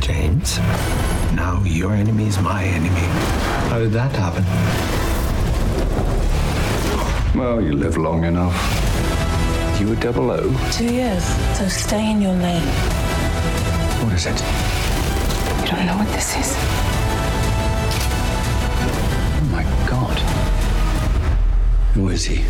James, now your enemy is my enemy. How did that happen? Well, you live long enough. You a double O? Two years, so stay in your lane. What is it? You don't know what this is? Oh my god. Who is he?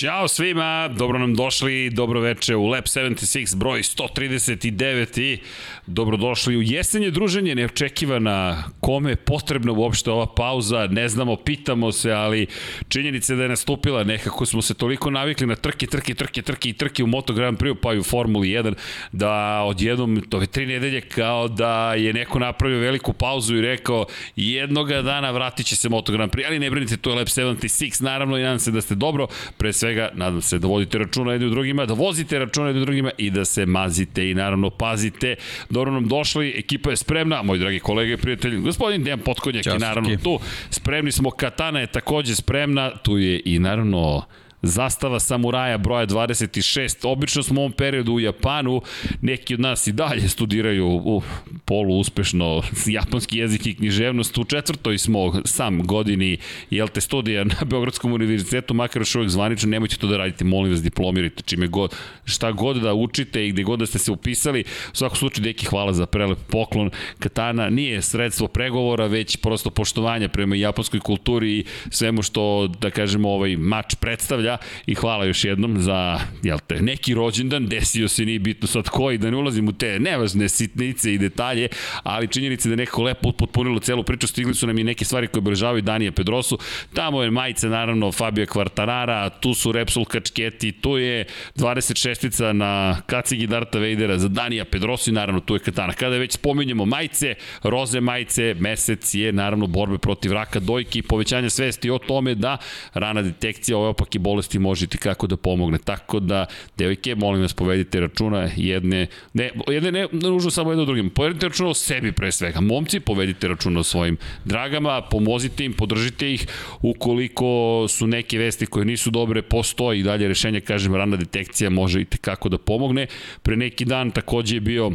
Ćao svima, dobro nam došli, dobro veče u Lab 76 broj 139 i dobrodošli u jesenje druženje, neočekivana, kome je potrebna uopšte ova pauza, ne znamo, pitamo se, ali činjenica je da je nastupila, nekako smo se toliko navikli na trke, trke, trke, trke i trke u Moto Grand Prix, pa i u Formuli 1, da odjednom, ove tri nedelje, kao da je neko napravio veliku pauzu i rekao, jednoga dana vratit će se Moto Grand Prix, ali ne brinite, to je Lab 76, naravno i nadam se da ste dobro, pre svega, nadam se da vodite računa jedni u drugima, da vozite računa jedni u drugima i da se mazite i naravno pazite. Dobro nam došli, ekipa je spremna, moji dragi kolege i prijatelji, gospodin Dejan Potkonjak je naravno tu, spremni smo, Katana je takođe spremna, tu je i naravno zastava samuraja broja 26. Obično smo u ovom periodu u Japanu, neki od nas i dalje studiraju u polu uspešno japanski jezik i književnost. U četvrtoj smo sam godini jel te studija na Beogradskom univerzitetu, makar još uvek zvanično, nemojte to da radite, molim vas diplomirajte čime god, šta god da učite i gde god da ste se upisali. U svakom slučaju, deki, hvala za prelep poklon. Katana nije sredstvo pregovora, već prosto poštovanja prema japanskoj kulturi i svemu što, da kažemo, ovaj mač predstavlja i hvala još jednom za, jel te, neki rođendan, desio se, nije bitno sad koji, da ne ulazim u te nevažne sitnice i detalje, ali činjenica da je neko lepo potpunilo celu priču, stigli su nam i neke stvari koje obeležavaju Danija Pedrosu, tamo je majica naravno Fabio Quartarara, tu su Repsol kačketi, tu je 26-ica na kacigi Darta Vadera za Danija Pedrosu i naravno tu je Katana. Kada već spominjemo majice, roze majice, mesec je naravno borbe protiv raka dojke i povećanja svesti o tome da rana detekcija ove opake bolesti možete kako da pomogne. Tako da, devojke, molim vas povedite računa jedne, ne, jedne ne, ne nužno samo jedno drugim, povedite računa o sebi pre svega. Momci, povedite računa o svojim dragama, pomozite im, podržite ih, ukoliko su neke vesti koje nisu dobre, postoji i dalje rešenje, kažem, rana detekcija može i kako da pomogne. Pre neki dan takođe je bio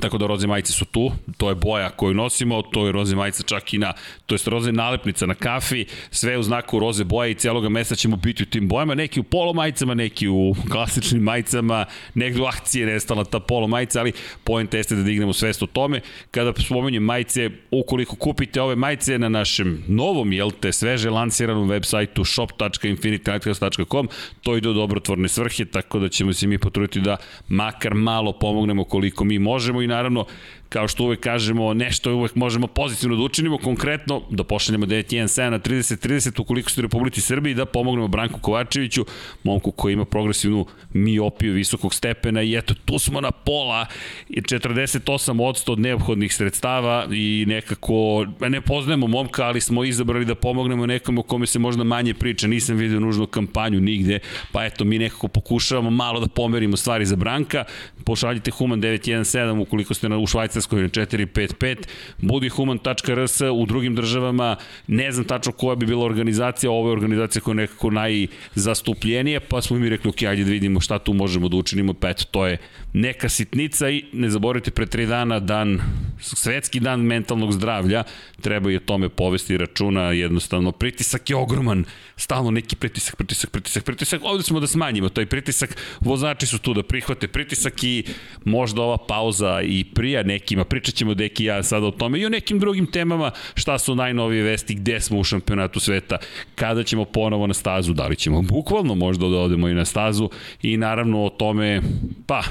Tako da roze majice su tu, to je boja koju nosimo, to je roze majica čak i na, to je roze nalepnica na kafi, sve u znaku roze boje i cijeloga mesta ćemo biti u tim bojama, neki u polo majicama, neki u klasičnim majicama, negde u akcije nestala ta polo majica, ali point jeste da dignemo svest o tome. Kada spomenjem majice, ukoliko kupite ove majice na našem novom, jel te, sveže lansiranom web sajtu shop.infinitylighthouse.com, to ide u dobrotvorne svrhe, tako da ćemo se mi potruditi da makar malo pomognemo koliko mi možemo i naravno kao što uvek kažemo, nešto uvek možemo pozitivno da učinimo, konkretno da pošaljemo 917 na 30-30 ukoliko ste u Republici Srbiji, da pomognemo Branku Kovačeviću, momku koji ima progresivnu miopiju visokog stepena i eto, tu smo na pola, 48% od neophodnih sredstava i nekako, ne poznajemo momka, ali smo izabrali da pomognemo nekom o kome se možda manje priča, nisam vidio nužnu kampanju nigde, pa eto, mi nekako pokušavamo malo da pomerimo stvari za Branka, pošaljite Human 917 ukoliko ste na, u Švajcarskoj na 455, budihuman.rs u drugim državama, ne znam tačno koja bi bila organizacija, ovo je organizacija koja je nekako najzastupljenija, pa smo mi rekli, ok, ajde da vidimo šta tu možemo da učinimo, pa eto, to je neka sitnica i ne zaboravite pre tri dana dan, svetski dan mentalnog zdravlja, treba i o tome povesti računa, jednostavno pritisak je ogroman, stalno neki pritisak, pritisak, pritisak, pritisak, ovde smo da smanjimo taj pritisak, vozači su tu da prihvate pritisak i možda ova pauza i prija nekima, pričat ćemo deki ja sada o tome i o nekim drugim temama, šta su najnovije vesti, gde smo u šampionatu sveta, kada ćemo ponovo na stazu, da li ćemo bukvalno možda da odemo i na stazu i naravno o tome, pa,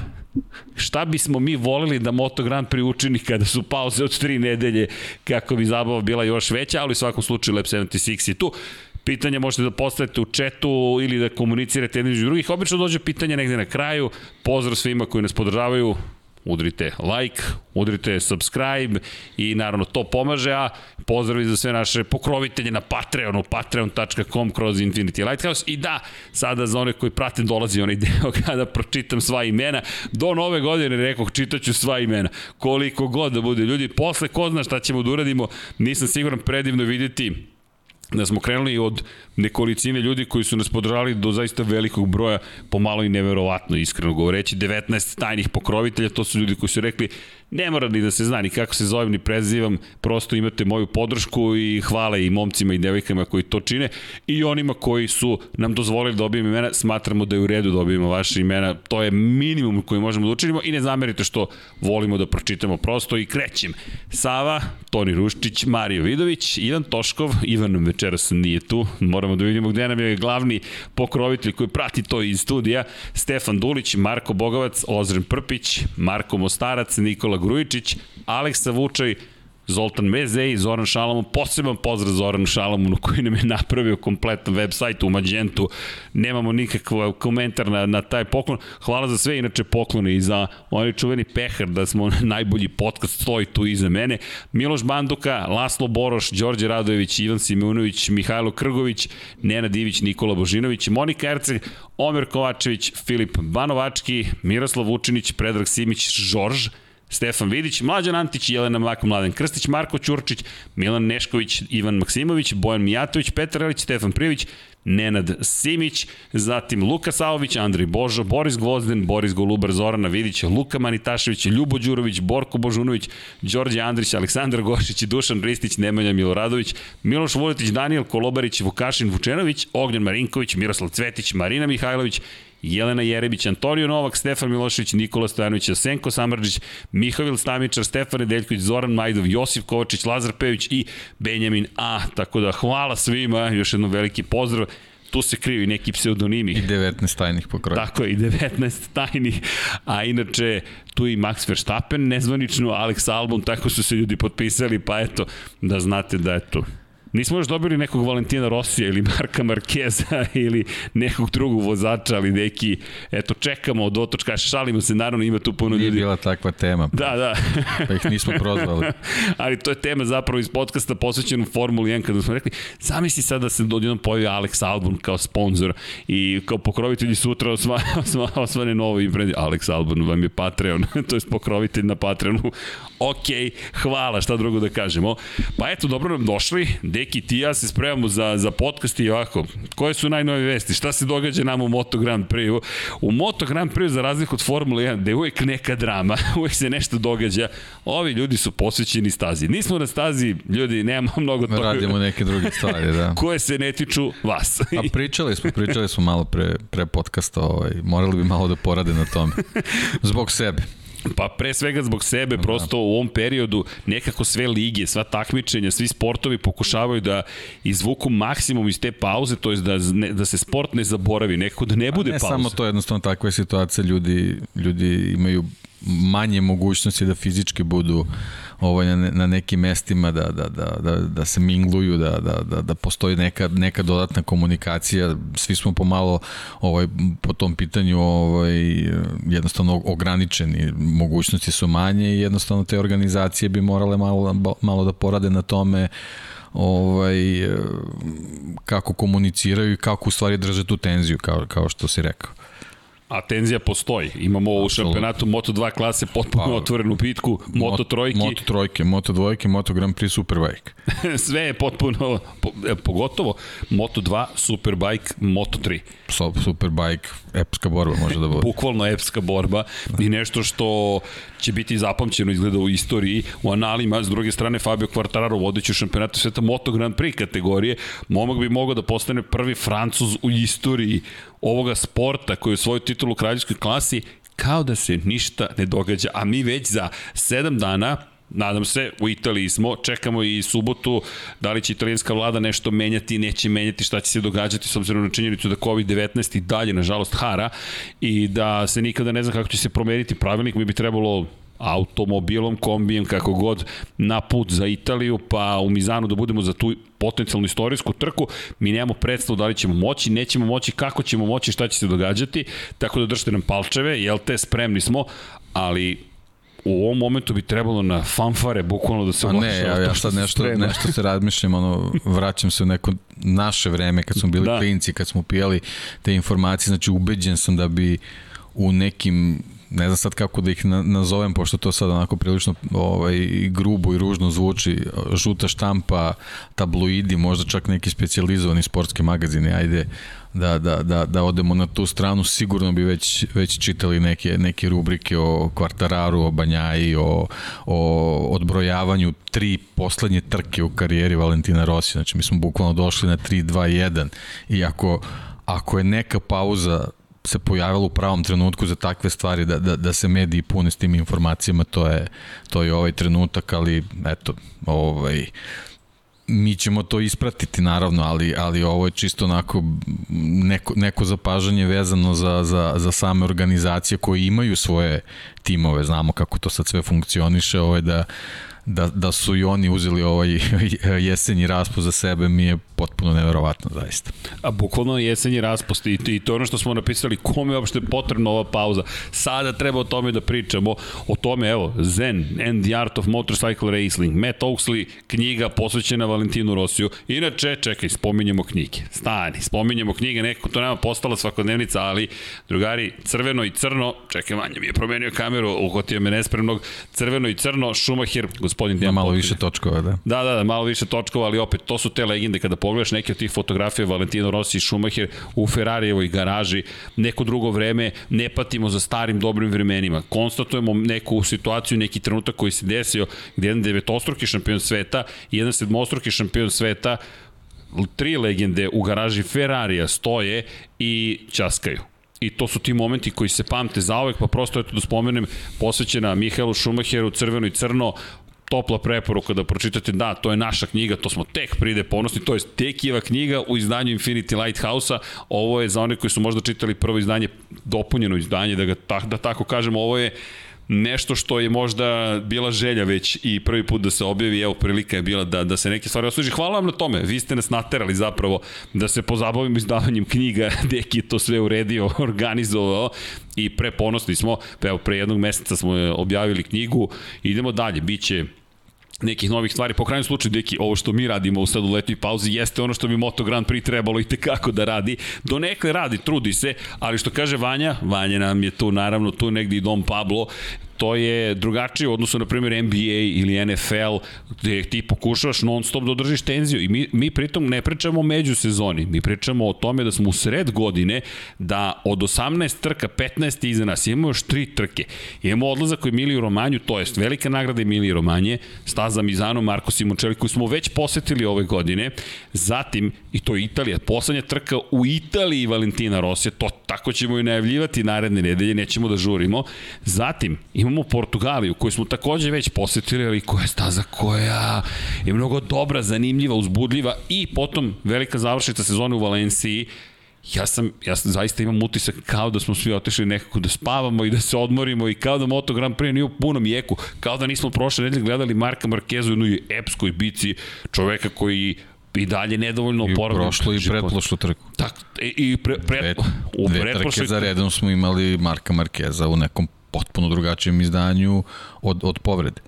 šta bismo mi volili da Moto Grand Prix učini kada su pauze od tri nedelje kako bi zabava bila još veća, ali u svakom slučaju Lab 76 je tu. Pitanja možete da postavite u četu ili da komunicirate jedni iz drugih. Obično dođe pitanje negde na kraju. Pozdrav svima koji nas podržavaju udrite like, udrite subscribe i naravno to pomaže, a pozdravi za sve naše pokrovitelje na Patreonu, patreon.com kroz Infinity Lighthouse. I da, sada za one koji prate dolazi onaj deo kada pročitam sva imena, do nove godine rekao čitaću sva imena, koliko god da bude ljudi, posle ko zna šta ćemo da uradimo, nisam siguran predivno videti da smo krenuli od nekolicine ljudi koji su nas podržali do zaista velikog broja, pomalo i neverovatno, iskreno govoreći, 19 tajnih pokrovitelja, to su ljudi koji su rekli ne mora ni da se zna ni kako se zovem ni prezivam, prosto imate moju podršku i hvala i momcima i devojkama koji to čine i onima koji su nam dozvolili da dobijemo imena, smatramo da je u redu da dobijemo vaše imena, to je minimum koji možemo da učinimo i ne zamerite što volimo da pročitamo prosto i krećem. Sava, Toni Ruščić, Mario Vidović, Ivan Toškov, Ivan večeras nije tu, moramo da vidimo gde nam je glavni pokrovitelj koji prati to iz studija, Stefan Dulić, Marko Bogavac, Ozren Prpić, Marko Mostarac, Nikola Grujičić, Aleksa Vučaj, Zoltan Mezej, Zoran Šalamun, poseban pozdrav Zoran Šalamunu koji nam je napravio kompletan web sajt u Magentu. Nemamo nikakav komentar na, na taj poklon. Hvala za sve inače poklone i za onaj čuveni pehar da smo najbolji podcast stoji tu iza mene. Miloš Banduka, Laslo Boroš, Đorđe Radojević, Ivan Simunović, Mihajlo Krgović, Nena Divić, Nikola Božinović, Monika Erceg, Omer Kovačević, Filip Banovački, Miroslav Vučinić, Predrag Simić, Žorž, Stefan Vidić, Mlađan Antić, Jelena Mlako, Mladen Krstić, Marko Ćurčić, Milan Nešković, Ivan Maksimović, Bojan Mijatović, Petar Elić, Stefan Privić, Nenad Simić, zatim Luka Saović, Andrej Božo, Boris Gvozden, Boris Golubar, Zorana Vidić, Luka Manitašević, Ljubo Đurović, Borko Božunović, Đorđe Andrić, Aleksandar Gošić, Dušan Ristić, Nemanja Miloradović, Miloš Vuletić, Daniel Kolobarić, Vukašin Vučenović, Ognjan Marinković, Miroslav Cvetić, Marina Mihajlović, Jelena Jerebić, Antonio Novak, Stefan Milošević, Nikola Stojanović, Senko Samrđić, Mihovil Stamičar, Stefan Nedeljković, Zoran Majdov, Josif Kovačić, Lazar Pević i Benjamin A. Tako da hvala svima, još jednom veliki pozdrav tu se kriju i neki pseudonimi. I 19 tajnih pokroja. Tako je, i 19 tajnih. A inače, tu i Max Verstappen nezvanično, Alex Albon, tako su se ljudi potpisali, pa eto, da znate da eto, Nismo još dobili nekog Valentina Rosija ili Marka Markeza ili nekog drugog vozača, ali neki, eto, čekamo od otočka, šalimo se, naravno ima tu puno ljudi. Nije bila takva tema. Pa, da, da. pa ih nismo prozvali. ali to je tema zapravo iz podcasta posvećena Formuli 1, kada smo rekli, zamisli sad da se odjednom pojavi Alex Albon kao sponsor i kao pokrovitelji sutra osva, osva, osvane novo ime. Alex Albon vam je Patreon, to je pokrovitelj na Patreonu. ok, hvala, šta drugo da kažemo. Pa eto, dobro nam došli, Deki, ti ja se spremamo za, za podcast i ovako, koje su najnove vesti, šta se događa nam u Moto Grand Prix? U Moto Grand Prix, za razliku od Formule 1, gde je uvijek neka drama, uvijek se nešto događa, ovi ljudi su posvećeni stazi. Nismo na stazi, ljudi, nemamo mnogo toga. Radimo neke druge stvari, da. koje se ne tiču vas. A pričali smo, pričali smo malo pre, pre podcasta, ovaj, morali bi malo da porade na tome. Zbog sebe. Pa pre svega zbog sebe, da. prosto u ovom periodu nekako sve lige, sva takmičenja, svi sportovi pokušavaju da izvuku maksimum iz te pauze, to je da, ne, da se sport ne zaboravi, nekako da ne bude ne pauze. Ne samo to, jednostavno takva je situacija, ljudi, ljudi imaju manje mogućnosti da fizički budu ovaj, na, na nekim mestima da, da, da, da, da se mingluju, da, da, da, da postoji neka, neka dodatna komunikacija. Svi smo pomalo ovaj, po tom pitanju ovaj, jednostavno ograničeni. Mogućnosti su manje i jednostavno te organizacije bi morale malo, malo da porade na tome ovaj, kako komuniciraju i kako u stvari drže tu tenziju, kao, kao što si rekao. A tenzija postoji. Imamo u šampionatu Moto2 klase potpuno pa, otvorenu pitku, Moto trojki. Moto trojke, Moto dvojke, Moto Grand Prix Superbike. Sve je potpuno, po, e, pogotovo Moto2, Superbike, Moto3. So, Superbike, epska borba može da bude. Bukvalno epska borba i nešto što će biti zapamćeno izgleda u istoriji, u analima, s druge strane Fabio Quartararo vodeći u šampionatu sveta Moto Grand Prix kategorije, momak bi mogao da postane prvi Francuz u istoriji ovoga sporta koji je svoju titulu u kraljevskoj klasi kao da se ništa ne događa, a mi već za 7 dana Nadam se, u Italiji smo, čekamo i subotu, da li će italijanska vlada nešto menjati, neće menjati, šta će se događati s obzirom na činjenicu da COVID-19 i dalje, nažalost, hara i da se nikada ne zna kako će se promeniti pravilnik, mi bi trebalo automobilom, kombijem, kako god, na put za Italiju, pa u Mizanu da budemo za tu potencijalnu istorijsku trku, mi nemamo predstavu da li ćemo moći, nećemo moći, kako ćemo moći, šta će se događati, tako da držite nam palčeve, jel te, spremni smo, ali u ovom momentu bi trebalo na fanfare bukvalno da se A ne, ja, ja sad nešto, sprema. nešto se razmišljam, ono, vraćam se u neko naše vreme kad smo bili da. klinci, kad smo pijali te informacije, znači ubeđen sam da bi u nekim ne znam sad kako da ih nazovem, pošto to sad onako prilično ovaj, grubo i ružno zvuči, žuta štampa, tabloidi, možda čak neki specializovani sportski magazini, ajde da, da, da, da odemo na tu stranu, sigurno bi već, već čitali neke, neke rubrike o Kvartararu, o Banjaji, o, o odbrojavanju tri poslednje trke u karijeri Valentina Rossi, znači mi smo bukvalno došli na 3-2-1 i ako, ako je neka pauza se pojavilo u pravom trenutku za takve stvari da, da, da se mediji pune s tim informacijama, to je, to je ovaj trenutak, ali eto, ovaj, mi ćemo to ispratiti naravno, ali, ali ovo je čisto onako neko, neko zapažanje vezano za, za, za same organizacije koje imaju svoje timove, znamo kako to sad sve funkcioniše, ovo je da da, da su i oni uzeli ovaj jesenji raspust za sebe mi je potpuno neverovatno zaista. A bukvalno jesenji raspust i, i to je ono što smo napisali kome je uopšte potrebna ova pauza. Sada treba o tome da pričamo, o tome evo Zen and the Art of Motorcycle Racing, Matt Oaksley, knjiga posvećena Valentinu Rosiju. Inače, čekaj, spominjemo knjige. Stani, spominjemo knjige, nekako to nema postala svakodnevnica, ali drugari, crveno i crno, čekaj, manje mi je promenio kameru, uhotio me nespremnog, crveno i crno, Schumacher, gospodin Dejan Malo više točkova, da. Da, da, da, malo više točkova, ali opet, to su te legende kada pogledaš neke od tih fotografija Valentino Rossi i Schumacher u Ferrarijevoj garaži, neko drugo vreme, ne patimo za starim dobrim vremenima. Konstatujemo neku situaciju, neki trenutak koji se desio gde jedan devetostruki šampion sveta i jedan sedmostruki šampion sveta tri legende u garaži Ferrarija stoje i časkaju. I to su ti momenti koji se pamte zaovek, pa prosto eto da spomenem posvećena Mihajlu Šumacheru, crveno i crno, topla preporuka da pročitate, da, to je naša knjiga, to smo tek pride ponosni, to je Tekijeva knjiga u izdanju Infinity Lighthouse-a, ovo je za one koji su možda čitali prvo izdanje, dopunjeno izdanje, da, ga, da tako kažemo, ovo je nešto što je možda bila želja već i prvi put da se objavi, evo prilika je bila da, da se neke stvari osveži. Hvala vam na tome, vi ste nas naterali zapravo da se pozabavimo izdavanjem knjiga, Deki je to sve uredio, organizovao i preponosni smo, evo pre jednog meseca smo objavili knjigu, idemo dalje, biće nekih novih stvari. Po krajnjem slučaju, deki, ovo što mi radimo u sad u letnoj pauzi jeste ono što bi Moto Grand Prix trebalo i tekako da radi. Do nekle radi, trudi se, ali što kaže Vanja, Vanja nam je tu naravno, tu negdje i Dom Pablo, to je drugačije u odnosu na primjer NBA ili NFL gde ti pokušavaš non stop da održiš tenziju i mi, mi pritom ne pričamo o međusezoni, mi pričamo o tome da smo u sred godine da od 18 trka 15 iza nas imamo još 3 trke. Imamo odlazak u Emiliju Romanju, to jest velika nagrada Emilije Romanje, staza Mizano, Marko Simončeli koju smo već posetili ove godine, zatim i to je Italija, poslednja trka u Italiji Valentina Rosija, to tako ćemo i najavljivati naredne nedelje, nećemo da žurimo. Zatim imamo imamo Portugaliju koju smo takođe već posetili, ali koja je staza koja je mnogo dobra, zanimljiva, uzbudljiva i potom velika završnica sezone u Valenciji ja sam, ja sam zaista imam utisak kao da smo svi otišli nekako da spavamo i da se odmorimo i kao da Moto Grand Prix nije u punom jeku, kao da nismo prošle nedelje gledali Marka Markezu u jednoj epskoj bici čoveka koji i dalje nedovoljno oporavljen. I prošlo i pretprošlo trku. Tak, i pre, pre, dve, u dve trke za redom smo imali Marka Markeza u nekom potpuno drugačijem izdanju od, od povrede.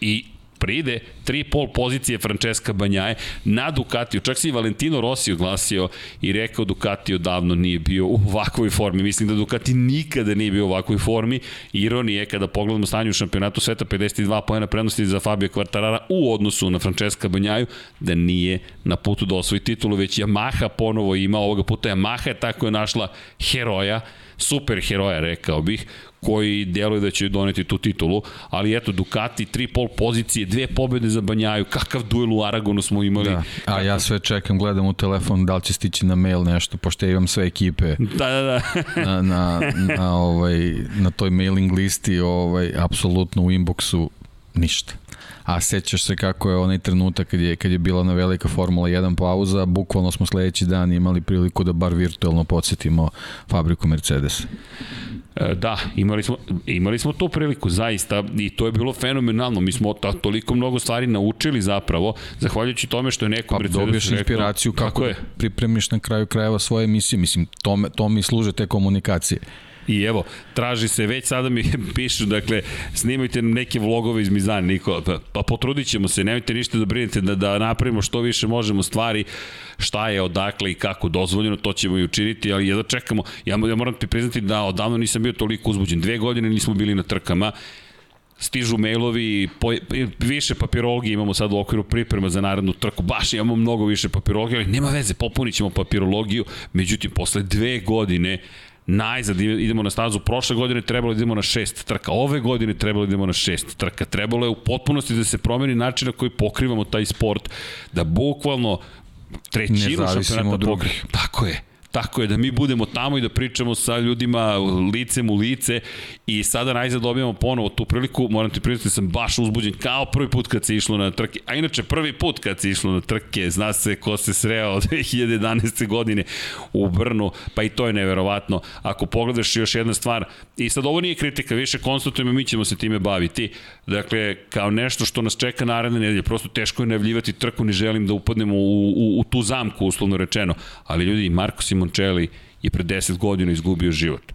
I pride, tri pol pozicije Francesca Banjaje na Ducatiju. Čak se i Valentino Rossi oglasio i rekao Ducati odavno nije bio u ovakvoj formi. Mislim da Ducati nikada nije bio u ovakvoj formi. Ironije kada pogledamo stanje u šampionatu sveta 52 pojena prednosti za Fabio Quartarara u odnosu na Francesca Banjaju da nije na putu da osvoji titulu, već Yamaha ponovo ima ovoga puta. Yamaha je tako je našla heroja super heroja, rekao bih, koji deluje da će doneti tu titulu, ali eto, Ducati, tri pol pozicije, dve pobjede za Banjaju, kakav duel u Aragonu smo imali. Da. A ja sve čekam, gledam u telefon da li će stići na mail nešto, pošto ja imam sve ekipe da, da, da. na, na, na, ovaj, na toj mailing listi, ovaj, apsolutno u inboxu ništa a sećaš se kako je onaj trenutak kad je, kad je bila na velika Formula 1 pauza, bukvalno smo sledeći dan imali priliku da bar virtualno podsjetimo fabriku Mercedes. E, da, imali smo, imali smo tu priliku, zaista, i to je bilo fenomenalno. Mi smo ta, toliko mnogo stvari naučili zapravo, zahvaljujući tome što je neko pa, Mercedes dobiješ rekao, inspiraciju kako, kako je. pripremiš na kraju krajeva svoje emisije. Mislim, to, to mi služe te komunikacije I evo, traži se, već sada mi pišu, dakle, snimajte nam neke vlogove iz Mizana, Nikola, pa, pa potrudit ćemo se, nemojte ništa da brinete, da, da napravimo što više možemo stvari, šta je, odakle i kako dozvoljeno, to ćemo i učiniti, ali jedno čekamo, ja, ja moram ti priznati da odavno nisam bio toliko uzbuđen, dve godine nismo bili na trkama, stižu mailovi, po, više papirologije imamo sad u okviru priprema za narednu trku, baš imamo mnogo više papirologije, ali nema veze, popunit ćemo papirologiju, međutim, posle dve godine najzad idemo na stazu. Prošle godine trebalo da idemo na šest trka, ove godine trebalo da idemo na šest trka. Trebalo je u potpunosti da se promeni način na koji pokrivamo taj sport, da bukvalno trećinu šampionata pokrivamo. Tako je. Tako je, da mi budemo tamo i da pričamo sa ljudima licem u lice i sada najzad dobijamo ponovo tu priliku, moram ti priznati da sam baš uzbuđen kao prvi put kad se išlo na trke, a inače prvi put kad se išlo na trke, zna se ko se sreo od 2011. godine u Brnu, pa i to je neverovatno. Ako pogledaš još jedna stvar, i sad ovo nije kritika, više konstatujemo, mi ćemo se time baviti, dakle, kao nešto što nas čeka naredne nedelje, prosto teško je najavljivati trku, ne želim da upadnemo u, u, u tu zamku, uslovno rečeno, ali ljudi, Marko Simoncelli je pre 10 godina izgubio život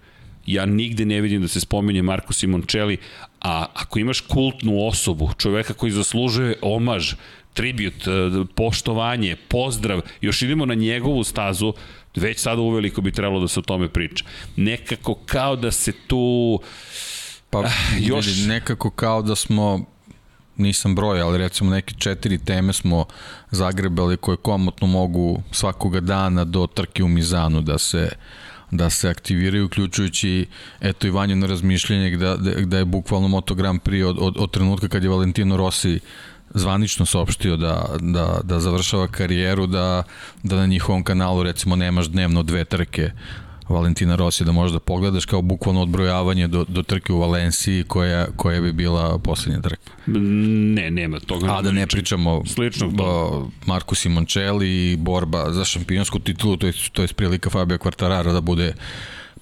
ja nigde ne vidim da se spominje Marko Simoncelli, a ako imaš kultnu osobu, čoveka koji zaslužuje omaž, tribut, e, poštovanje, pozdrav, još idemo na njegovu stazu, već sada uveliko bi trebalo da se o tome priča. Nekako kao da se tu... Pa, ah, još... nekako kao da smo nisam broj, ali recimo neke četiri teme smo zagrebali koje komotno mogu svakoga dana do trke u Mizanu da se da se aktiviraju, uključujući eto i vanjeno razmišljenje da, da, je bukvalno Moto Grand Prix od, od, od trenutka kad je Valentino Rossi zvanično saopštio da, da, da završava karijeru, da, da na njihovom kanalu recimo nemaš dnevno dve trke Valentina Rossi da možda pogledaš kao bukvalno odbrojavanje do, do trke u Valenciji koja, koja bi bila poslednja trka. Ne, nema toga. A da ne pričamo slično o Marku Simoncelli i borba za šampionsku titulu, to je, to je prilika Fabio Quartararo da bude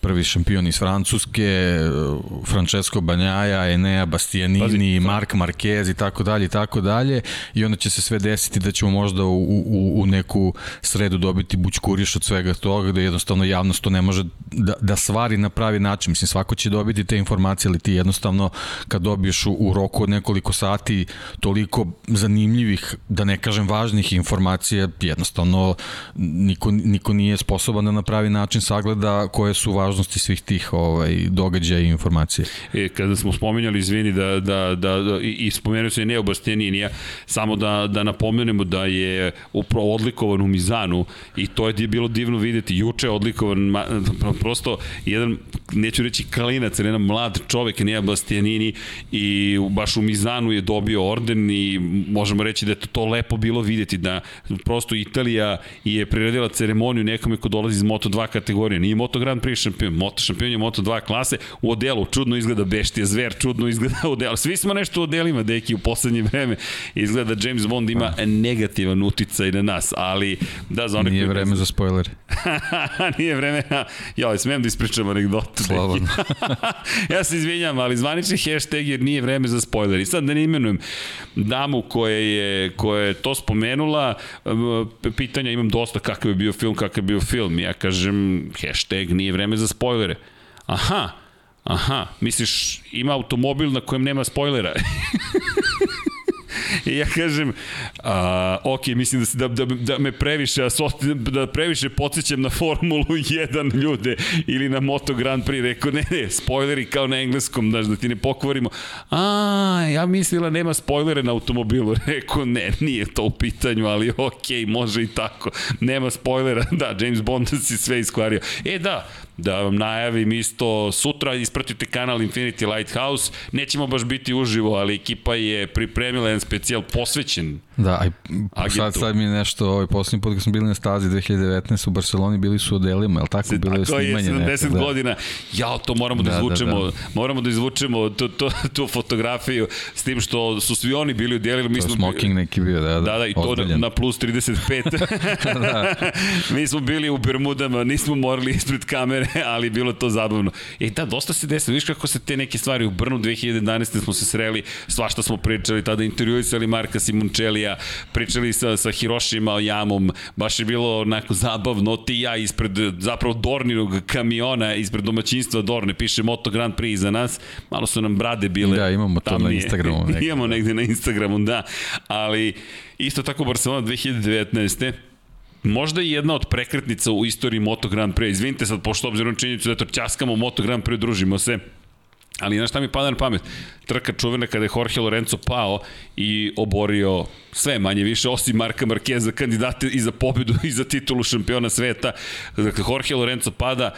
prvi šampion iz Francuske, Francesco Banjaja, Enea Bastianini, Pazi, Mark Marquez i tako dalje i tako dalje i onda će se sve desiti da ćemo možda u, u, u neku sredu dobiti bućkuriš od svega toga da jednostavno javnost to ne može da, da stvari na pravi način. Mislim, svako će dobiti te informacije, ali ti jednostavno kad dobiješ u, u roku od nekoliko sati toliko zanimljivih, da ne kažem važnih informacija, jednostavno niko, niko nije sposoban da na pravi način sagleda koje su važne važnosti svih tih ovaj, događaja i informacije. E, kada smo spomenjali, izvini, da, da, da, da i, spomenuo se ne Bastianinija, samo da, da napomenemo da je upravo odlikovan u Mizanu i to je bilo divno videti. Juče je odlikovan prosto jedan, neću reći kalinac, jedan mlad čovek, Nea Bastianini i baš u Mizanu je dobio orden i možemo reći da je to, to lepo bilo videti da prosto Italija je priredila ceremoniju nekome ko dolazi iz Moto2 kategorije. Nije Moto Grand Prix šampion šampion, moto šampion je Moto2 klase, u odelu čudno izgleda Beštija, Zver čudno izgleda u odelu. Svi smo nešto u odelima, deki, u poslednje vreme. Izgleda da James Bond ima negativan uticaj na nas, ali da, za one Nije vreme ne... za spoiler. Nije vreme, ja, smem da ispričam anegdotu. Slobodno. ja se izvinjam, ali zvanični hashtag jer nije vreme za spoiler. I sad da ne imenujem damu koja je, koja je to spomenula, pitanja imam dosta kakav je bio film, kakav je bio film. Ja kažem, hashtag nije vreme za spoilere. Aha, aha, misliš ima automobil na kojem nema spoilera? I ja kažem, a, ok, mislim da, se, da, da, da me previše, da previše podsjećam na Formulu 1 ljude ili na Moto Grand Prix. Rekao, ne, ne, spoileri kao na engleskom, znaš, da ti ne pokvarimo. A, ja mislila nema spoilere na automobilu. Rekao, ne, nije to u pitanju, ali ok, može i tako. Nema spoilera, da, James Bond si sve iskvario. E da, da vam najavim isto sutra ispratite kanal Infinity Lighthouse. Nećemo baš biti uživo ali ekipa je pripremila jedan specijal posvećen Da, aj, sad, sad mi je nešto, ovaj poslednji put kad smo bili na stazi 2019 u Barceloni, bili su u delima, je tako? Bilo je snimanje. Tako je, 70 da. godina. Ja, to moramo da, da, da izvučemo, da, da. moramo da izvučemo tu, tu, tu fotografiju, s tim što su svi oni bili u delima. Mi to smo, smoking neki bio, da, da. Da, da, i to na, na plus 35. da. mi smo bili u Bermudama, nismo morali ispred kamere, ali bilo to zabavno. I da, dosta se desilo, viš kako se te neke stvari u Brnu 2011. smo se sreli, svašta smo pričali, tada intervjuisali Marka Simoncelli, Ferrarija, pričali sa, sa Hiroshima Jamom, baš je bilo onako zabavno, ti ja ispred zapravo Dorninog kamiona, ispred domaćinstva Dorne, piše Moto Grand Prix iza nas, malo su nam brade bile. Da, imamo to tamnije. na Instagramu. Nekde. imamo negde na Instagramu, da, ali isto tako Barcelona 2019 možda i jedna od prekretnica u istoriji Moto Grand Prix. Izvinite sad, pošto obzirom činjenicu da eto časkamo Moto Grand Prix, družimo se. Ali znaš šta mi pada na pamet? Trka čuvena kada je Jorge Lorenzo pao i oborio sve manje više, osim Marka Markeza, kandidate i za pobedu i za titulu šampiona sveta. Dakle, Jorge Lorenzo pada,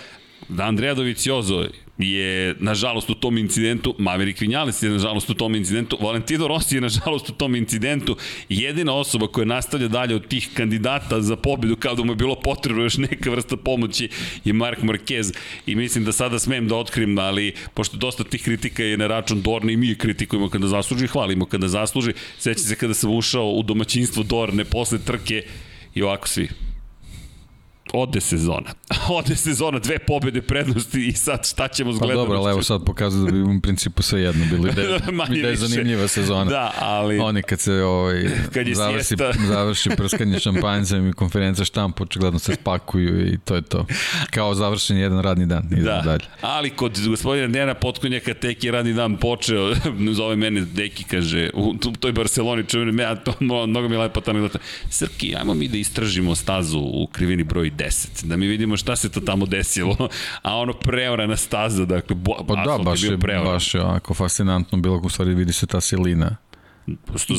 da Andrea Doviciozo je nažalost u tom incidentu, Maverick Vinales je nažalost u tom incidentu, Valentino Rossi je nažalost u tom incidentu, jedina osoba koja nastavlja dalje od tih kandidata za pobedu kao da mu je bilo potrebno još neka vrsta pomoći je Mark Marquez. I mislim da sada smem da otkrim, ali pošto dosta tih kritika je na račun Dorne i mi kritikujemo kada zasluži, hvalimo kada zasluži, seća se kada sam ušao u domaćinstvo Dorne posle trke i ovako svi, Ode sezona. Ode sezona, dve pobede prednosti i sad šta ćemo s Pa dobro, ali evo sad pokazuje da bi u principu sve jedno bilo da je, da je zanimljiva sezona. Da, ali... Oni kad se ovaj, Kad je završi, završi prskanje šampanjcem i konferencija štampa, očigledno se spakuju i to je to. Kao završen jedan radni dan. Da, dalje. ali kod gospodina Dena Potkonjaka tek je radni dan počeo, zove mene Deki, kaže, u toj Barceloni čuvene, ja to mnogo mi je lepo tamo gledati. Srki, ajmo mi da istražimo stazu u krivini broj 10, da mi vidimo šta se to tamo desilo, a ono preorana staza, dakle, bo, Pa da, baš je, baš je onako fascinantno bilo, u stvari vidi se ta silina.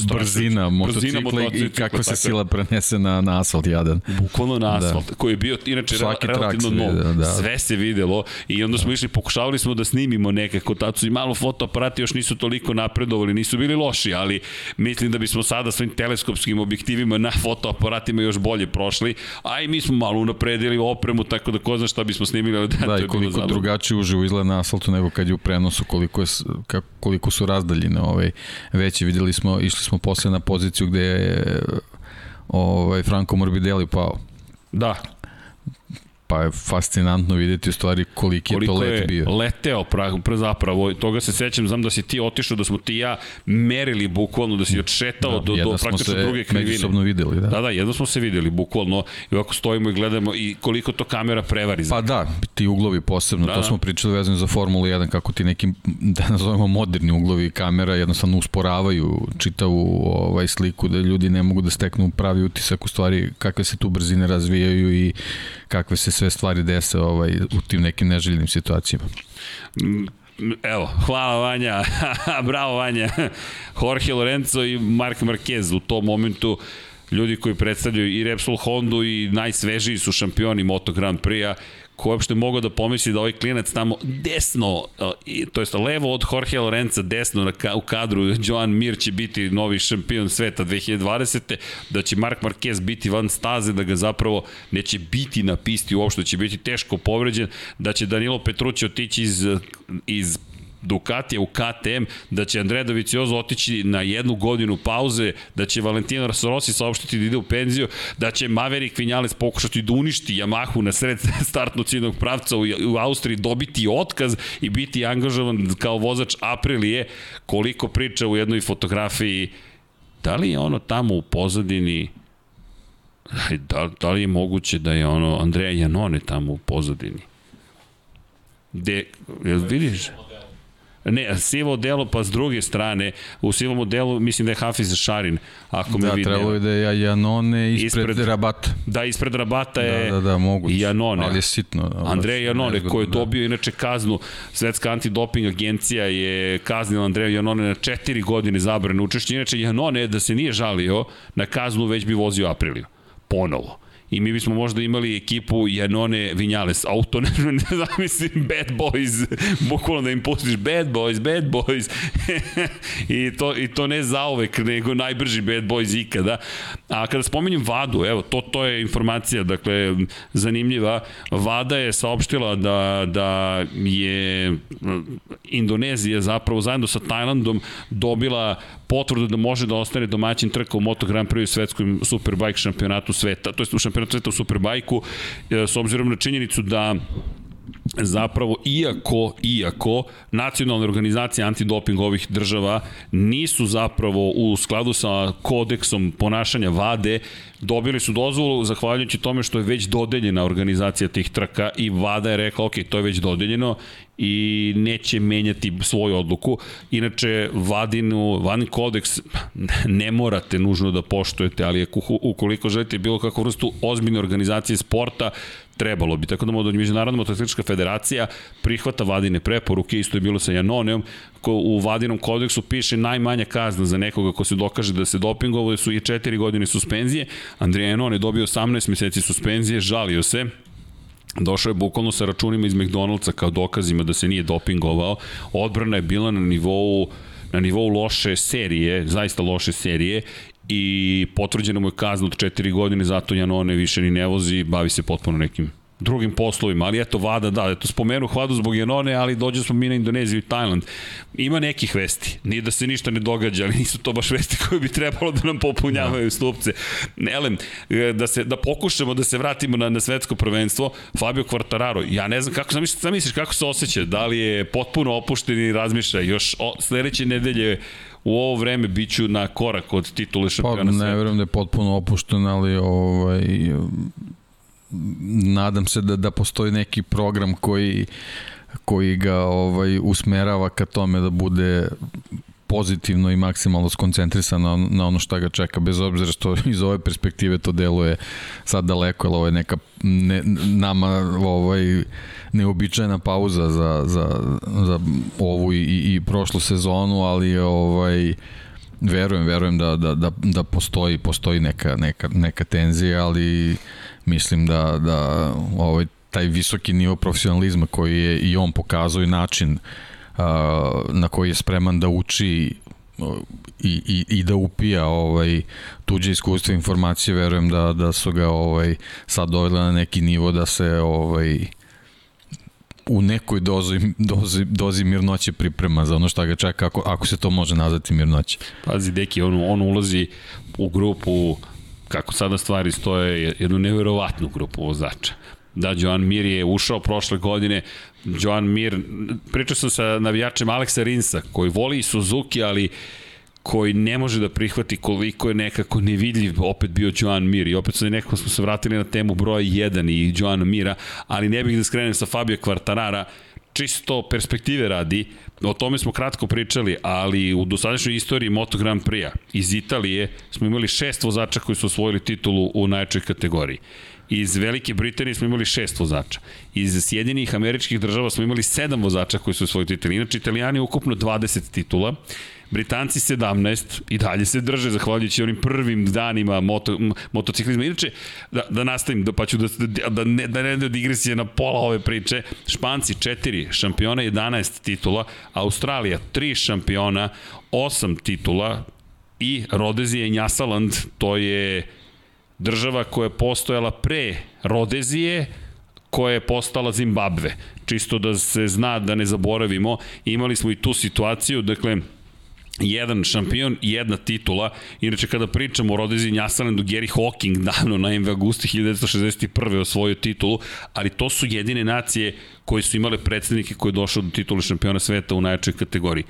Brzina motocikla i- i kakva se sila prenese na, na asfalt jadan. Bukvalno na asfalt, da. koji je bio inače Svaki relativno nov. video, da. Sve se videlo i onda smo išli, pokušavali smo da snimimo nekako, tad su i malo fotoaparati još nisu toliko napredovali, nisu bili loši, ali mislim da bismo sada svojim teleskopskim objektivima na fotoaparatima još bolje prošli, a i mi smo malo unapredili opremu, tako da ko zna šta bismo snimili, ali da, to Da, je i bilo koliko zabavno. drugačije uživo izgleda na asfaltu nego kad je u prenosu, koliko, je, koliko su razdaljine ovaj, veće. Videli smo, išli smo posle na poziciju gde je ovaj, Franco Morbidelli pao. Da, Pa je fascinantno videti u stvari koliki je to koliko let je bio. leteo pra, pra zapravo, toga se sećam, znam da si ti otišao, da smo ti i ja merili bukvalno, da si odšetao da, do, do Jedno smo praktično se druge krivine. međusobno videli, da. Da, da, jedno smo se videli, bukvalno, i ovako stojimo i gledamo i koliko to kamera prevari. Pa da, ti uglovi posebno, Da, da, to da. smo pričali vezano za Formulu 1, kako ti neki, da nazovemo moderni uglovi kamera jednostavno usporavaju čitavu ovaj, sliku, da ljudi ne mogu da steknu pravi utisak u stvari kakve se tu brzine razvijaju i kakve se sve stvari dese ovaj, u tim nekim neželjenim situacijama. Evo, hvala Vanja, bravo Vanja. Jorge Lorenzo i Mark Marquez u tom momentu ljudi koji predstavljaju i Repsol Hondu i najsvežiji su šampioni Moto Grand Prix-a ko je uopšte mogao da pomisli da ovaj klinac tamo desno, to jest levo od Jorge Lorenza, desno na, ka, u kadru, Joan Mir će biti novi šampion sveta 2020. Da će Mark Marquez biti van staze, da ga zapravo neće biti na pisti uopšte, da će biti teško povređen, da će Danilo Petrući otići iz, iz Ducatija u KTM, da će Andrea Doviciozo otići na jednu godinu pauze, da će Valentino Rossi saopštiti da ide u penziju, da će Maverick Vinales pokušati da uništi Yamahu na sred startno ciljnog pravca u, u Austriji, dobiti otkaz i biti angažovan kao vozač Aprilije, koliko priča u jednoj fotografiji, da li je ono tamo u pozadini da, da li je moguće da je ono Andreja Janone tamo u pozadini? De, jel vidiš? Ne, sivo delo, pa s druge strane, u sivom modelu mislim da je Hafiz Šarin, ako me Da, vidi. trebalo je da je Janone ispred, Ispred- Rabata. Da, ispred Rabata je Da, da, da, moguće. Janone. Ali je sitno. da, Andrej Janone, nezgodno, koji je da. dobio inače kaznu, Svetska antidoping agencija je kaznila Andreja Janone na četiri godine zabrane učešće. Inače, Janone, da se nije žalio na kaznu, već bi vozio Apriliju. Ponovo i mi bismo možda imali ekipu Janone Vinjales, auto, ne, ne zamislim, bad boys, bukvalno da im pustiš bad boys, bad boys, I, to, i to ne zaovek, nego najbrži bad boys ikada. A kada spominjem Vadu, evo, to, to je informacija, dakle, zanimljiva, Vada je saopštila da, da je Indonezija zapravo zajedno sa Tajlandom dobila potvrdu da može da ostane domaćin trka u Moto Grand Prix u svetskom Superbike šampionatu sveta, to je u šampionatu sveta u Superbajku, e, s obzirom na činjenicu da zapravo iako iako nacionalne organizacije antidoping ovih država nisu zapravo u skladu sa kodeksom ponašanja vade dobili su dozvolu zahvaljujući tome što je već dodeljena organizacija tih trka i vada je rekla ok, to je već dodeljeno i neće menjati svoju odluku. Inače, Vadinu, Vadin kodeks ne morate nužno da poštujete, ali ukoliko želite bilo kakvu vrstu ozbiljne organizacije sporta, trebalo bi. Tako da Međunarodna motociklička federacija prihvata vadine preporuke, isto je bilo sa Janoneom, ko u vadinom kodeksu piše najmanja kazna za nekoga ko se dokaže da se dopingovao su i 4 godine suspenzije. Andrija Janone dobio 18 meseci suspenzije, žalio se, Došao je bukvalno sa računima iz McDonald'sa kao dokazima da se nije dopingovao. Odbrana je bila na nivou na nivou loše serije, zaista loše serije i potvrđena mu je kazna od 4 godine, zato Janone više ni ne vozi, bavi se potpuno nekim drugim poslovima, ali eto Vada, da, eto spomenu hvadu zbog Janone, ali dođe smo mi na Indoneziju i Tajland. Ima nekih vesti, nije da se ništa ne događa, ali nisu to baš vesti koje bi trebalo da nam popunjavaju da. stupce. Elem, e, da, se, da pokušamo da se vratimo na, na svetsko prvenstvo, Fabio Quartararo, ja ne znam kako, sam misliš, sam misliš kako se osjeća, da li je potpuno opušten i razmišlja, još o, sledeće nedelje u ovo vreme biću na korak od titule šampiona pa, ne verujem da je potpuno opušten, ali ovaj, nadam se da, da postoji neki program koji koji ga ovaj usmerava ka tome da bude pozitivno i maksimalno skoncentrisan na, na ono šta ga čeka, bez obzira što iz ove perspektive to deluje sad daleko, jer ovo je neka ne, nama ovaj, neobičajna pauza za, za, za ovu i, i prošlu sezonu, ali ovaj, verujem, verujem da, da, da, da postoji, postoji neka, neka, neka tenzija, ali mislim da, da ovaj, taj visoki nivo profesionalizma koji je i on pokazao i način uh, na koji je spreman da uči i, i, i da upija ovaj tuđe iskustva informacije verujem da da su ga ovaj sad doveli na neki nivo da se ovaj u nekoj dozi, dozi, dozi mirnoće priprema za ono šta ga čeka, ako, ako se to može nazvati mirnoće. Pazi, deki, on, on ulazi u grupu kako sada stvari stoje, jednu neverovatnu grupu vozača. Da, Joan Mir je ušao prošle godine, Joan Mir, pričao sam sa navijačem Aleksa Rinsa, koji voli Suzuki, ali koji ne može da prihvati koliko je nekako nevidljiv opet bio Joan Mir i opet se nekako smo se vratili na temu broja 1 i Joan Mira, ali ne bih da skrenem sa Fabio Quartarara, čisto perspektive radi, o tome smo kratko pričali, ali u dosadašnjoj istoriji Moto Grand Prix-a iz Italije smo imali šest vozača koji su osvojili titulu u najjačoj kategoriji. Iz Velike Britanije smo imali šest vozača. Iz Sjedinjenih američkih država smo imali sedam vozača koji su osvojili titulu. Inače, Italijani ukupno 20 titula. Britanci 17 i dalje se drže zahvaljujući onim prvim danima moto, motociklizma. Inače, da, da nastavim, da, pa ću da, da, da ne, da ne da digresije na pola ove priče. Španci 4 šampiona, 11 titula, Australija 3 šampiona, 8 titula i Rodezija i Njasaland, to je država koja je postojala pre Rodezije, koja je postala Zimbabve. Čisto da se zna, da ne zaboravimo, imali smo i tu situaciju, dakle, jedan šampion i jedna titula. Inače, kada pričamo o Rodezi Njasalandu, Gary Hawking davno na MV Augusti 1961. osvojio titulu, ali to su jedine nacije koje su imale predsednike koji je došao do titula šampiona sveta u najjačoj kategoriji.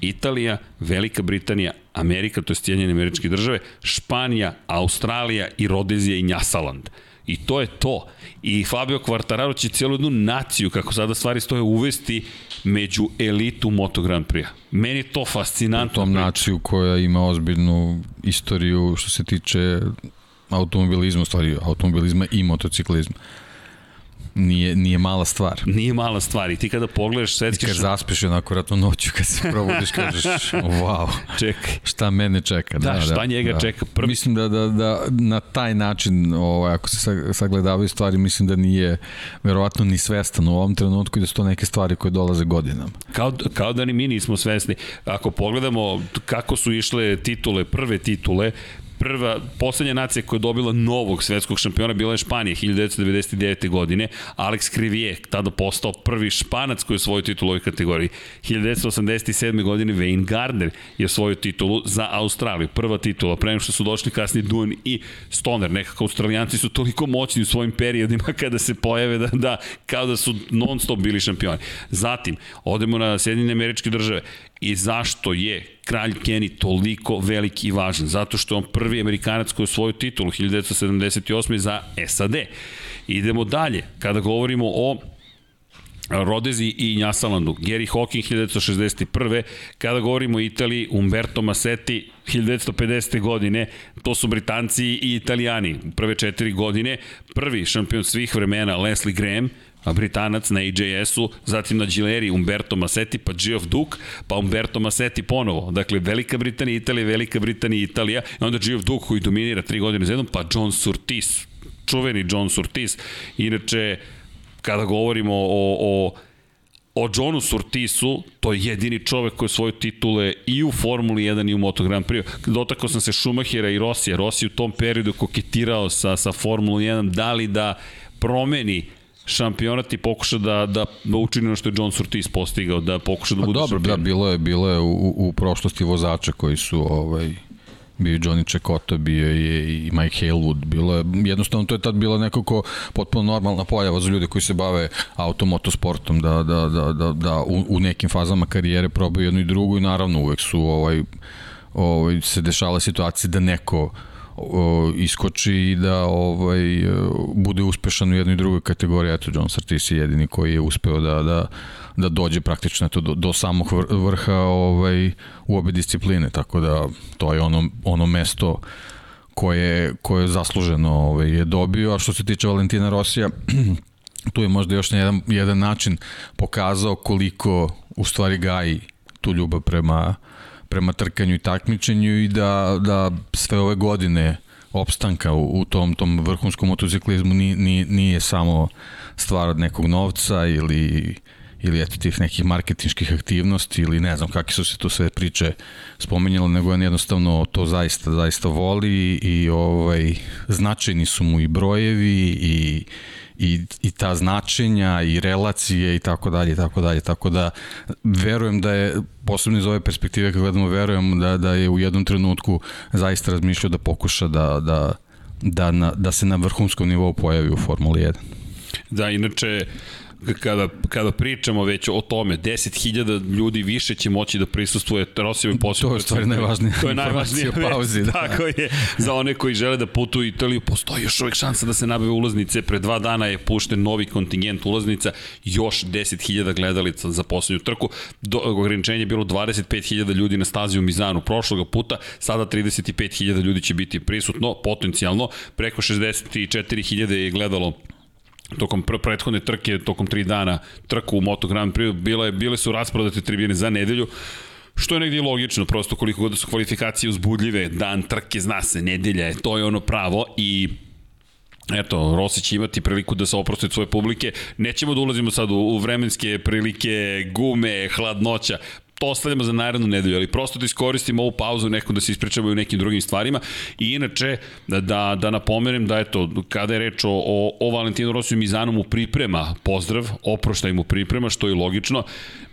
Italija, Velika Britanija, Amerika, to je Sjedinjene američke države, Španija, Australija i Rodezija i Njasaland. I to je to. I Fabio Quartararo će cijelu jednu naciju, kako sada stvari stoje, uvesti među elitu Moto Grand Prix-a. Meni je to fascinantno. Tom naciju koja ima ozbiljnu istoriju što se tiče automobilizma, stvari automobilizma i motociklizma nije, nije mala stvar. Nije mala stvar i ti kada pogledaš svetski... I kad zaspiš onako vratno noću, kad se probudiš, kažeš, wow, čekaj. šta mene čeka. Da, da šta da, njega da. čeka. Prvi... Mislim da, da, da na taj način, ovaj, ako se sagledavaju stvari, mislim da nije verovatno ni svestan u ovom trenutku i da su to neke stvari koje dolaze godinama. Kao, kao da ni mi nismo svesni. Ako pogledamo kako su išle titule, prve titule, prva, poslednja nacija koja je dobila novog svetskog šampiona bila je Španija 1999. godine. Alex Krivije, tada postao prvi španac koji je svoju titulu u ovoj kategoriji. 1987. godine Wayne Gardner je svoju titulu za Australiju. Prva titula, pre što su došli kasnije Duan i Stoner. Nekako Australijanci su toliko moćni u svojim periodima kada se pojave da, da kao da su non stop bili šampioni. Zatim, odemo na Sjedinjene američke države. I zašto je kralj Kenny toliko veliki i važan? Zato što je on prvi amerikanac koji je svoju titulu 1978. za SAD. Idemo dalje. Kada govorimo o Rodezi i Njasalandu, Gary Hawking 1961. Kada govorimo o Italiji, Umberto Massetti 1950. godine, to su Britanci i Italijani. Prve četiri godine, prvi šampion svih vremena Leslie Graham, Britanac na AJS-u, zatim na Gileri Umberto Massetti, pa Geoff Duke, pa Umberto Massetti ponovo. Dakle, Velika Britanija, Italija, Velika Britanija, Italija, i onda Geoff Duke koji dominira tri godine za jednom, pa John Surtees, čuveni John Surtees. Inače, kada govorimo o, o o Johnu Surtisu, to je jedini čovek koji je svoje titule i u Formuli 1 i u Moto Grand Prix. Dotakao sam se Schumachera i Rosija. Rossi u tom periodu koketirao sa, sa Formula 1, da li da promeni šampionat i pokuša da, da, da učini ono što je John Surtees postigao, da pokuša da pa bude dobro, šampion. Da, bilo je, bilo je u, u prošlosti vozača koji su ovaj, bio je Johnny Čekota, bio je i Mike Halewood, bilo je, jednostavno to je tad bila nekako potpuno normalna pojava za ljude koji se bave automotosportom, da, da, da, da, da u, u nekim fazama karijere probaju jednu i drugu i naravno uvek su ovaj, ovaj, se dešala situacija da neko o, iskoči i da ovaj bude uspešan u jednoj i drugoj kategoriji. Eto, John Surtees je jedini koji je uspeo da, da, da dođe praktično eto, do, do samog vrha ovaj, u obe discipline, tako da to je ono, ono mesto koje, koje je zasluženo ovaj, je dobio, a što se tiče Valentina Rosija, tu je možda još na jedan, jedan način pokazao koliko u stvari gaji tu ljubav prema, prema trkanju i takmičenju i da, da sve ove godine opstanka u, u tom, tom vrhunskom motociklizmu nije, nije, nije samo stvar od nekog novca ili ili eto tih nekih marketinških aktivnosti ili ne znam kakve su se to sve priče spomenjale, nego on jednostavno to zaista, zaista voli i ovaj, značajni su mu i brojevi i, i, i ta značenja i relacije i tako dalje i tako dalje. Tako da verujem da je posebno iz ove perspektive kad gledamo verujem da, da je u jednom trenutku zaista razmišljao da pokuša da, da, da, na, da se na vrhunskom nivou pojavi u Formuli 1 Da, inače, kada, kada pričamo već o tome, 10.000 ljudi više će moći da prisustuje Rosijevoj posjetu. To je stvari najvažnije. To je najvažnije pauzi. Da. Tako je. Za one koji žele da putuju u Italiju, postoji još uvek šansa da se nabave ulaznice. Pre dva dana je pušten novi kontingent ulaznica, još 10.000 gledalica za poslednju trku. Do, ograničenje je bilo 25.000 ljudi na stazi u Mizanu prošloga puta, sada 35.000 ljudi će biti prisutno, potencijalno. Preko 64.000 je gledalo tokom pr prethodne trke, tokom tri dana trku u Moto Grand Prix, bile, bile su rasprodate tribine za nedelju, Što je negdje logično, prosto koliko god da su kvalifikacije uzbudljive, dan trke, zna se, nedelja je, to je ono pravo i Eto, Rossi će imati priliku da se oprosti od svoje publike. Nećemo da ulazimo sad u, u vremenske prilike, gume, hladnoća to ostavljamo za narednu nedelju, ali prosto da iskoristimo ovu pauzu neko da se ispričamo i u nekim drugim stvarima. I inače da, da, da napomenem da eto, kada je reč o, o, o Valentinu Rosiju Mizanu mu priprema pozdrav, oproštaj mu priprema, što je logično.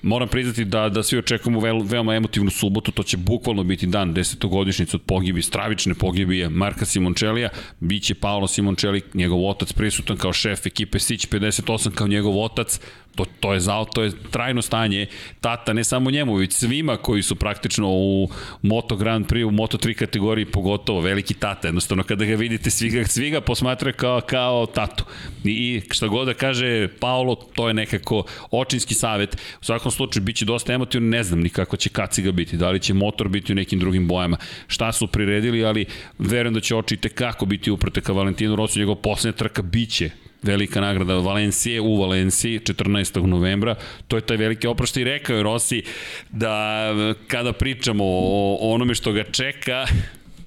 Moram priznati da, da svi očekujemo ve, veoma emotivnu subotu, to će bukvalno biti dan desetogodišnjica od pogibi, stravične pogibije Marka Simončelija, biće Paolo Simončeli, njegov otac prisutan kao šef ekipe Sić 58 kao njegov otac, to, to je zao, to je trajno stanje tata, ne samo njemu, već svima koji su praktično u Moto Grand Prix, u Moto 3 kategoriji pogotovo, veliki tata, jednostavno kada ga vidite, svi ga, svi ga posmatraju kao, kao tatu. I, I šta god da kaže Paolo, to je nekako očinski savet. U svakom slučaju, bit će dosta emotivno, ne znam ni kako će kaciga biti, da li će motor biti u nekim drugim bojama, šta su priredili, ali verujem da će oči kako biti uprte ka Valentinu Rosu, njegov poslednja trka biće velika nagrada Valencije u Valenciji 14. novembra. To je taj veliki oproštaj i rekao je Rossi da kada pričamo o onome što ga čeka,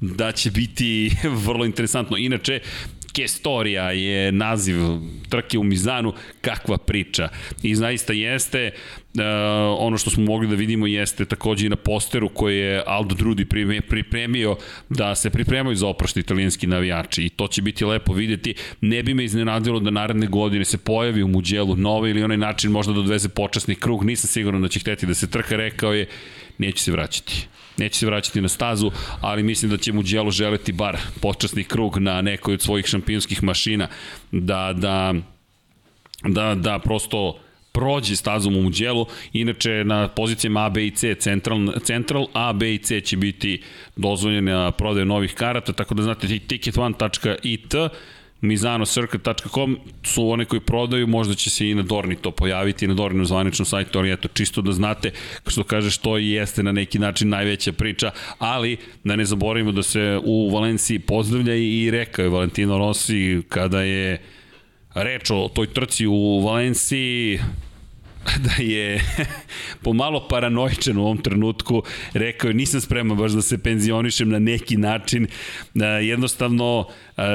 da će biti vrlo interesantno. Inače, Kestorija je naziv trke u Mizanu, kakva priča. I zaista jeste, uh, ono što smo mogli da vidimo jeste takođe i na posteru koje je Aldo Drudi pripremio da se pripremaju za oprošti italijanski navijači. I to će biti lepo videti. Ne bi me iznenadilo da naredne godine se pojavi u Muđelu nove ili onaj način možda da odveze počasni krug, nisam siguran da će hteti da se trka, rekao je neće se vraćati. Neće se vraćati na stazu, ali mislim da će mu Đelo želeti bar počasni krug na nekoj od svojih šampionskih mašina, da, da, da, da prosto prođe stazom u Muđelu. Inače, na pozicijama A, B i C, Central, Central A, B i C će biti dozvoljene prodaje novih karata, tako da znate ticket1.it mizanocircuit.com su one koji prodaju, možda će se i na Dorni to pojaviti, i na Dorni zvaničnom sajtu, ali eto, čisto da znate, što kaže, što i jeste na neki način najveća priča, ali da ne zaboravimo da se u Valenciji pozdravlja i rekao je Valentino Rossi kada je reč o toj trci u Valenciji, da je pomalo paranoičan u ovom trenutku, rekao je nisam spreman baš da se penzionišem na neki način, jednostavno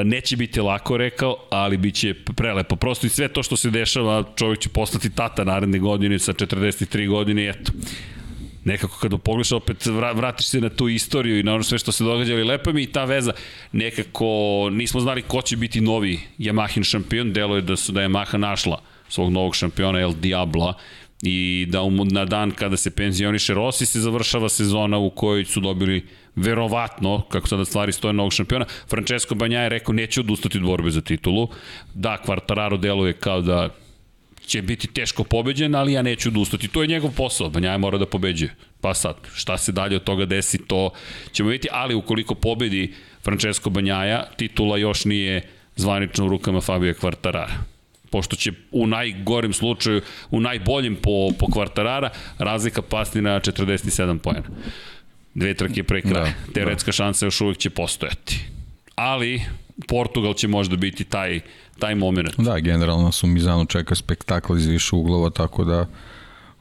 neće biti lako rekao, ali bit će prelepo. Prosto i sve to što se dešava, čovjek će postati tata naredne godine sa 43 godine i eto, nekako kada pogledaš opet vratiš se na tu istoriju i na ono sve što se događa, ali lepo mi i ta veza, nekako nismo znali ko će biti novi Yamahin šampion, delo je da su da je Yamaha našla svog novog šampiona El Diabla i da um, na dan kada se penzioniše Rossi se završava sezona u kojoj su dobili verovatno, kako sada stvari stoje novog šampiona, Francesco Banja je rekao neće odustati od borbe za titulu. Da, Quartararo deluje kao da će biti teško pobeđen, ali ja neću odustati. To je njegov posao, Banjaja mora da pobeđuje. Pa sad, šta se dalje od toga desi, to ćemo vidjeti, ali ukoliko pobedi Francesco Banjaja, titula još nije zvanično u rukama Fabio Quartarara pošto će u najgorim slučaju, u najboljem po, po kvartarara, razlika pasti na 47 pojena. Dve trke pre kraja. Da, Teoretska da. šansa još uvek će postojati. Ali, Portugal će možda biti taj, taj moment. Da, generalno su Mizanu čeka spektakl iz više uglova, tako da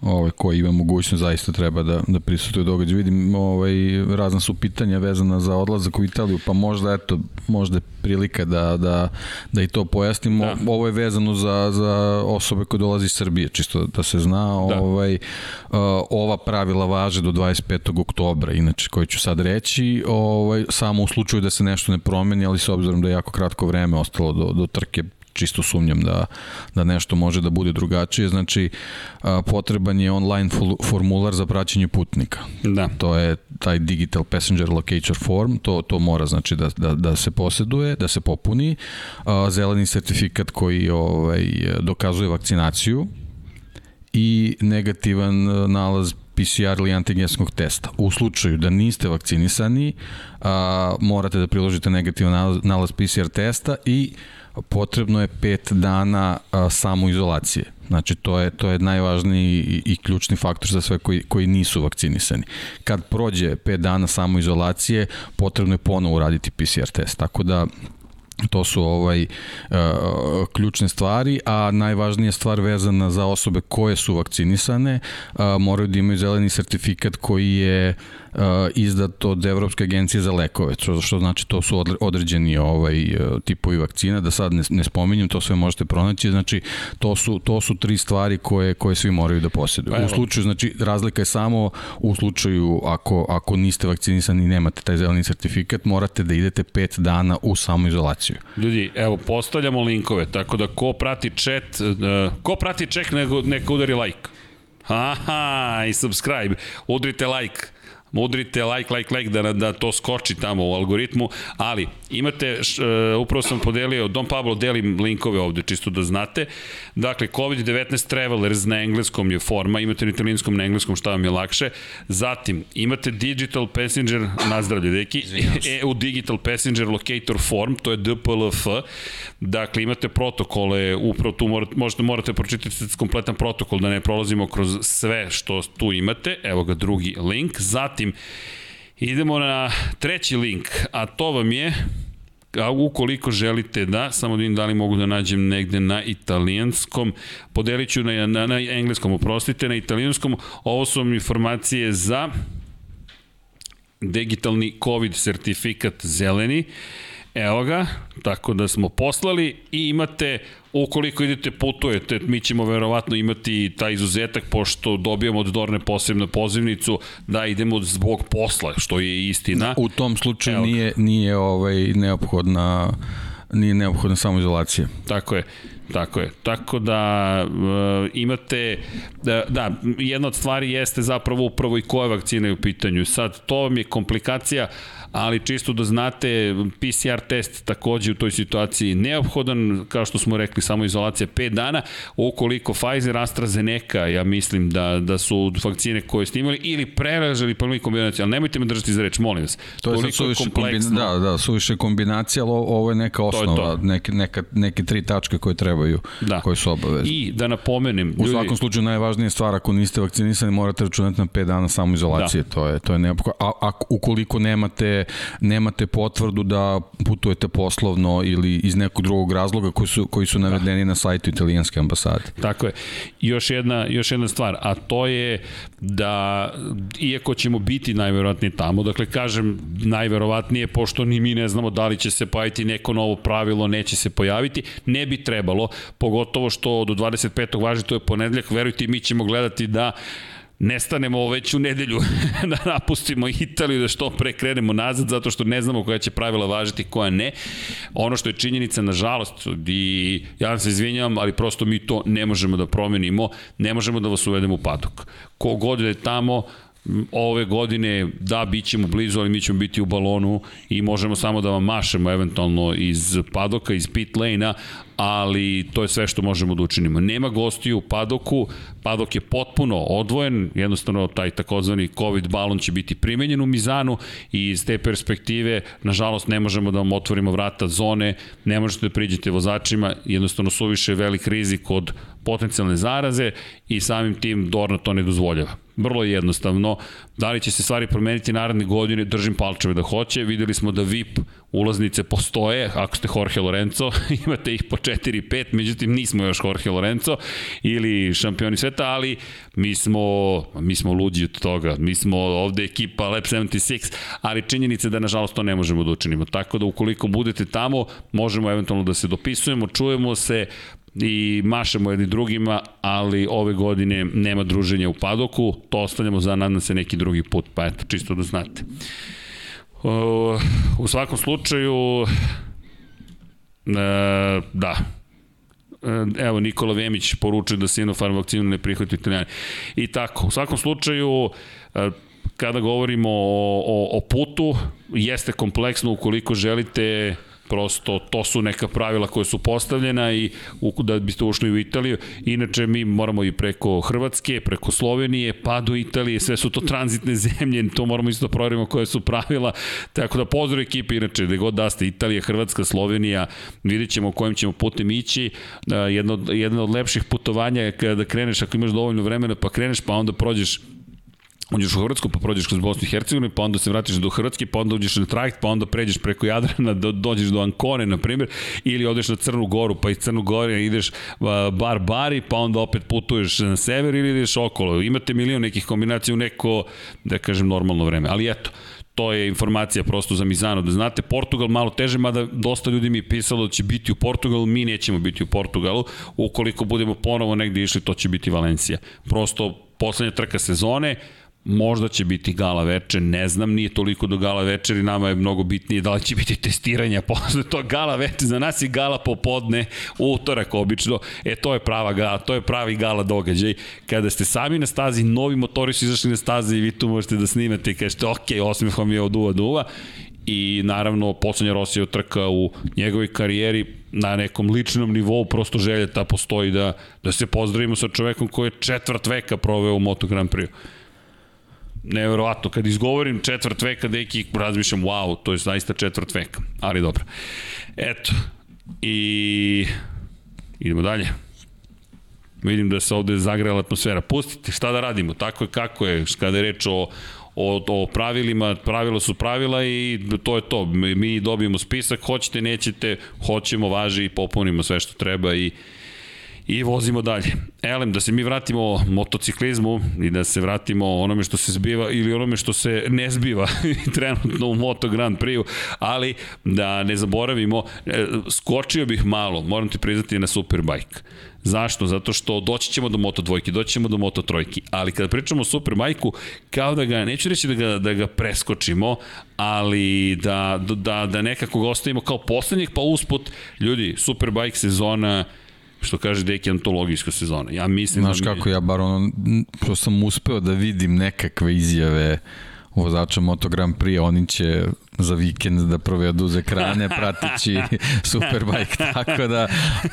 ovaj, koji ima mogućnost zaista treba da, da prisutuje događaj. Vidim, ovaj, razna su pitanja vezana za odlazak u Italiju, pa možda, eto, možda je prilika da, da, da i to pojasnimo. Da. Ovo je vezano za, za osobe koje dolazi iz Srbije, čisto da se zna. Da. Ovaj, uh, ova pravila važe do 25. oktobra, inače, koji ću sad reći, ovaj, samo u slučaju da se nešto ne promeni, ali s obzirom da je jako kratko vreme ostalo do, do trke čisto sumnjam da, da nešto može da bude drugačije. Znači, a, potreban je online formular za praćenje putnika. Da. To je taj Digital Passenger Locator Form, to, to mora znači da, da, da se poseduje, da se popuni. A, zeleni sertifikat koji ovaj, dokazuje vakcinaciju i negativan nalaz PCR ili antigenskog testa. U slučaju da niste vakcinisani, a, morate da priložite negativan nalaz, nalaz PCR testa i potrebno je pet dana samoizolacije. Znači, to je, to je najvažniji i, ključni faktor za sve koji, koji nisu vakcinisani. Kad prođe pet dana samoizolacije, potrebno je ponovo uraditi PCR test. Tako da, To su ovaj uh, ključne stvari, a najvažnija stvar vezana za osobe koje su vakcinisane, uh, moraju da imaju zeleni sertifikat koji je izdat od Evropske agencije za lekove, što, što znači to su određeni ovaj uh, tipovi vakcina, da sad ne, ne spominjem, to sve možete pronaći, znači to su, to su tri stvari koje, koje svi moraju da posjeduju. Pa u slučaju, znači razlika je samo u slučaju ako, ako niste vakcinisani i nemate taj zeleni sertifikat, morate da idete pet dana u samoizolaciju. Ljudi, evo, postavljamo linkove, tako da ko prati chat, uh, ko prati nego, neka udari like. Aha, i subscribe, udrite like Udrite like, like, like da, da to skoči tamo u algoritmu, ali imate, uh, upravo sam podelio, Don Pablo delim linkove ovde, čisto da znate. Dakle, COVID-19 Travelers na engleskom je forma, imate na italijanskom, na engleskom, šta vam je lakše. Zatim, imate Digital Passenger, nazdravlje, deki, EU Digital Passenger Locator Form, to je DPLF. Dakle, imate protokole, upravo tu morate, možete, morate pročitati kompletan protokol da ne prolazimo kroz sve što tu imate. Evo ga drugi link. Zatim, idemo na treći link, a to vam je a ukoliko želite da, samo da vidim da li mogu da nađem negde na italijanskom, podelit ću na, na, na engleskom, oprostite, na italijanskom, ovo su vam informacije za digitalni COVID sertifikat zeleni, Evo ga, tako da smo poslali i imate, ukoliko idete putujete, mi ćemo verovatno imati taj izuzetak, pošto dobijamo od Dorne posebnu pozivnicu, da idemo zbog posla, što je istina. U tom slučaju Evo nije, nije ovaj, neophodna nije neophodna samoizolacija. Tako je. Tako je. Tako da e, imate, da, da, jedna od stvari jeste zapravo upravo i koja vakcina je u pitanju. Sad, to vam je komplikacija, ali čisto da znate, PCR test takođe u toj situaciji neophodan, kao što smo rekli, samo izolacija 5 dana, ukoliko Pfizer, AstraZeneca, ja mislim da, da su vakcine koje ste imali, ili preražali prvi kombinacije, ali nemojte me držati za reč, molim vas. To je suviše, kombina, da, da, suviše kombinacija, ali ovo je neka osnova, to. Neke, neka, neke tri tačke koje trebaju, Da. koje su obavezne. I da napomenem, U ljudi, svakom slučaju najvažnija stvar ako niste vakcinisani morate računati na 5 dana samoizolacije. Da. To je to je neophodno. A, a ukoliko nemate nemate potvrdu da putujete poslovno ili iz nekog drugog razloga koji su koji su navedeni da. na sajtu italijanske ambasade. Tako je. Još jedna, još jedna stvar, a to je da, iako ćemo biti najverovatnije tamo, dakle kažem najverovatnije, pošto ni mi ne znamo da li će se pojaviti neko novo pravilo, neće se pojaviti, ne bi trebalo, pogotovo što do 25. važi, to je ponedeljak, verujte, mi ćemo gledati da nestanemo već u nedelju da napustimo Italiju, da što pre krenemo nazad, zato što ne znamo koja će pravila važiti, koja ne. Ono što je činjenica, nažalost, i ja vam se izvinjavam, ali prosto mi to ne možemo da promenimo, ne možemo da vas uvedemo u padok. Kogod je tamo, ove godine, da, bit ćemo blizu, ali mi ćemo biti u balonu i možemo samo da vam mašemo eventualno iz padoka, iz pit lane-a, ali to je sve što možemo da učinimo. Nema gostiju u padoku, padok je potpuno odvojen, jednostavno taj takozvani COVID balon će biti primenjen u Mizanu i iz te perspektive, nažalost, ne možemo da vam otvorimo vrata zone, ne možete da priđete vozačima, jednostavno suviše velik rizik od potencijalne zaraze i samim tim Dorna to ne dozvoljava. Vrlo je jednostavno. Da li će se stvari promeniti naredne godine, držim palčeve da hoće. Videli smo da VIP ulaznice postoje, ako ste Jorge Lorenzo, imate ih po 4-5, međutim nismo još Jorge Lorenzo ili šampioni sveta, ali mi smo, mi smo luđi od toga, mi smo ovde ekipa Lab 76, ali činjenica je da nažalost to ne možemo da učinimo. Tako da ukoliko budete tamo, možemo eventualno da se dopisujemo, čujemo se, i mašemo jedni drugima, ali ove godine nema druženja u padoku, to ostavljamo za nadam se neki drugi put, pa eto, čisto da znate. U svakom slučaju, e, da, e, evo Nikola Vemić poručuje da Sinopharm vakcinu ne prihvati italijani. I tako, u svakom slučaju, e, kada govorimo o, o, o putu, jeste kompleksno ukoliko želite prosto to su neka pravila koje su postavljena i da biste ušli u Italiju. Inače mi moramo i preko Hrvatske, preko Slovenije, pa do Italije, sve su to tranzitne zemlje, to moramo isto da proverimo koje su pravila. Tako da pozdrav ekipe, inače da god da ste Italija, Hrvatska, Slovenija, vidjet ćemo kojim ćemo putem ići. Jedno, jedno od lepših putovanja je kada kreneš, ako imaš dovoljno vremena, pa kreneš, pa onda prođeš uđeš u Hrvatsku, pa prođeš kroz Bosnu i Hercegovinu, pa onda se vratiš do Hrvatske, pa onda uđeš na trajekt, pa onda pređeš preko Jadrana, do, dođeš do Ankone, na primjer, ili odeš na Crnu Goru, pa iz Crnu Gore ideš bar bari, pa onda opet putuješ na sever ili ideš okolo. Imate milion nekih kombinacija u neko, da kažem, normalno vreme. Ali eto, to je informacija prosto za Mizano. Da znate, Portugal malo teže, mada dosta ljudi mi je pisalo da će biti u Portugalu, mi nećemo biti u Portugalu. Ukoliko budemo ponovo negde išli, to će biti Valencija. Prosto poslednja trka sezone, Možda će biti gala večer, ne znam, nije toliko do gala večeri, nama je mnogo bitnije da li će biti testiranja posle to gala večer, za nas je gala popodne, utorak obično, e to je prava gala, to je pravi gala događaj, kada ste sami na stazi, novi motori su izašli na stazi i vi tu možete da snimate i kažete, ok, osmeh vam je od uva do uva, i naravno poslednja Rosija trka u njegovoj karijeri na nekom ličnom nivou prosto želja ta postoji da, da se pozdravimo sa čovekom koji je četvrt veka proveo u Moto Grand Prix neverovatno, kad izgovorim četvrt veka, deki, razmišljam, wow, to je zaista četvrt veka, ali dobro. Eto, i idemo dalje. Vidim da se ovde zagrela atmosfera. Pustite, šta da radimo, tako je kako je, kada je reč o, o, o pravilima, pravila su pravila i to je to. Mi dobijemo spisak, hoćete, nećete, hoćemo, važi i popunimo sve što treba i I vozimo dalje. Elem, da se mi vratimo motociklizmu i da se vratimo onome što se zbiva ili onome što se ne zbiva trenutno u Moto Grand Prix-u, ali da ne zaboravimo, e, skočio bih malo, moram ti priznati na Superbike. Zašto? Zato što doći ćemo do Moto dvojke, doći ćemo do Moto trojke, ali kada pričamo o Superbajku, kao da ga, neću reći da ga, da ga preskočimo, ali da, da, da nekako ga ostavimo kao poslednjih, pa usput, ljudi, Superbike sezona, što kaže Deki antologijska sezona. Ja mislim Znaš da mi... kako ja bar ono, što sam uspeo da vidim nekakve izjave vozača Moto Grand Prix, oni će za vikend da provedu uz ekrane prateći Superbike, tako da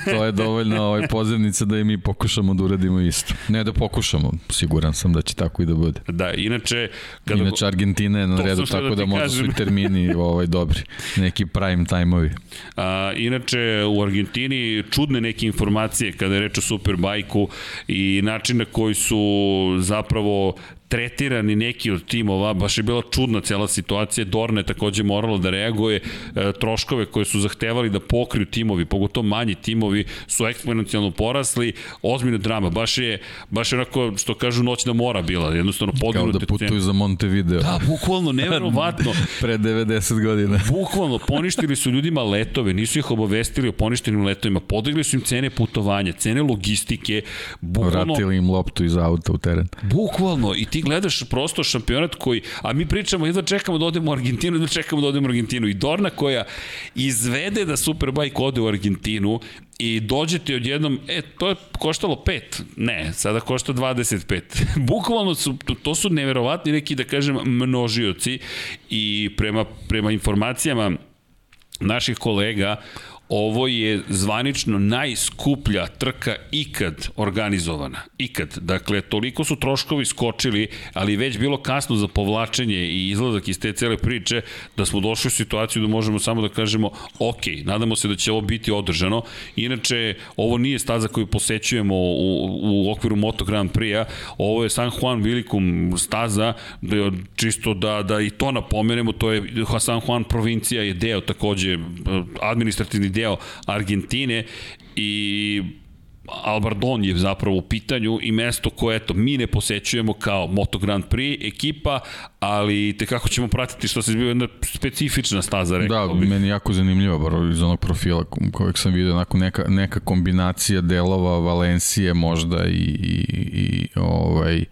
to je dovoljno ovaj, pozivnica da i mi pokušamo da uradimo isto. Ne da pokušamo, siguran sam da će tako i da bude. Da, inače... Kada... Inače Argentina je na redu, tako da, da možda su i termini ovaj, dobri, neki prime time-ovi. A, inače, u Argentini čudne neke informacije kada je reč o Superbajku i način na koji su zapravo tretirani neki od timova, baš je bila čudna cela situacija, Dorne takođe moralo da reaguje, e, troškove koje su zahtevali da pokriju timovi, pogotovo manji timovi, su eksponencijalno porasli, ozbiljna drama, baš je, baš je onako, što kažu, noćna mora bila, jednostavno podignuti. Kao da putuju za Montevideo. Da, bukvalno, neverovatno. Pre 90 godina. bukvalno, poništili su ljudima letove, nisu ih obavestili o poništenim letovima, podigli su im cene putovanja, cene logistike, bukvalno... Vratili im loptu iz auta u teren. Bukvalno, i ti gledaš prosto šampionat koji, a mi pričamo, jedva čekamo da odemo u Argentinu, jedva čekamo da odemo u Argentinu. I Dorna koja izvede da Superbike ode u Argentinu i dođete odjednom, e, to je koštalo 5. Ne, sada košta 25. Bukvalno su, to, to su neverovatni neki, da kažem, množioci i prema, prema informacijama naših kolega, ovo je zvanično najskuplja trka ikad organizovana. Ikad. Dakle, toliko su troškovi skočili, ali već bilo kasno za povlačenje i izlazak iz te cele priče, da smo došli u situaciju da možemo samo da kažemo, ok, nadamo se da će ovo biti održano. Inače, ovo nije staza koju posećujemo u, u okviru Moto Grand Prix-a, ovo je San Juan Vilikum staza, da, čisto da, da i to napomenemo, to je San Juan provincija je deo takođe administrativni deo Argentine i Albardon je zapravo u pitanju i mesto koje eto, mi ne posećujemo kao Moto Grand Prix ekipa, ali te kako ćemo pratiti što se zbiva jedna specifična staza, rekao Da, bih. meni jako zanimljivo, bar iz onog profila kojeg sam vidio, onako neka, neka kombinacija delova Valencije možda i, i, i ovaj,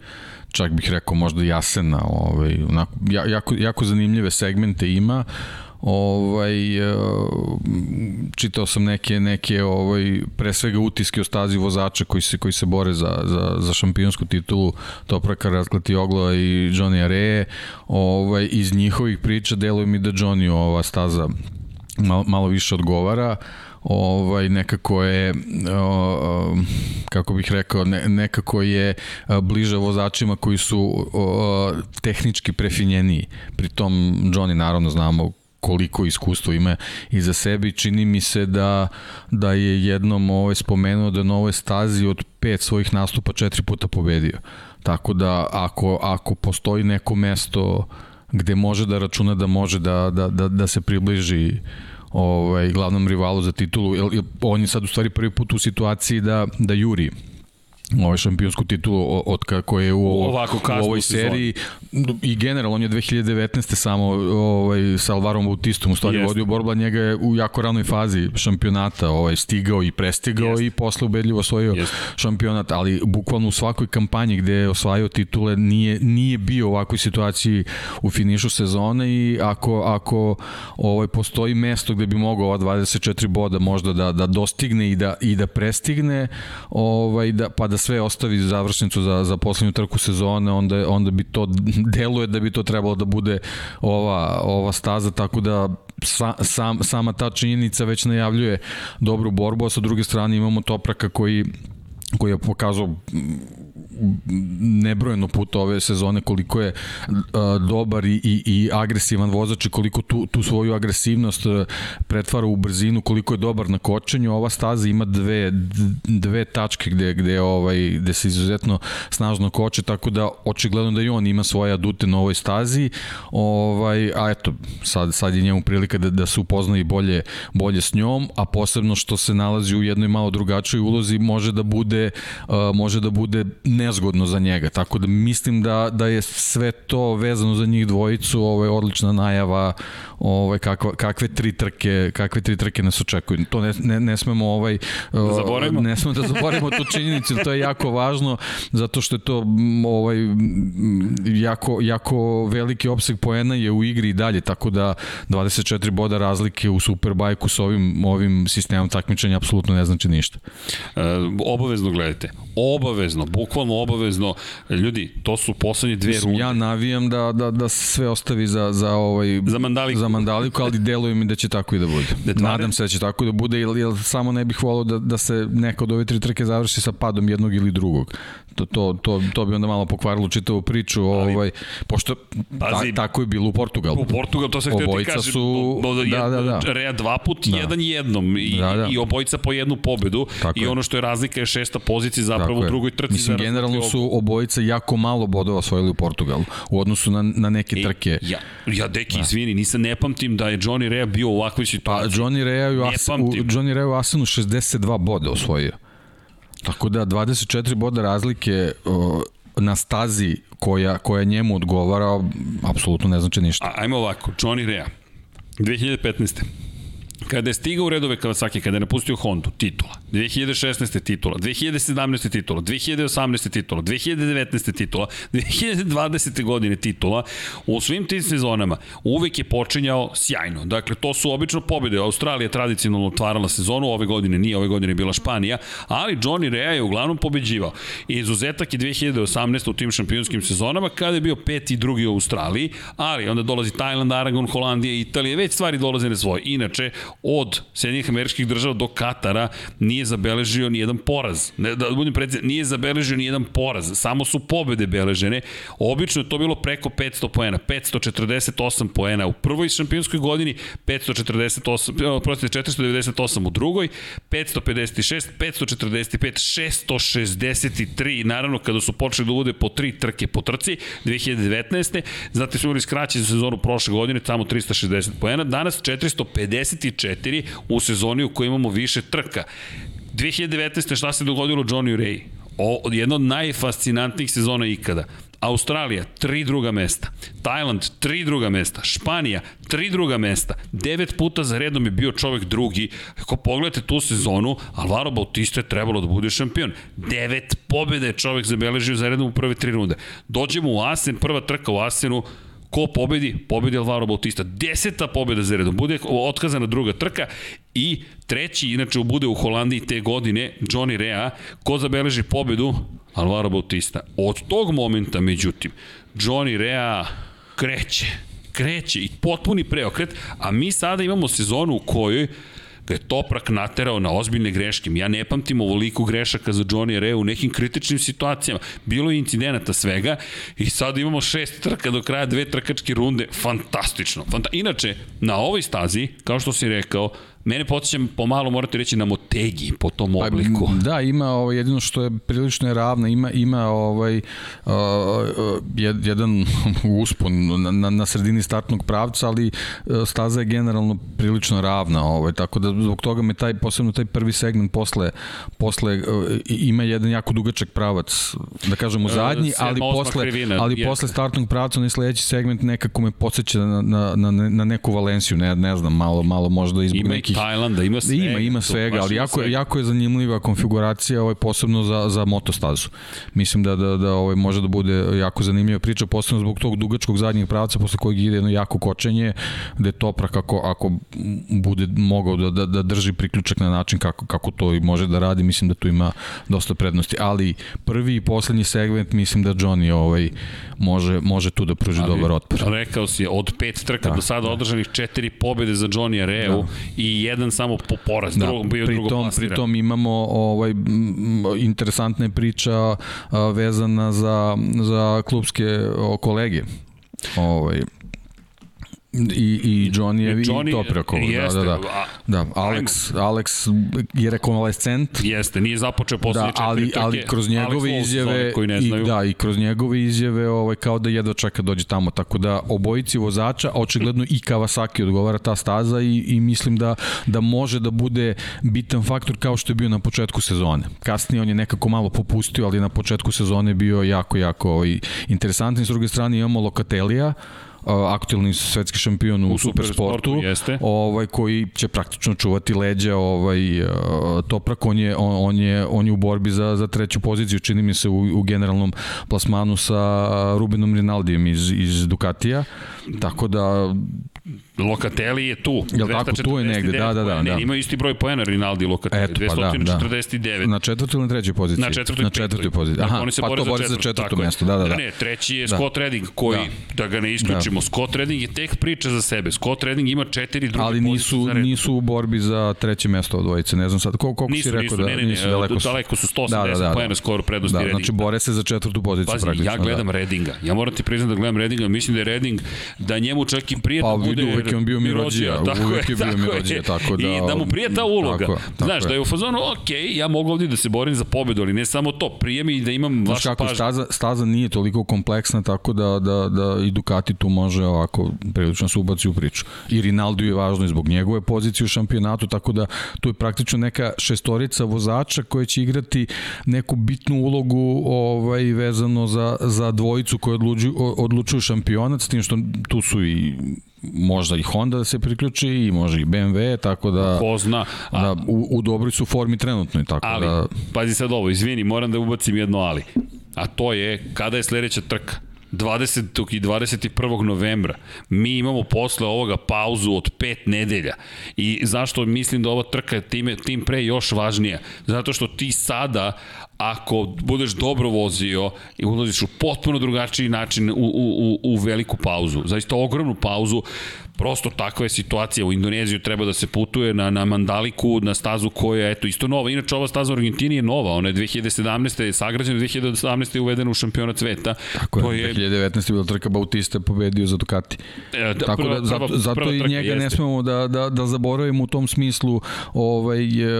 čak bih rekao možda Jasena, ovaj, onako, jako, jako zanimljive segmente ima, ovaj e, čitao sam neke neke ovaj pre svega utiske o stazi vozača koji se koji se bore za za za šampionsku titulu Topraka Oglo i Johnny Areje ovaj iz njihovih priča deluje mi da Johnny ova staza malo, malo više odgovara. Ovaj nekako je o, kako bih rekao ne, nekako je bliže vozačima koji su o, tehnički prefinjeniji. Pritom Johnny naravno znamo koliko iskustvo ima iza sebe i čini mi se da, da je jednom ovaj spomenuo da na ovoj stazi od pet svojih nastupa četiri puta pobedio. Tako da ako, ako postoji neko mesto gde može da računa da može da, da, da, da se približi ovaj, glavnom rivalu za titulu, on je sad u stvari prvi put u situaciji da, da juri ovaj šampionsku titulu od kako je u, Ovako, u ovoj seriji i generalno on je 2019. samo ovaj, sa Alvarom Bautistom u stvari Jest. vodio borba, njega je u jako ranoj fazi šampionata ovaj, stigao i prestigao Jest. i posle ubedljivo osvojio Jest. šampionat, ali bukvalno u svakoj kampanji gde je osvajao titule nije, nije bio u ovakvoj situaciji u finišu sezone i ako, ako ovaj, postoji mesto gde bi mogao ova 24 boda možda da, da dostigne i da, i da prestigne ovaj, da, pa da da sve ostavi završnicu za, za poslednju trku sezone, onda, onda bi to deluje da bi to trebalo da bude ova, ova staza, tako da sa, sam, sama ta činjenica već najavljuje dobru borbu, a sa druge strane imamo Topraka koji koji je pokazao nebrojeno puta ove sezone koliko je a, dobar i, i, i agresivan vozač i koliko tu, tu svoju agresivnost a, pretvara u brzinu, koliko je dobar na kočenju. Ova staza ima dve, dve tačke gde, gde, ovaj, gde se izuzetno snažno koče, tako da očigledno da i on ima svoje adute na ovoj stazi. Ovaj, a eto, sad, sad je njemu prilika da, da se upozna i bolje, bolje s njom, a posebno što se nalazi u jednoj malo drugačoj ulozi može da bude uh, može da bude nezgodno za njega. Tako da mislim da da je sve to vezano za njih dvojicu, ovo je odlična najava, ovaj kakva, kakve tri trke, kakve tri trke nas očekuju. To ne, ne, ne smemo ovaj da zaboravimo. ne smemo da zaboravimo tu činjenicu, to je jako važno zato što je to ovaj jako jako veliki opseg poena je u igri i dalje, tako da 24 boda razlike u Superbajku sa ovim ovim sistemom takmičenja apsolutno ne znači ništa. E, obavezno gledajte. Obavezno, bukvalno obavezno. Ljudi, to su poslednje dve runde. ja navijam da, da, da se sve ostavi za, za, ovaj, Za Mandaliku. za Mandaliku, ali deluje mi da će tako i da bude. Da tvare- Nadam se da će tako i da bude, jer, jer samo ne bih volao da, da se neka od ove tri trke završi sa padom jednog ili drugog. To, to, to, to bi onda malo pokvarilo čitavu priču, ovaj, pošto Pazi, ta, tako je bilo u Portugalu. U Portugal, to se htio ti kažem. su- do, da, da, da. Rea dva put, Da. jedan jednom. I, Da, da. I obojica po jednu pobedu. Tako I je. ono što je razlika je šesta pozicija zapravo Tako u drugoj trci. Mislim, generalno su obojica jako malo bodova osvojili u Portugalu u odnosu na, na neke E, trke. Ja, ja deki, izvini, nisam ne pamtim da je Johnny Rea bio u ovakvoj Pa situaciji. Johnny Rea u, As, u. Johnny Rea u Asenu 62 boda osvojio. Tako da 24 boda razlike na stazi koja, koja njemu odgovara, apsolutno ne znači ništa. A, ajmo ovako, Johnny Rea, 2015. Kada je stigao u redove Kawasaki, kada je napustio Hondu, titula. 2016. titula, 2017. titula, 2018. titula, 2019. titula, 2020. godine titula. U svim tim sezonama uvek je počinjao sjajno. Dakle, to su obično pobjede. Australija tradicionalno otvarala sezonu, ove godine nije, ove godine je bila Španija, ali Johnny Rea je uglavnom pobeđivao. Izuzetak je 2018. u tim šampionskim sezonama, kada je bio peti i drugi u Australiji, ali onda dolazi Tajland, Aragon, Holandija, Italija, već stvari dolaze na svoje. Inače, od Sjedinjih američkih država do Katara nije zabeležio ni jedan poraz. Ne, da budem precizan, nije zabeležio ni jedan poraz. Samo su pobede beležene. Obično je to bilo preko 500 poena. 548 poena u prvoj šampionskoj godini, 548, prostite, 498 u drugoj, 556, 545, 663. Naravno, kada su počeli da uvode po tri trke po trci, 2019. Zatim smo imali skraćenu sezonu prošle godine, tamo 360 poena. Danas 454 u sezoni u kojoj imamo više trka. 2019. šta se dogodilo Johnny Ray? O, jedna od najfascinantnijih sezona ikada. Australija, tri druga mesta. Tajland, tri druga mesta. Španija, tri druga mesta. Devet puta za redom je bio čovek drugi. Ako pogledate tu sezonu, Alvaro Bautista je trebalo da bude šampion. Devet pobjede je čovek zabeležio za redom u prve tri runde. Dođemo u Asen, prva trka u Asenu, Ko pobedi? Pobedi Alvaro Bautista. Deseta pobeda za redom. Bude otkazana druga trka i treći, inače, bude u Holandiji te godine, Johnny Rea. Ko zabeleži pobedu? Alvaro Bautista. Od tog momenta, međutim, Johnny Rea kreće. Kreće i potpuni preokret, a mi sada imamo sezonu u kojoj ga je Toprak naterao na ozbiljne greške. Ja ne pamtim ovoliko grešaka za Johnny Rea u nekim kritičnim situacijama. Bilo je incidenata svega i sad imamo šest trka do kraja dve trkačke runde. Fantastično. Fanta Inače, na ovoj stazi, kao što si rekao, mene podsjećam pomalo morate reći na Motegi po tom obliku. Pa, da, ima ovaj, jedino što je prilično je ravna, ima, ima ovaj, uh, jed, jedan uspon na, na, na sredini startnog pravca, ali uh, staza je generalno prilično ravna, ovaj, tako da zbog toga me taj, posebno taj prvi segment posle, posle uh, ima jedan jako dugačak pravac, da kažem u zadnji, ali posle, krivina, ali jeste. posle startnog pravca, onaj sledeći segment nekako me podsjeća na, na, na, na neku Valenciju, ne, ne znam, malo, malo možda izbog Ima i nekih Tajlanda, ima svega. Ima, ima tu, svega, ali ima jako, svega. jako je zanimljiva konfiguracija, ovaj, posebno za, za motostazu. Mislim da, da, da ovaj, može da bude jako zanimljiva priča, posebno zbog tog dugačkog zadnjeg pravca, posle kojeg ide jedno jako kočenje, gde Toprak ako, ako bude mogao da, da, da drži priključak na način kako, kako to i može da radi, mislim da tu ima dosta prednosti. Ali prvi i poslednji segment, mislim da Johnny ovaj, može, može tu da pruži dobar otpor. Rekao si, od pet trka Da, do sada da. održanih četiri pobede za Johnny Areu Da. i jedan samo po poraz, da, drugom bio drugo tom, pri tom imamo ovaj, interesantna je priča vezana za, za klubske kolege. Ovaj, i, i Johnny, Johnny i Toprakov. Da, jeste, da, da. a- da. Alex, Alex je rekonvalescent, Jeste, nije započeo poslednje da, četiri ali, ali kroz Alex njegove za izjave koji ne i, znaju. da, i kroz njegove izjave ovaj, kao da jedva čeka dođe tamo, tako da obojici vozača, očigledno i Kawasaki odgovara ta staza i, i mislim da, da može da bude bitan faktor kao što je bio na početku sezone. Kasnije on je nekako malo popustio, ali na početku sezone bio jako, jako ovaj, interesantan. S druge strane imamo Lokatelija, aktuelni svetski šampion u, U supersportu, supersportu, jeste. ovaj koji će praktično čuvati leđa ovaj uh, Toprak on je on, on je on je u borbi za za treću poziciju čini mi se u, u generalnom plasmanu sa Rubenom Rinaldijem iz iz Ducatija tako da Lokateli je tu. Jel tako, tu je negde, da, da, da, da. imaju isti broj poena Rinaldi i Lokateli, Eto, pa da, da. 249. na četvrtoj ili na trećoj poziciji Na četvrtoj, na četvrtoj poziciji Dakle, aha oni se pa bore to bori za četvrto, mesto da da da Ne, treći je Da. Scott Redding koji, da. da ga ne isključimo, Scott Redding je tek priča za sebe. Scott Redding ima četiri druge ali nisu nisu u borbi za treće mesto od dvojice ne znam sad koliko, koliko Nisu, si rekao nisu, da ne, ne, nisu daleko su daleko su 180 Da, da, da, da. poena skoro prednosti da, Reddinga. znači bore se za četvrtu poziciju Pazi, praktično ja gledam da. Redinga. Ja moram ti priznati da gledam Redinga. Mislim da je Reding, da njemu čak i prije Pa, da bude... uvek je on bio Mirođija, tako uvek je bio tako Mirođija, tako da- I da mu prije ta uloga. Tako tako Znaš, je. da je u fazonu, ok, ja mogu ovdje da se borim za pobedu, ali ne samo to, prije mi da imam Znaš vašu kako, pažnju. staza, staza nije toliko kompleksna, tako da, da, da i Ducati tu može ovako prilično se ubaci u priču. I Rinaldo je važno i zbog njegove pozicije u šampionatu, tako da tu je praktično neka šestorica vozača koja će igrati neku bitnu ulogu ovaj, vezano za, za dvojicu koji odlučuju, odlučuju šampionat, s tim što tu su i možda i Honda da se priključi i može i BMW, tako da, Ko zna, a, da u, u dobroj su formi trenutno, tako ali, da pazi sad ovo, izvini, moram da ubacim jedno ali. A to je, kada je sledeća trka? 20. i 21. novembra. Mi imamo posle ovoga pauzu od pet nedelja. I zašto mislim da ova trka je time, tim pre još važnija? Zato što ti sada, ako budeš dobro vozio i ulaziš u potpuno drugačiji način u, u, u, u veliku pauzu, zaista ogromnu pauzu, prosto takva je situacija. U Indoneziju treba da se putuje na, na Mandaliku, na stazu koja je eto, isto nova. Inače, ova staza u Argentini je nova. Ona je 2017. je sagrađena, 2017. je uvedena u šampiona sveta. Tako to je, 2019. je bila trka Bautista pobedio za Ducati. E, da, Tako prva- da zato, prva- zato prva i njega ne jeste. smemo da, da, da zaboravimo u tom smislu ovaj, e,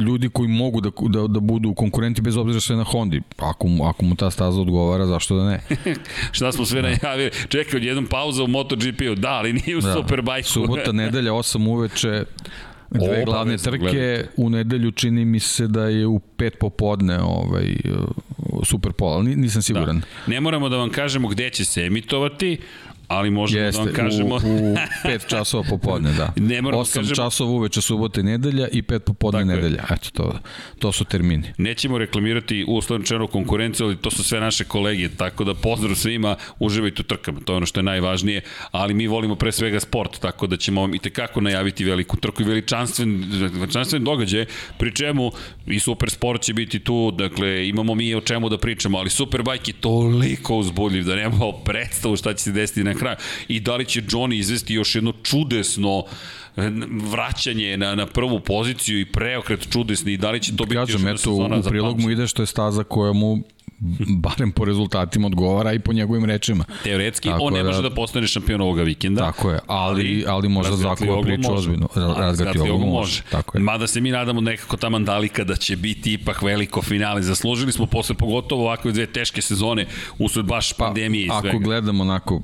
ljudi koji mogu da, da, da budu konkurenti bez obzira što je na Hondi. Ako, ako mu ta staza odgovara, zašto da ne? Šta smo sve najavili? Čekaj, odjednom pauza u MotoGP-u. Da, ali nije u da. Superbike-u. Subota, nedelja, 8 uveče, dve Obavezno glavne trke, gledati. u nedelju čini mi se da je u pet popodne ovaj, e, super pola, ali ni- nisam siguran. Da. Ne moramo da vam kažemo gde će se emitovati, ali možemo Jeste, da vam kažemo... u, u 5 časova popodne, da. Ne moramo 8 kažemo- časova uveče subota i nedelja i 5 popodne Tako je. nedelja. Eto, to, to su termini. Nećemo reklamirati uslovno čenu konkurenciju, ali to su sve naše kolege, tako da pozdrav svima, uživajte u trkama, to je ono što je najvažnije, ali mi volimo pre svega sport, tako da ćemo vam i tekako najaviti veliku trku i veličanstven, veličanstven događaj, pri čemu i super sport će biti tu, dakle imamo mi o čemu da pričamo, ali Superbike je toliko uzbudljiv da nemamo predstavu šta će se desiti na kraju. I da li će Johnny izvesti još jedno čudesno vraćanje na, na prvu poziciju i preokret čudesni i da li će to biti još Kažem, jedna eto, sezona u prilog mu ide što je staza koja mu barem po rezultatima odgovara i po njegovim rečima. Teoretski, Tako on ne da- može da postane šampion ovoga vikenda. Tako je, ali, ali može oglu priču može. ozbiljno. Razgati oglu može. Tako je. Mada se mi nadamo nekako ta mandalika da će biti ipak veliko finale. Zaslužili smo posle pogotovo ovakve dve teške sezone usled baš pandemije i svega. Pa, Ako gledamo onako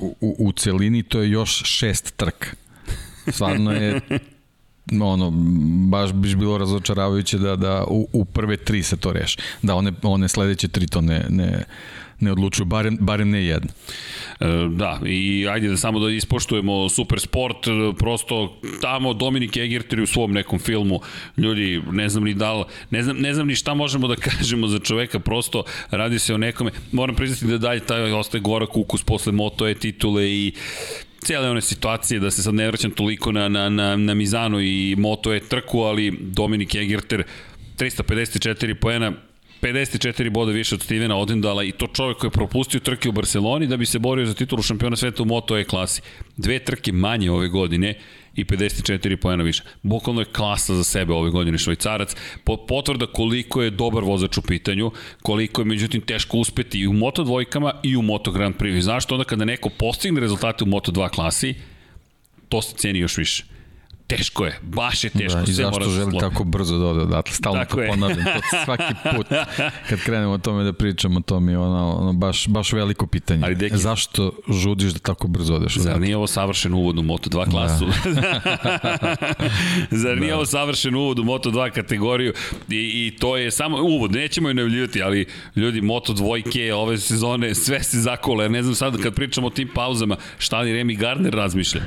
u, u, u celini, to je još šest trka. Stvarno je ono, baš biš bilo razočaravajuće da, da u, u prve tri se to reši. Da one, one sledeće tri to ne, ne, ne odlučuju, barem, barem ne jedna. E, Da, i ajde da samo da ispoštujemo super sport, prosto tamo Dominik Egerter u svom nekom filmu, ljudi, ne znam ni da li, ne znam, ne znam ni šta možemo da kažemo za čoveka, prosto radi se o nekome, moram priznati da dalje taj ostaje gorak ukus posle Moto E titule i cijele one situacije, da se sad ne vraćam toliko na, na, na, na Mizano i Moto E trku, ali Dominik Egerter 354 poena, 54 boda više od Stevena Odendala i to čovjek koji je propustio trke u Barceloni da bi se borio za titulu šampiona sveta u Moto E klasi. Dve trke manje ove godine i 54 poena više. Bukvalno je klasa za sebe ove godine švajcarac. Potvrda koliko je dobar vozač u pitanju, koliko je međutim teško uspeti i u Moto dvojkama i u Moto Grand Prix. Zašto onda kada neko postigne rezultate u Moto 2 klasi, to se ceni još više teško je, baš je teško. Da, I zašto želi slobi. tako brzo da ode odatle, stalno tako to je. ponavljam, to svaki put kad krenemo o tome da pričamo, to mi je ono, ono baš, baš veliko pitanje. Ali deki, zašto žudiš da tako brzo odeš odatle? Zar nije ovo savršen uvod u Moto2 klasu? Da. Zar nije da. ovo savršen uvod u Moto2 kategoriju? I, I to je samo uvod, nećemo je najavljivati, ali ljudi, Moto dvojke ove sezone, sve se zakole. Ne znam sad kad pričamo o tim pauzama, šta li Remy Gardner razmišlja?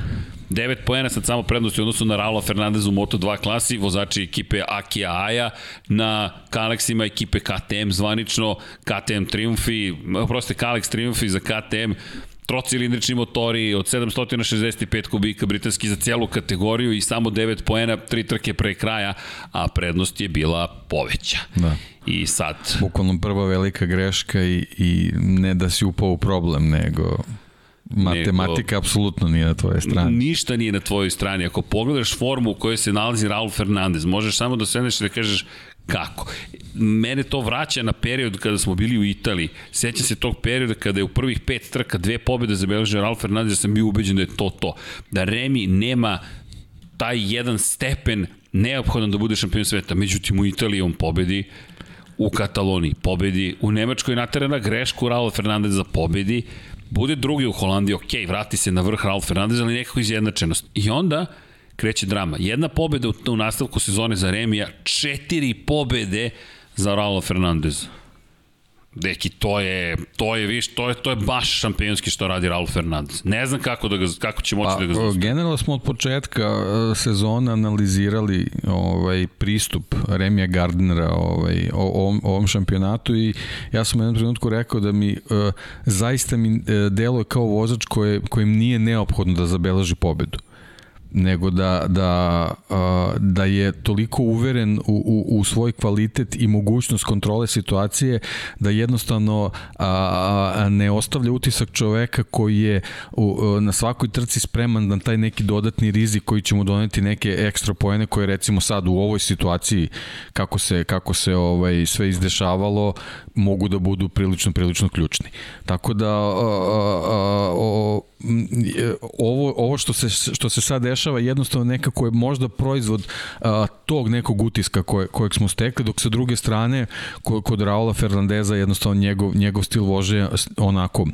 9 poena sad samo prednosti u odnosu na Raula Fernandez u Moto2 klasi, vozači ekipe Akija Aja, na Kalexima ekipe KTM zvanično, KTM Triumfi, proste Kalex Triumfi za KTM, trocilindrični motori od 765 kubika britanski za celu kategoriju i samo 9 poena, tri trke pre kraja, a prednost je bila poveća. Da. I sad... Bukvalno prva velika greška i, i ne da si upao u problem, nego Matematika nego, apsolutno nije na tvojoj strani. Ništa nije na tvojoj strani. Ako pogledaš formu u kojoj se nalazi Raul Fernandez, možeš samo da sedneš i da kažeš kako. Mene to vraća na period kada smo bili u Italiji. Seća se tog perioda kada je u prvih pet trka dve pobjede zabeležio Raul Fernandez, ja sam bio ubeđen da je to to. Da Remi nema taj jedan stepen neophodan da bude šampion sveta. Međutim, u Italiji on pobedi, u Kataloniji pobedi, u Nemačkoj naterana grešku Raul Fernandez za pobedi, bude drugi u Holandiji, ok, vrati se na vrh Ralf Fernandez, ali nekako izjednačenost. I onda kreće drama. Jedna pobeda u, u nastavku sezone za Remija, četiri pobede za Raula Fernandeza. Deki, to je, to je, viš, to je, to je baš šampionski što radi Raul Fernandez. Ne znam kako, da ga, kako će moći pa, da ga zaustavi. Generalno smo od početka e, sezona analizirali ovaj pristup Remija Gardnera ovaj, o, ovom, ovom šampionatu i ja sam u jednom trenutku rekao da mi uh, zaista mi uh, deluje kao vozač koje, kojim nije neophodno da zabeleži pobedu nego da, da, da je toliko uveren u, u, u svoj kvalitet i mogućnost kontrole situacije da jednostavno ne ostavlja utisak čoveka koji je u, na svakoj trci spreman na taj neki dodatni rizik koji će mu doneti neke ekstra poene koje recimo sad u ovoj situaciji kako se, kako se ovaj sve izdešavalo mogu da budu prilično prilično ključni. Tako da a, a, a, ovo, ovo što se, što se sad dešava jednostavno nekako je možda proizvod a, tog nekog utiska koje, kojeg smo stekli, dok sa druge strane kod, kod Raula Fernandeza jednostavno njegov, njegov stil vože onako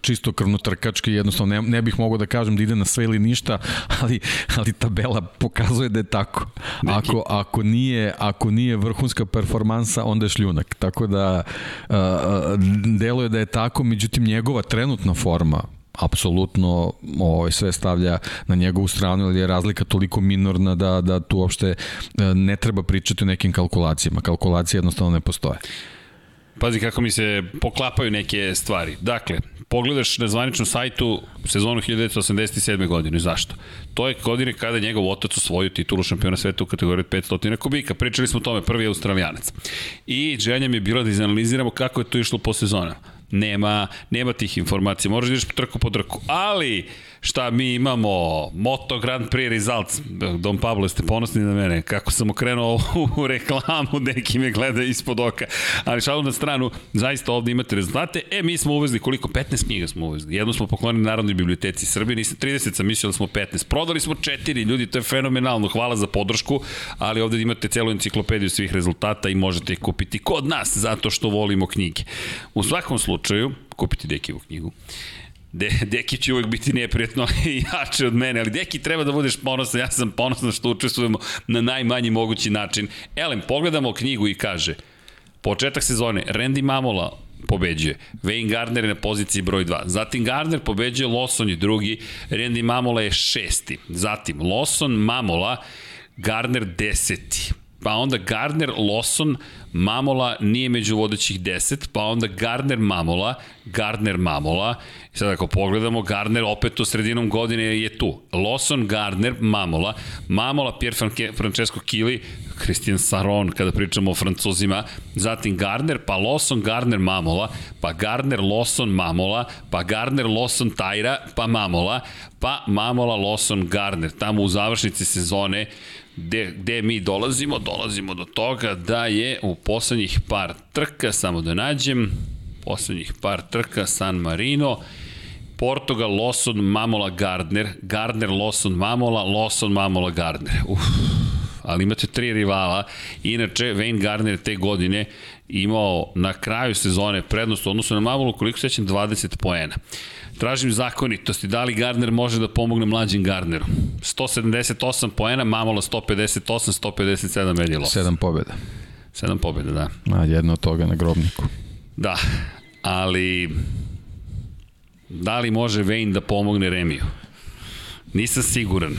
čisto krvno trkački, jednostavno ne, ne bih mogao da kažem da ide na sve ili ništa, ali, ali tabela pokazuje da je tako. Ako, ako, nije, ako nije vrhunska performansa, onda je šljunak. Tako da uh, deluje da je tako, međutim njegova trenutna forma apsolutno ovaj, sve stavlja na njegovu stranu, ali je razlika toliko minorna da, da tu uopšte ne treba pričati o nekim kalkulacijama. Kalkulacije jednostavno ne postoje. Pazi kako mi se poklapaju neke stvari. Dakle, pogledaš na zvaničnom sajtu sezonu 1987. godine. Zašto? To je godine kada je njegov otac osvojio titulu šampiona sveta u kategoriji 500 kubika. Pričali smo o tome, prvi je australijanac. I želja je bila da izanaliziramo kako je to išlo po sezonama. Nema, nema tih informacija, moraš da ideš trku po trku. Ali, šta mi imamo, Moto Grand Prix Results, Don Pablo, ste ponosni na mene, kako sam okrenuo u reklamu, neki me gleda ispod oka, ali šalu na stranu, zaista ovde imate rezultate, e, mi smo uvezli koliko, 15 knjiga smo uvezli, jednu smo poklonili Narodnoj biblioteci Srbije, nisam 30, sam mislio da smo 15, prodali smo 4, ljudi, to je fenomenalno, hvala za podršku, ali ovde imate celu enciklopediju svih rezultata i možete ih kupiti kod nas, zato što volimo knjige. U svakom slučaju, kupiti Dekivu knjigu. De, Deki će uvek biti neprijatno i jače od mene, ali Deki treba da budeš ponosan, ja sam ponosan što učestvujemo na najmanji mogući način. Elem, pogledamo knjigu i kaže, početak sezone, Randy Mamola pobeđuje. Wayne Gardner je na poziciji broj 2. Zatim Gardner pobeđuje, Lawson je drugi, Randy Mamola je šesti. Zatim Lawson, Mamola, Gardner deseti pa onda Gardner, Lawson, Mamola nije među vodećih 10, pa onda Gardner, Mamola, Gardner, Mamola, Sad ako pogledamo, Gardner opet u sredinom godine je tu. Lawson, Gardner, Mamola, Mamola, Pier Francesco Kili, Christian Saron, kada pričamo o Francuzima, zatim Gardner, pa Lawson, Gardner, Mamola, pa Gardner, Lawson, Mamola, pa Gardner, Lawson, Tajra, pa Mamola, pa Mamola, Lawson, Gardner. Tamo u završnici sezone gde, gde mi dolazimo, dolazimo do toga da je u poslednjih par trka, samo da nađem, poslednjih par trka San Marino, Portugal, Lawson, Mamola, Gardner, Gardner, Lawson, Mamola, Lawson, Mamola, Gardner. Uf, ali imate tri rivala. Inače, Wayne Gardner te godine imao na kraju sezone prednost u odnosu na Mamolu, koliko sećam, 20 poena. Tražim zakonitosti, da li Gardner može da pomogne mlađim Gardneru? 178 poena, Mamola 158, 157 Eddie Loss. 7 pobjeda. 7 pobjeda, da. A jedno od toga na grobniku. Da, ali da li može Wayne da pomogne Remiju? Nisam siguran.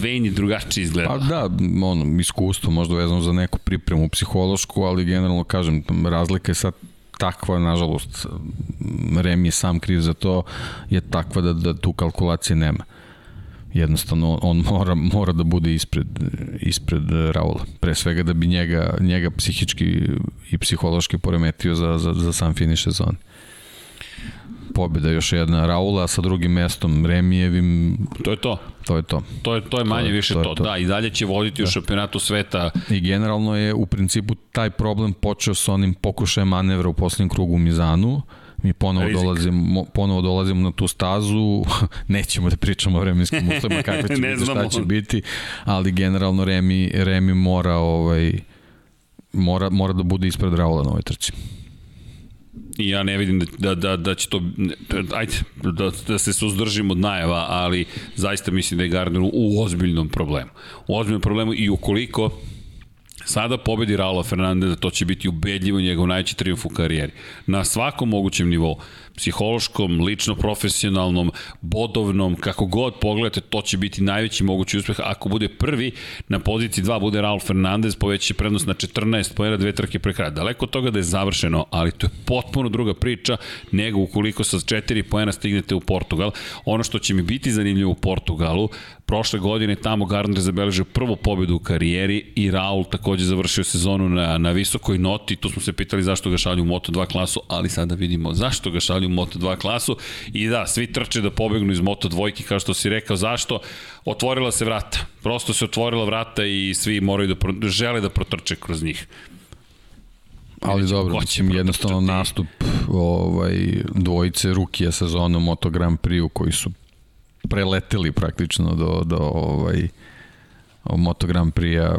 Wayne je drugačije izgleda. Pa da, ono, iskustvo možda vezano za neku pripremu psihološku, ali generalno kažem, razlika je sad takva, nažalost, Remi je sam kriv za to, je takva da, da tu kalkulacije nema. Jednostavno, on mora, mora da bude ispred, ispred Raula. Pre svega da bi njega, njega psihički i psihološki poremetio za, za, za sam finiš sezone pobjeda još jedna Raula sa drugim mestom Remijevim. To je to. To je to. To je, to je manje to je, više to, to. to. Da, i dalje će voditi da. u šampionatu sveta. I generalno je u principu taj problem počeo sa onim pokušajem manevra u poslednjem krugu u Mizanu. Mi ponovo Rizik. dolazimo, ponovo dolazimo na tu stazu, nećemo da pričamo o vremenskim uslovima kako će biti, šta će biti, ali generalno Remi, Remi mora, ovaj, mora, mora da bude ispred Raula na ovoj trci. I ja ne vidim da, da, da, da će to, ajde, da, da se suzdržimo od najava, ali zaista mislim da je Gardner u ozbiljnom problemu. U ozbiljnom problemu i ukoliko sada pobedi Raula Fernandeza, to će biti ubedljivo njegov najveći triumf u karijeri. Na svakom mogućem nivou psihološkom, lično profesionalnom, bodovnom, kako god pogledate, to će biti najveći mogući uspeh. Ako bude prvi, na poziciji 2 bude Raul Fernandez, poveći prednost na 14 pojena, dve trke pre kraja. Daleko od toga da je završeno, ali to je potpuno druga priča nego ukoliko sa 4 pojena stignete u Portugal. Ono što će mi biti zanimljivo u Portugalu, prošle godine tamo Gardner zabeležio prvu pobedu u karijeri i Raul takođe završio sezonu na, na visokoj noti. Tu smo se pitali zašto ga šalju u Moto2 klasu, ali sada vidimo zašto ga šalju u Moto2 klasu. I da, svi trče da pobegnu iz Moto2, kao što si rekao, zašto? Otvorila se vrata. Prosto se otvorila vrata i svi moraju da žele da protrče kroz njih ali dobro, mislim, jednostavno nastup ovaj, dvojice Rukija sezona Moto Grand Prix koji su preleteli praktično do, do ovaj, Moto Grand Prix-a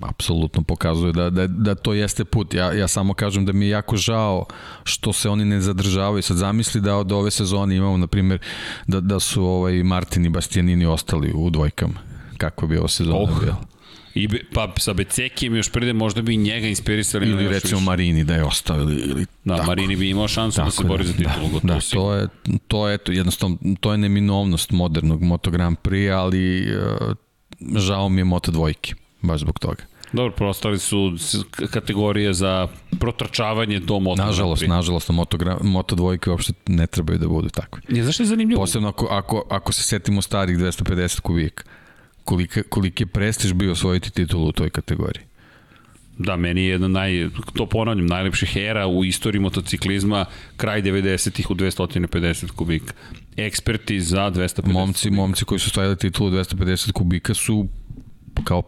apsolutno pokazuje da, da, da to jeste put. Ja, ja samo kažem da mi je jako žao što se oni ne zadržavaju. Sad zamisli da od ove sezone imamo, na primjer, da, da su ovaj Martin i Bastianini ostali u dvojkama. Kako bi ova sezona oh. bila? I be, pa sa Becekijem još prede možda bi njega inspirisali. Ili recimo više. Marini da je ostavili. Ili, da, tako. Marini bi imao šansu tako, da se bori za da, titulu. Da, da, to je, to je, to, jednostavno, to je neminovnost modernog Moto Grand Prix, ali uh, žao mi je Moto dvojke, baš zbog toga. Dobro, prostali su kategorije za protrčavanje do Moto Nažalost, Grand nažalost, na Moto, Moto dvojke uopšte ne trebaju da budu takve. Je, zašto je zanimljivo? Posebno ako, ako, ako se setimo starih 250 kubika koliki, koliki je prestiž bio osvojiti titulu u toj kategoriji. Da, meni je jedna naj, to ponavljam, najlepših era u istoriji motociklizma, kraj 90-ih u 250 kubika. Eksperti za 250 momci, kubika. Momci koji su stojali titulu 250 kubika su kao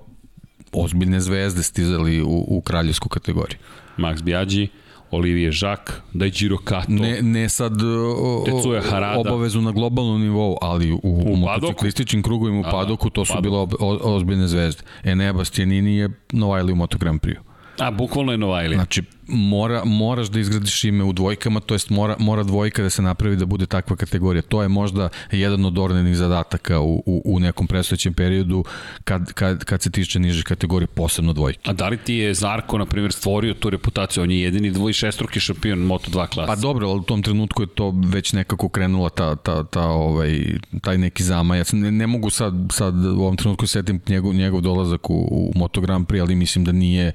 ozbiljne zvezde stizali u, u kraljevsku kategoriju. Max Biaggi, Olivier Jacques, Daijiro Kato. Ne, ne sad o, Tetsuya Harada. obavezu na globalnom nivou, ali u, u, u motociklističkim krugovima u da, Padoku to su bile ozbiljne zvezde. Enea Bastianini je Novajli u Moto Grand Prix. A, bukvalno je Novajli. Znači, mora, moraš da izgradiš ime u dvojkama, to jest mora, mora dvojka da se napravi da bude takva kategorija. To je možda jedan od ornenih zadataka u, u, u nekom predstojećem periodu kad, kad, kad se tiče nižih kategorija, posebno dvojke. A da li ti je Zarko, na primjer, stvorio tu reputaciju? On je jedini dvoj šestruki šampion Moto2 klasa. Pa dobro, ali u tom trenutku je to već nekako krenula ta, ta, ta, ovaj, taj neki zamajac. Ne, ne mogu sad, sad u ovom trenutku setim njegov, njegov dolazak u, u Moto Grand Prix, ali mislim da nije,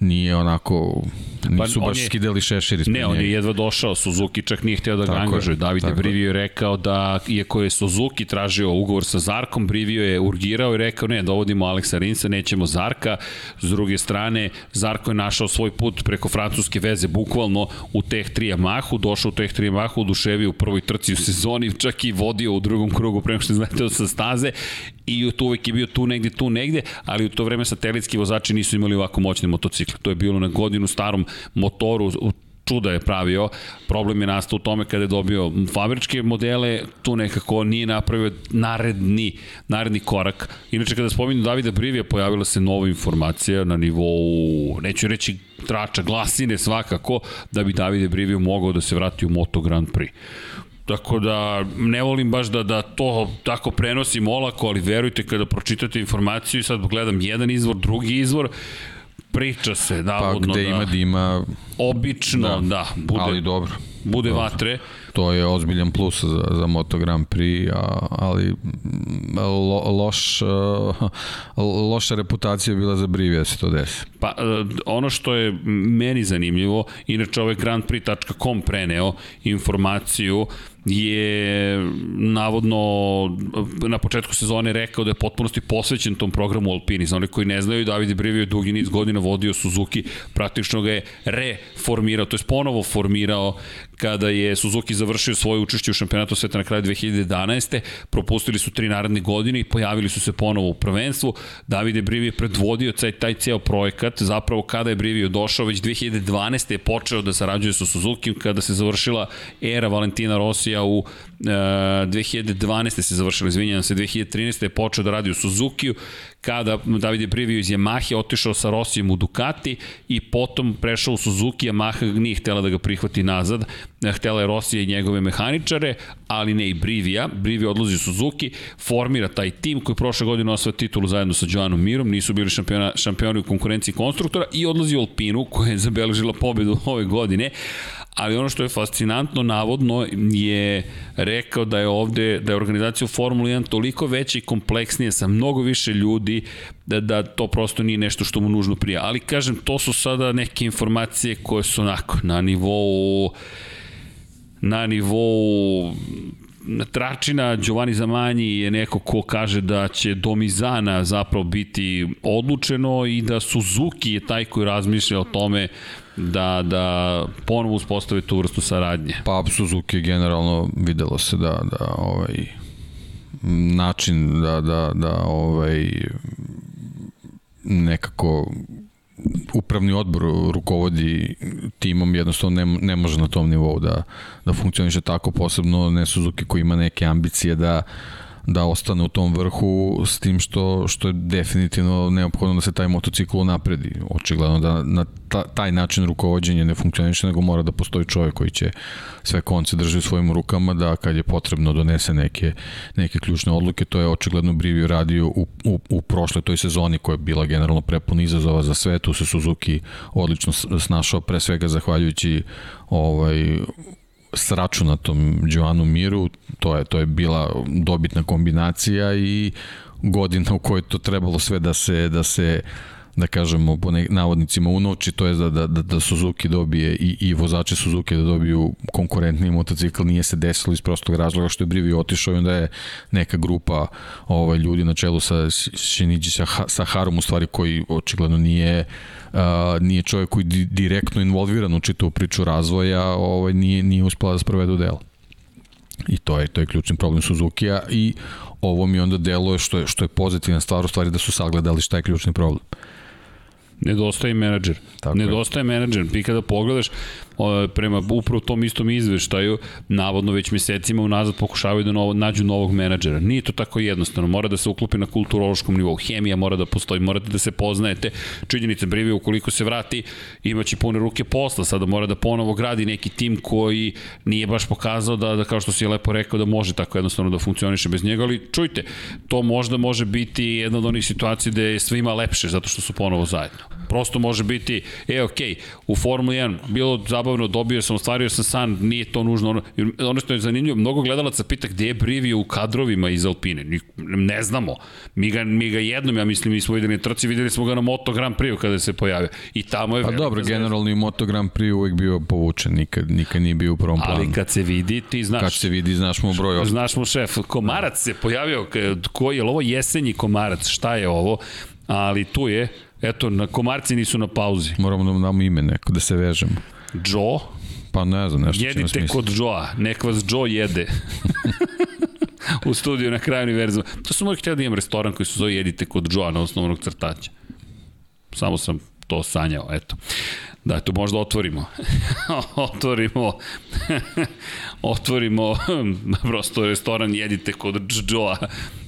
nije onako Nisu Pa baš je- skidali šešir ispred Ne, on je jedva došao, Suzuki čak nije hteo da ga angažuje. David tako je. Brivio je rekao da, iako je Suzuki tražio ugovor sa Zarkom, Brivio je urgirao i rekao ne, dovodimo Aleksa Rinsa, nećemo Zarka. S druge strane, Zarko je našao svoj put preko francuske veze, bukvalno u Teh 3 Yamahu, došao u Teh 3 Yamahu, oduševio u prvoj trci u sezoni, čak i vodio u drugom krugu prema što znate sa staze i tu uvek je bio tu negde, tu negde, ali u to vreme satelitski vozači nisu imali ovako moćne motocikle. To je bilo na godinu starom motoru, čuda je pravio. Problem je nastao u tome kada je dobio fabričke modele, tu nekako nije napravio naredni, naredni korak. Inače, kada spominju Davida Brivija, pojavila se nova informacija na nivou, neću reći trača, glasine svakako, da bi Davide Brivio mogao da se vrati u Moto Grand Prix. Tako da ne volim baš da, da to tako prenosim olako, ali verujte kada pročitate informaciju i sad gledam jedan izvor, drugi izvor, priča se Pa navodno gde da ima dima, obično da, da bude, ali dobro. bude Dobro. vatre. To je ozbiljan plus za, za Moto Grand Prix, a, ali mm, lo, loš, uh, loša reputacija je bila za Brivija da se to desi. Pa e, ono što je meni zanimljivo, inače ovaj grandprix.com preneo informaciju je navodno na početku sezone rekao da je potpunosti posvećen tom programu Alpini. Za one koji ne znaju, David Brivio je dugi niz godina vodio Suzuki, praktično ga je reformirao, to je ponovo formirao kada je Suzuki završio svoje učešće u šampionatu sveta na kraju 2011. Propustili su tri naredne godine i pojavili su se ponovo u prvenstvu. David je Brivio predvodio taj, taj ceo projekat. Zapravo kada je Brivio došao, već 2012. je počeo da sarađuje sa Suzuki kada se završila era Valentina Rosija u e, 2012. se završila, izvinjam se, 2013. je počeo da radi u Suzukiju, kada David je Brivio iz Yamahe otišao sa Rosijem u Ducati i potom prešao u Suzuki, Yamaha nije htela da ga prihvati nazad, htela je Rosija i njegove mehaničare, ali ne i Brivija. Brivija odlazi u Suzuki, formira taj tim koji prošle godine osvaja titulu zajedno sa Joanom Mirom, nisu bili šampiona, šampioni u konkurenciji konstruktora i odlazi u Alpinu koja je zabeležila pobedu ove godine, ali ono što je fascinantno navodno je rekao da je ovde da je organizacija u Formuli 1 toliko veća i kompleksnija sa mnogo više ljudi da, da to prosto nije nešto što mu nužno prija. Ali kažem, to su sada neke informacije koje su onako na nivou na nivou Tračina Giovanni Zamanji je neko ko kaže da će do Mizana zapravo biti odlučeno i da Suzuki je taj koji razmišlja o tome da, da ponovo uspostave tu vrstu saradnje. Pa Suzuki generalno videlo se da, da ovaj način da, da, da ovaj nekako upravni odbor rukovodi timom jednostavno ne, ne može na tom nivou da, da funkcioniše tako, posebno ne Suzuki koji ima neke ambicije da da ostane u tom vrhu s tim što, što je definitivno neophodno da se taj motocikl napredi. Očigledno da na ta, taj način rukovodđenja ne funkcioniše, nego mora da postoji čovjek koji će sve konce drži u svojim rukama, da kad je potrebno donese neke, neke ključne odluke, to je očigledno Brivio radio u, u, u prošle toj sezoni koja je bila generalno prepun izazova za sve, tu se Suzuki odlično snašao, pre svega zahvaljujući ovaj, s računatom Joanu Miru, to je, to je bila dobitna kombinacija i godina u kojoj to trebalo sve da se, da se da kažemo po ne, navodnicima unovči, to je da, da, da, Suzuki dobije i, i vozači Suzuki da dobiju konkurentni motocikl, nije se desilo iz prostog razloga što je Brivio otišao i onda je neka grupa ovaj, ljudi na čelu sa Shinichi Saharom u stvari koji očigledno nije uh, nije čovjek koji di, direktno involviran u čitavu priču razvoja, ovaj, nije, nije uspela da sprovede u delo. I to je to je ključni problem Suzukija i ovo mi onda deluje što je što je pozitivna stvar u stvari da su sagledali šta je ključni problem. Nedostaje menadžer. Tako Nedostaje je. menadžer. Ti kada pogledaš prema upravo tom istom izveštaju, navodno već mesecima unazad pokušavaju da novo, nađu novog menadžera. Nije to tako jednostavno. Mora da se uklopi na kulturološkom nivou. Hemija mora da postoji, morate da se poznajete. Činjenica Brivio, ukoliko se vrati, imaće pune ruke posla. Sada mora da ponovo gradi neki tim koji nije baš pokazao da, da kao što si je lepo rekao, da može tako jednostavno da funkcioniše bez njega, ali čujte, to možda može biti jedna od onih situacija gde je svima lepše zato što su ponovo zajedno. Prosto može biti, e, ok, u Formuli 1 bilo zabavno, dobio sam, ostvario sam san, nije to nužno. Ono, ono što je zanimljivo, mnogo gledalaca pita gde je Brivio u kadrovima iz Alpine. Ne znamo. Mi ga, mi ga jednom, ja mislim, mi smo videli na trci, videli smo ga na Moto Grand Prix kada se pojavio. I tamo je Pa dobro, generalno i Moto Grand Prix uvek bio povučen, nikad, nikad nije bio u prvom planu. Ali kad se vidi, ti znaš. Kad se vidi, znaš mu broj. Znaš mu šef. Komarac se pojavio, koji je ovo jesenji komarac, šta je ovo? Ali tu je, Eto, na komarci nisu na pauzi. Moramo da damo ime neko, da se vežemo. Joe? Pa ne znam, nešto Jedite će nas kod Joa, nek vas Joe jede. u studiju na kraju univerzuma. To sam uvijek htio da imam restoran koji se zove Jedite kod Joa na osnovnog crtaća. Samo sam to sanjao, eto. Da, to možda otvorimo. otvorimo. otvorimo prosto restoran jedite kod Joa.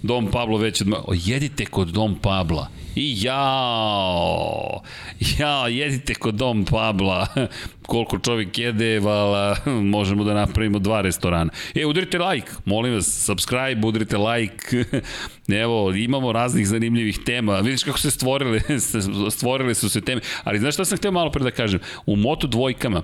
Dom Pablo već odmah. O, jedite kod Dom Pabla. I jao, ja, jedite kod Dom Pabla, koliko čovjek jede, vala, možemo da napravimo dva restorana. E, udrite like, molim vas, subscribe, udrite like, evo, imamo raznih zanimljivih tema, vidiš kako se stvorile, stvorile su se teme, ali znaš šta sam htio malo pre da kažem, u Moto dvojkama,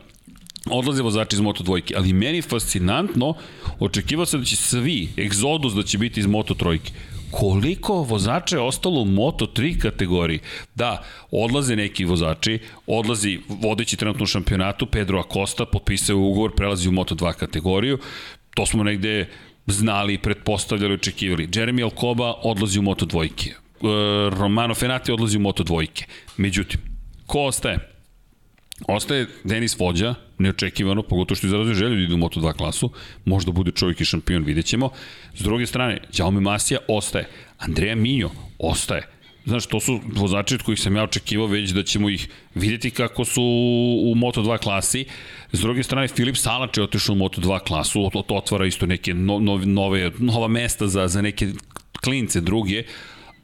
odlaze vozači iz Moto dvojke, ali meni fascinantno, očekivao sam da će svi, egzodus da će biti iz Moto trojke, koliko vozača je ostalo u Moto3 kategoriji. Da, odlaze neki vozači, odlazi vodeći trenutno u šampionatu, Pedro Acosta, potpisao ugovor, prelazi u Moto2 kategoriju, to smo negde znali, pretpostavljali, očekivali. Jeremy Alcoba odlazi u Moto dvojke. E, Romano Fenati odlazi u Moto dvojke. Međutim, ko ostaje? Ostaje Denis Vođa, neočekivano, pogotovo što izrazio želju da ide u Moto2 klasu, možda bude čovjek i šampion, vidjet ćemo. S druge strane, Jaume Masija ostaje, Andreja Minjo ostaje. Znaš, to su vozači od kojih sam ja očekivao već da ćemo ih videti kako su u Moto2 klasi. S druge strane, Filip Salač je otišao u Moto2 klasu, to otvara isto neke no, nove, nova mesta za, za neke klince druge,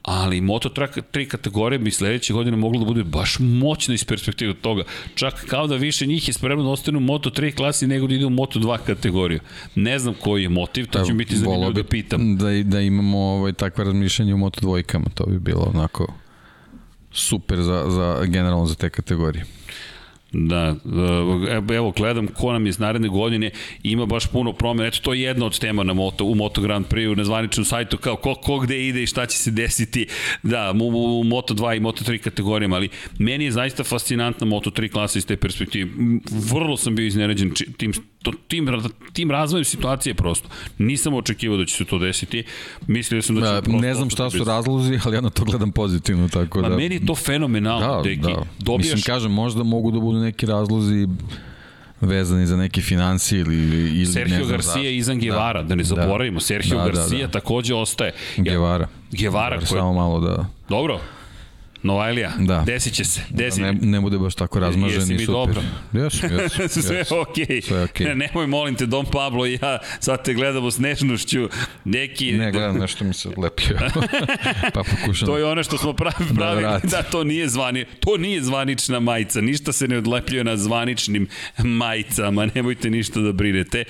ali Moto 3 kategorije bi sledeće godine moglo da bude baš moćna iz perspektive toga. Čak kao da više njih je spremno da ostane u Moto 3 klasi nego da ide u Moto 2 kategoriju. Ne znam koji je motiv, to će biti zanimljivo da pitam. Da, da imamo ovaj, takve razmišljanje u Moto dvojkama, to bi bilo onako super za, za generalno za te kategorije. Da, evo gledam ko nam iz naredne godine ima baš puno promjena. Eto, to je jedna od tema na Moto, u Moto Grand Prix, na zvaničnom sajtu, kao ko, ko gde ide i šta će se desiti da, u, u Moto 2 i Moto 3 kategorijama, ali meni je zaista fascinantna Moto 3 klasa iz te perspektive. Vrlo sam bio iznenađen tim to, tim, tim razvojem situacije prosto. Nisam očekivao da će se to desiti. Mislio sam da će... Da, prosto ne znam šta su razlozi, ali ja na to gledam pozitivno. Tako pa da... meni je to fenomenalno, da, deki. Da. Dobijaš... Mislim, kažem, možda mogu da budu neki razlozi vezani za neke financije ili, ili Sergio ne znam Garcia i Izan Guevara, da, da ne zaboravimo. Da, Sergio da, Garcia da, da. takođe ostaje. Guevara. Guevara, Guevara koji... Samo malo da... Dobro, Novajlija, da. desit će se. Desi. Da, ne, ne bude baš tako razmažen Jesi i super. dobro. Jesu, jesu. Sve je okej. Okay. Sve. Okay. Nemoj, molim te, Dom Pablo i ja sad te gledamo s nežnošću. Neki... Ne, gledam nešto mi se odlepio. pa pokušam. To je ono što smo pravi, da pravi da, da, to nije zvani, to nije zvanična majica. Ništa se ne odlepljuje na zvaničnim majicama. Nemojte ništa da brinete.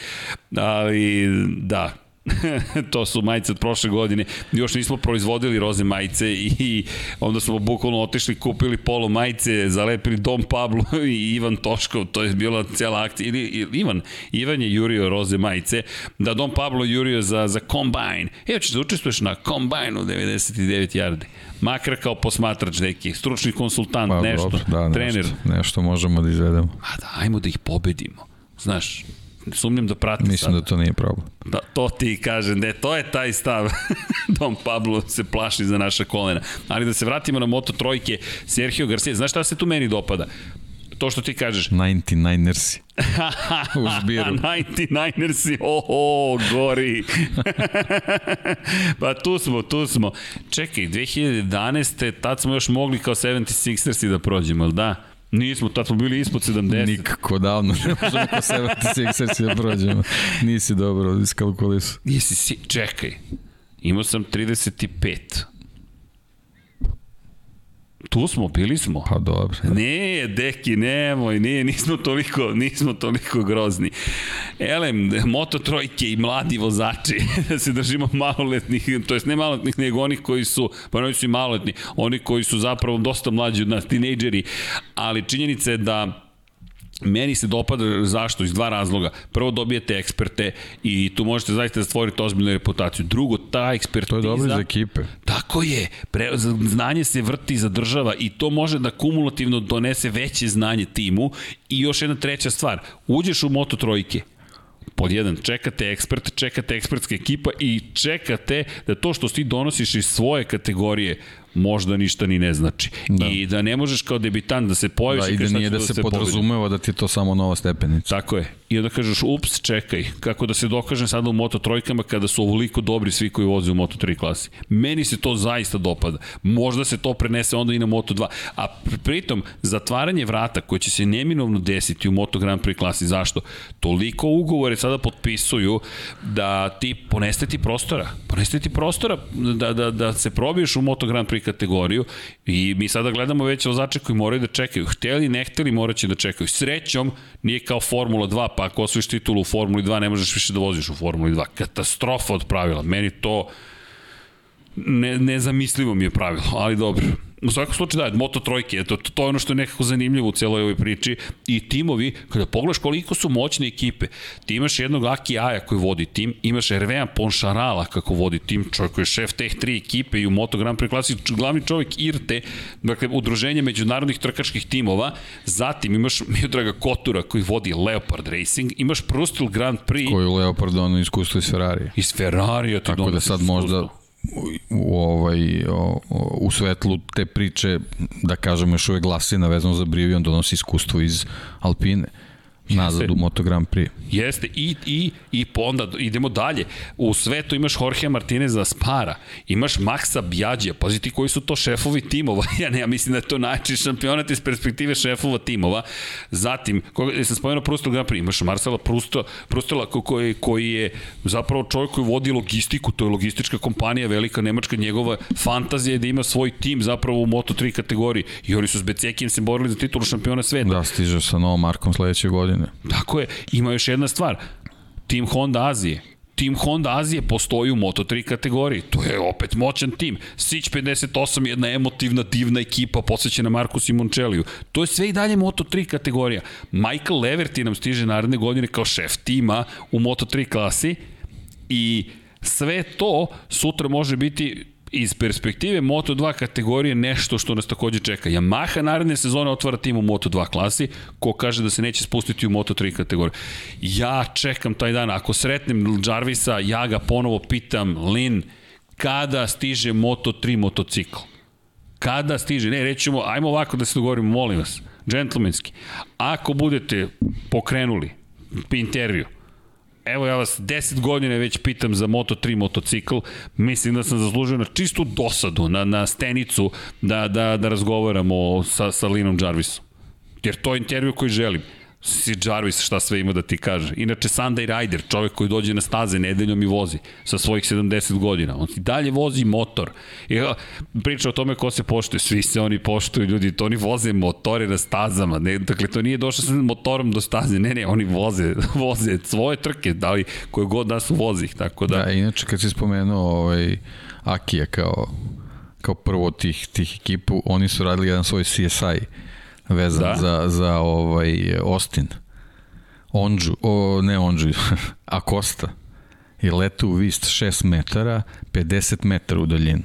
Ali, da, to su majice od prošle godine. Još nismo proizvodili roze majice i onda smo bukvalno otišli, kupili polo majice, zalepili Dom Pablo i Ivan Toškov, to je bila cijela akcija. Ili, ili Ivan, Ivan je jurio roze majice, da Dom Pablo jurio za, za Combine. Evo ćeš da učestvuješ na Combine u 99 yardi. Makar kao posmatrač neki, stručni konsultant, pa, nešto, dobro, da, trener. Nešto, nešto možemo da izvedemo. A da, ajmo da ih pobedimo. Znaš, sumnjam da prati Mislim sada. da to nije problem. Da, to ti kažem, ne, to je taj stav. Dom Pablo se plaši za naša kolena. Ali da se vratimo na Moto trojke, Sergio Garcia, znaš šta se tu meni dopada? to što ti kažeš. 99ersi. U žbiru. 99ersi, oho, gori. pa tu smo, tu smo. Čekaj, 2011. tad smo još mogli kao 76ersi da prođemo, ali da? Nismo, tad smo bili ispod 70. Nikako davno, ne možemo ko 76 da prođemo. Nisi dobro iskalkulisu. Nisi, si, čekaj. Imao sam 35. Tu smo, bili smo. Pa dobro. Ne, deki, nemoj, nije, nismo toliko, nismo toliko grozni. Elem, moto trojke i mladi vozači, da se držimo maloletnih, to jest ne maloletnih, nego onih koji su, pa oni su i maloletni, oni koji su zapravo dosta mlađi od nas, tinejdžeri, ali činjenica je da Meni se dopada zašto? Iz dva razloga. Prvo dobijete eksperte i tu možete zaista da stvorite ozbiljnu reputaciju. Drugo, ta ekspertiza... To je dobro za ekipe. Tako je. Pre, znanje se vrti za država i to može da kumulativno donese veće znanje timu. I još jedna treća stvar. Uđeš u Moto trojke, pod jedan, čekate ekspert, čekate ekspertska ekipa i čekate da to što ti donosiš iz svoje kategorije možda ništa ni ne znači. Da. I da ne možeš kao debitant da se pojaviš da, i da nije da, da se, se podrazumeva da ti je to samo nova stepenica. Tako je. I onda kažeš, ups, čekaj, kako da se dokažem sada u Moto trojkama kada su ovoliko dobri svi koji voze u Moto 3 klasi. Meni se to zaista dopada. Možda se to prenese onda i na Moto 2. A pritom, zatvaranje vrata koje će se neminovno desiti u Moto Grand Prix klasi. Zašto? Toliko ugovore sada potpisuju da ti poneste ti prostora. Poneste ti prostora da, da, da se probiješ u Moto Grand Prix kategoriju i mi sada gledamo već vozače koji moraju da čekaju. Hteli, ne hteli, moraće da čekaju. Srećom, nije kao Formula 2, pa ako osvojiš titulu u Formuli 2, ne možeš više da voziš u Formuli 2. Katastrofa od pravila. Meni to ne, nezamislivo mi je pravilo, ali dobro. U svakom slučaju da, Moto trojke, to, to je ono što je nekako zanimljivo u celoj ovoj priči i timovi, kada pogledaš koliko su moćne ekipe, ti imaš jednog Aki Aja koji vodi tim, imaš Ervean Ponšarala kako vodi tim, čovjek koji je šef teh tri ekipe i u Moto Grand Prix klasi, glavni čovjek IRTE, dakle udruženje međunarodnih trkačkih timova, zatim imaš Miodraga Kotura koji vodi Leopard Racing, imaš Prustil Grand Prix. Koji je Leopard ono iskustvo iz Ferrari. Iz Ferrari, ti Tako da sad možda u, ovaj, o, u svetlu te priče, da kažem, još uvek glasina vezano za Brivion donosi iskustvo iz Alpine nazad u Moto Grand Prix. Jeste, i, i, i onda idemo dalje. U svetu imaš Jorge Martineza Spara, imaš Maxa Bjađija, pazi ti koji su to šefovi timova, ja ne, ja mislim da je to najčešći šampionat iz perspektive šefova timova. Zatim, koga, sam spomenuo Prustel Grand Prix, imaš Marcela Prusto, Prustela koji, koji je zapravo čovjek koji vodi logistiku, to je logistička kompanija, velika nemačka, njegova fantazija je da ima svoj tim zapravo u Moto3 kategoriji i oni su s Becekijem se borili za titulu šampiona sveta. Da, stiže sa novom markom sledeće godine. Tako je, ima još jedna stvar, tim Honda Azije, tim Honda Azije postoji u Moto3 kategoriji. To je opet moćan tim. Sić 58 jedna emotivna, divna ekipa posvećena Marku Simončeliju. To je sve i dalje Moto3 kategorija. Michael Leverty nam stiže naredne godine kao šef tima u Moto3 klasi i sve to sutra može biti iz perspektive Moto2 kategorije nešto što nas takođe čeka. Yamaha naredne sezone otvara tim u Moto2 klasi, ko kaže da se neće spustiti u Moto3 kategoriju. Ja čekam taj dan, ako sretnem Jarvisa, ja ga ponovo pitam, Lin, kada stiže Moto3 motocikl? Kada stiže? Ne, rećemo, ajmo ovako da se dogovorimo, molim vas, džentlmenski. Ako budete pokrenuli intervju, Evo ja vas 10 godina već pitam za Moto3 motocikl, mislim da sam zaslužio na čistu dosadu, na, na stenicu da, da, da razgovaramo sa, sa Linom Jarvisom. Jer to je intervju koji želim si Jarvis šta sve ima da ti kaže. Inače Sunday Rider, čovek koji dođe na staze nedeljom i vozi sa svojih 70 godina. On i dalje vozi motor. I priča o tome ko se poštuje. Svi se oni poštuju, ljudi. To oni voze motore na stazama. Ne, dakle, to nije došlo sa motorom do staze. Ne, ne, oni voze, voze svoje trke, da li koje god da su vozi. Tako da... da, inače kad si spomenuo ovaj, Akija kao, kao prvo tih, tih ekipu, oni su radili jedan svoj CSI vezan da. za, za ovaj Austin. Onđu, o, ne Onđu, Akosta i letu u vist 6 metara, 50 metara u daljinu.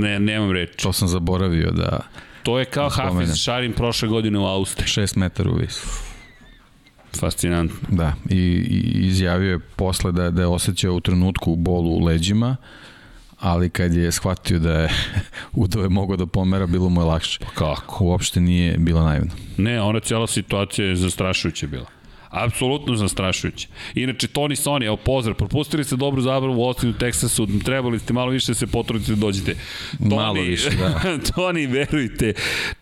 Ne, nemam reći. To sam zaboravio da... To je kao da Hafiz Šarin prošle godine u Austriji. 6 metara u vist. Fascinantno. Da, i, i izjavio je posle da, da je osjećao u trenutku bolu u leđima, ali kad je shvatio da je udove mogao da pomera, bilo mu je lakše. Pa kako? Uopšte nije bilo naivno. Ne, ona cijela situacija je zastrašujuća bila. Apsolutno zastrašujuće. Inače, Tony Sony, evo pozdrav, propustili ste dobru zabavu u Austinu, Teksasu, trebali ste malo više da se potrudite da dođete. Tony, malo više, da. Tony, verujte,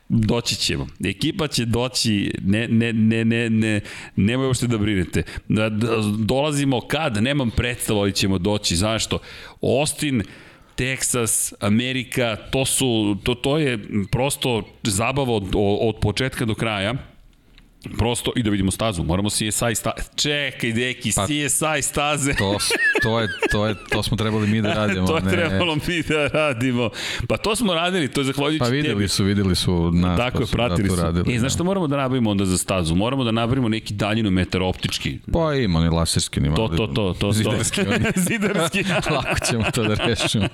doći ćemo. Ekipa će doći, ne, ne, ne, ne, ne, nemoj uopšte da brinete. Da, da, dolazimo kad, nemam predstavu, ali ćemo doći. Zašto? Austin, Texas, Amerika, to su, to, to je prosto zabava od, od početka do kraja. Prosto, i da vidimo stazu, moramo CSI staze. Čekaj, deki, pa, CSI staze. To, to, je, to, je, to smo trebali mi da radimo. to je ne. trebalo mi da radimo. Pa to smo radili, to je zahvaljujući Pa videli tebi. su, videli su nas. Tako pa je, pratili zato su. Radili, I znaš što moramo da nabavimo onda za stazu? Moramo da nabavimo neki daljinometar optički. Pa ima, oni laserski nima. To, to, to, to. to. Zidarski oni. Zidarski. Lako ćemo to da rešimo.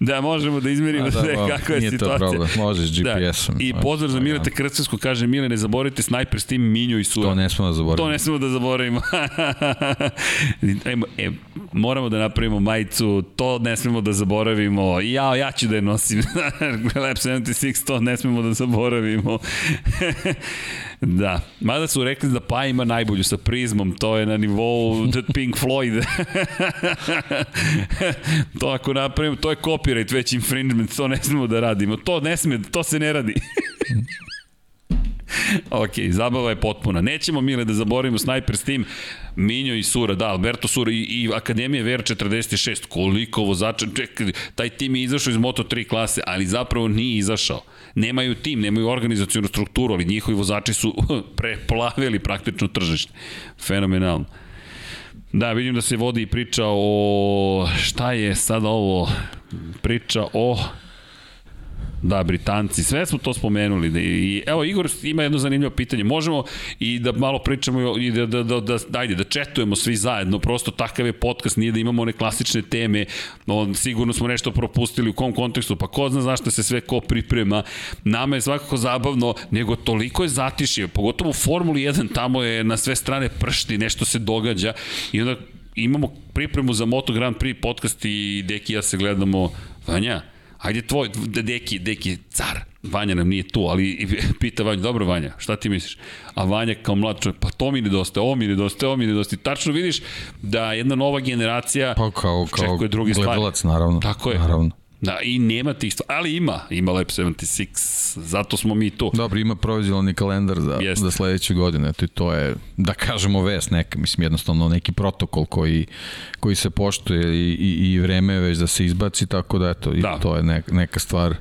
da, možemo da izmerimo da, sve ba, kakva je nije to situacija. problem, možeš GPS-om. Da. I Možeš, pozdrav za da, Mileta da. Krcevsku, kaže Mile, ne zaboravite s tim Minju i Sura. To ne smemo da zaboravimo. To ne smemo da zaboravimo. E, moramo da napravimo majicu, to ne smemo da zaboravimo. Ja, ja ću da je nosim. Lab 76, to ne smemo da zaboravimo. da, mada su rekli da Pa ima najbolju sa prizmom, to je na nivou The Pink Floyd. to ako napravimo, to je copyright već infringement, to ne smemo da radimo. To ne sme, to se ne radi. ok, zabava je potpuna. Nećemo, Mile, da zaboravimo snajper s tim. Minjo i Sura, da, Alberto Sura i, i Akademija VR46. Koliko vozača, čekaj, taj tim je izašao iz Moto3 klase, ali zapravo nije izašao. Nemaju tim, nemaju organizacijonu strukturu, ali njihovi vozači su preplavili praktično tržište. Fenomenalno. Da, vidim da se vodi priča o... Šta je sada ovo? Priča o... Da, Britanci, sve smo to spomenuli. I, evo, Igor ima jedno zanimljivo pitanje. Možemo i da malo pričamo i da, da, da, da, dajde, da četujemo svi zajedno. Prosto takav je podcast, nije da imamo one klasične teme. No, sigurno smo nešto propustili u kom kontekstu, pa ko zna zašto se sve ko priprema. Nama je svakako zabavno, nego toliko je zatišje, pogotovo u Formuli 1, tamo je na sve strane pršti, nešto se događa i onda imamo pripremu za Moto Grand Prix podcast i Deki ja se gledamo, Vanja, Ajde tvoj, deki, deki, car. Vanja nam nije tu, ali pita Vanja, dobro Vanja, šta ti misliš? A Vanja kao mlad čovjek, pa to mi nedostaje, ovo mi nedostaje, ovo mi nedostaje. Tačno vidiš da jedna nova generacija Pa kao, kao očekuje druge stvari. gledalac, naravno. Tako je. Naravno. Da, i nema tih stvari, ali ima, ima Lab 76, zato smo mi tu. Dobro, ima provizionalni kalendar za, Jeste. za sledeće godine, eto i to je, da kažemo, vest neka, mislim, jednostavno neki protokol koji, koji se poštuje i, i, i vreme je već da se izbaci, tako da, eto, Da. to je neka, neka stvar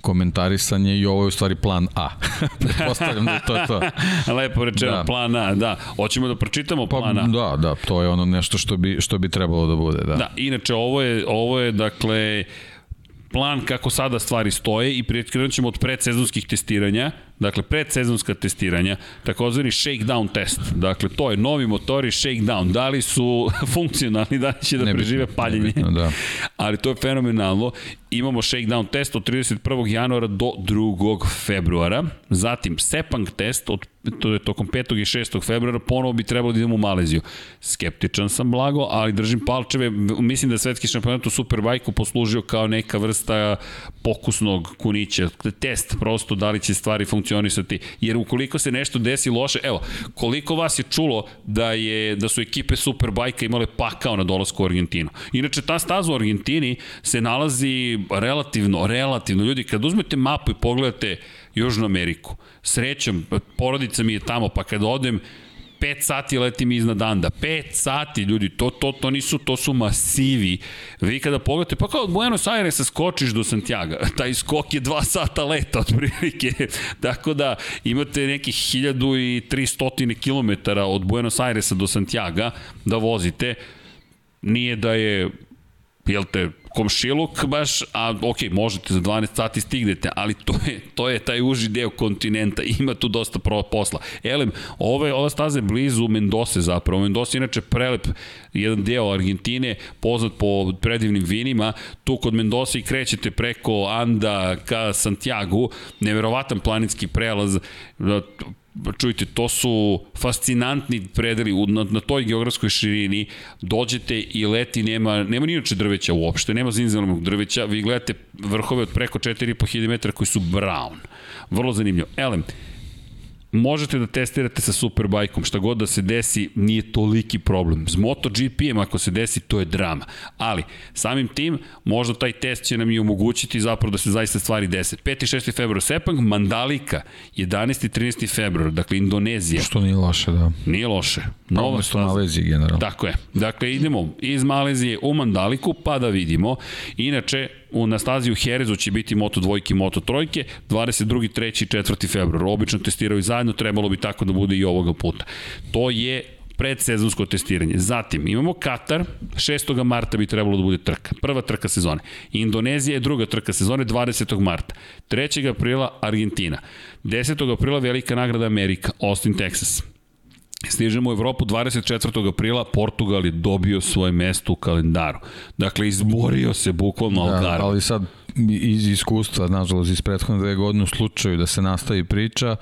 komentarisanje i ovo je u stvari plan A. Pretpostavljam da je to to. Lepo rečeno. Da. plan A, da. Hoćemo da pročitamo Pa, plan A. da, da, to je ono nešto što bi, što bi trebalo da bude, da. Da, inače ovo je, ovo je dakle plan kako sada stvari stoje i krenut ćemo od predsezonskih testiranja, dakle predsezonska testiranja, takozvani shakedown test. Dakle, to je novi motori shakedown. Da li su funkcionalni, da li će da Nebitno, prežive paljenje. nebitno, da. Ali to je fenomenalno. Imamo shakedown test od 31. januara do 2. februara. Zatim Sepang test od to je tokom 5. i 6. februara ponovo bi trebalo da idemo u Maleziju. Skeptičan sam blago, ali držim palčeve. Mislim da je svetski šampionat u Superbajku poslužio kao neka vrsta pokusnog kunića. Test prosto da li će stvari funkcionisati. Jer ukoliko se nešto desi loše, evo, koliko vas je čulo da je da su ekipe Superbajka imale pakao na dolasku u Argentinu. Inače, ta staza u Argentini se nalazi relativno, relativno. Ljudi, kad uzmete mapu i pogledate Južnu Ameriku, srećom, porodica mi je tamo, pa kad odem, 5 sati letim iznad Anda. 5 sati, ljudi, to, to, to nisu, to su masivi. Vi kada pogledate, pa kao od Buenos Airesa skočiš do Santiago, taj skok je 2 sata leta otprilike. Tako da imate nekih 1300 km od Buenos Airesa do Santiago da vozite. Nije da je jel te, komšiluk baš, a ok, možete za 12 sati stignete, ali to je, to je taj uži deo kontinenta, ima tu dosta posla. Elem, ove, ova staza je blizu Mendose zapravo, Mendoza je inače prelep jedan deo Argentine, poznat po predivnim vinima, tu kod Mendoza i krećete preko Anda ka Santiago, neverovatan planinski prelaz, čujte, to su fascinantni predeli na, na toj geografskoj širini, dođete i leti, nema, nema ni inače drveća uopšte, nema zinzelenog drveća, vi gledate vrhove od preko 4,5 metara koji su brown. Vrlo zanimljivo. Elem, možete da testirate sa Superbajkom, šta god da se desi, nije toliki problem. S MotoGP-em ako se desi, to je drama. Ali, samim tim, možda taj test će nam i omogućiti zapravo da se zaista stvari dese. 5. i 6. februar Sepang, Mandalika, 11. i 13. februar, dakle Indonezija. Što nije loše, da. Nije loše. Nova Umesto staza. Malezije generalno. Tako je. Dakle, idemo iz Malezije u Mandaliku, pa da vidimo. Inače, u, na stazi u Herezu će biti Moto dvojke i Moto trojke, 22. 3. i 4. februar. Obično testiraju zajedno, trebalo bi tako da bude i ovoga puta. To je predsezonsko testiranje. Zatim imamo Katar, 6. marta bi trebalo da bude trka, prva trka sezone. Indonezija je druga trka sezone 20. marta. 3. aprila Argentina. 10. aprila Velika nagrada Amerika, Austin, Texas. Stižemo u Evropu 24. aprila, Portugal je dobio svoje mesto u kalendaru. Dakle, izborio se bukvalno da, Algarve. Ali sad iz iskustva, nažalost, iz prethodne dve godine u slučaju da se nastavi priča,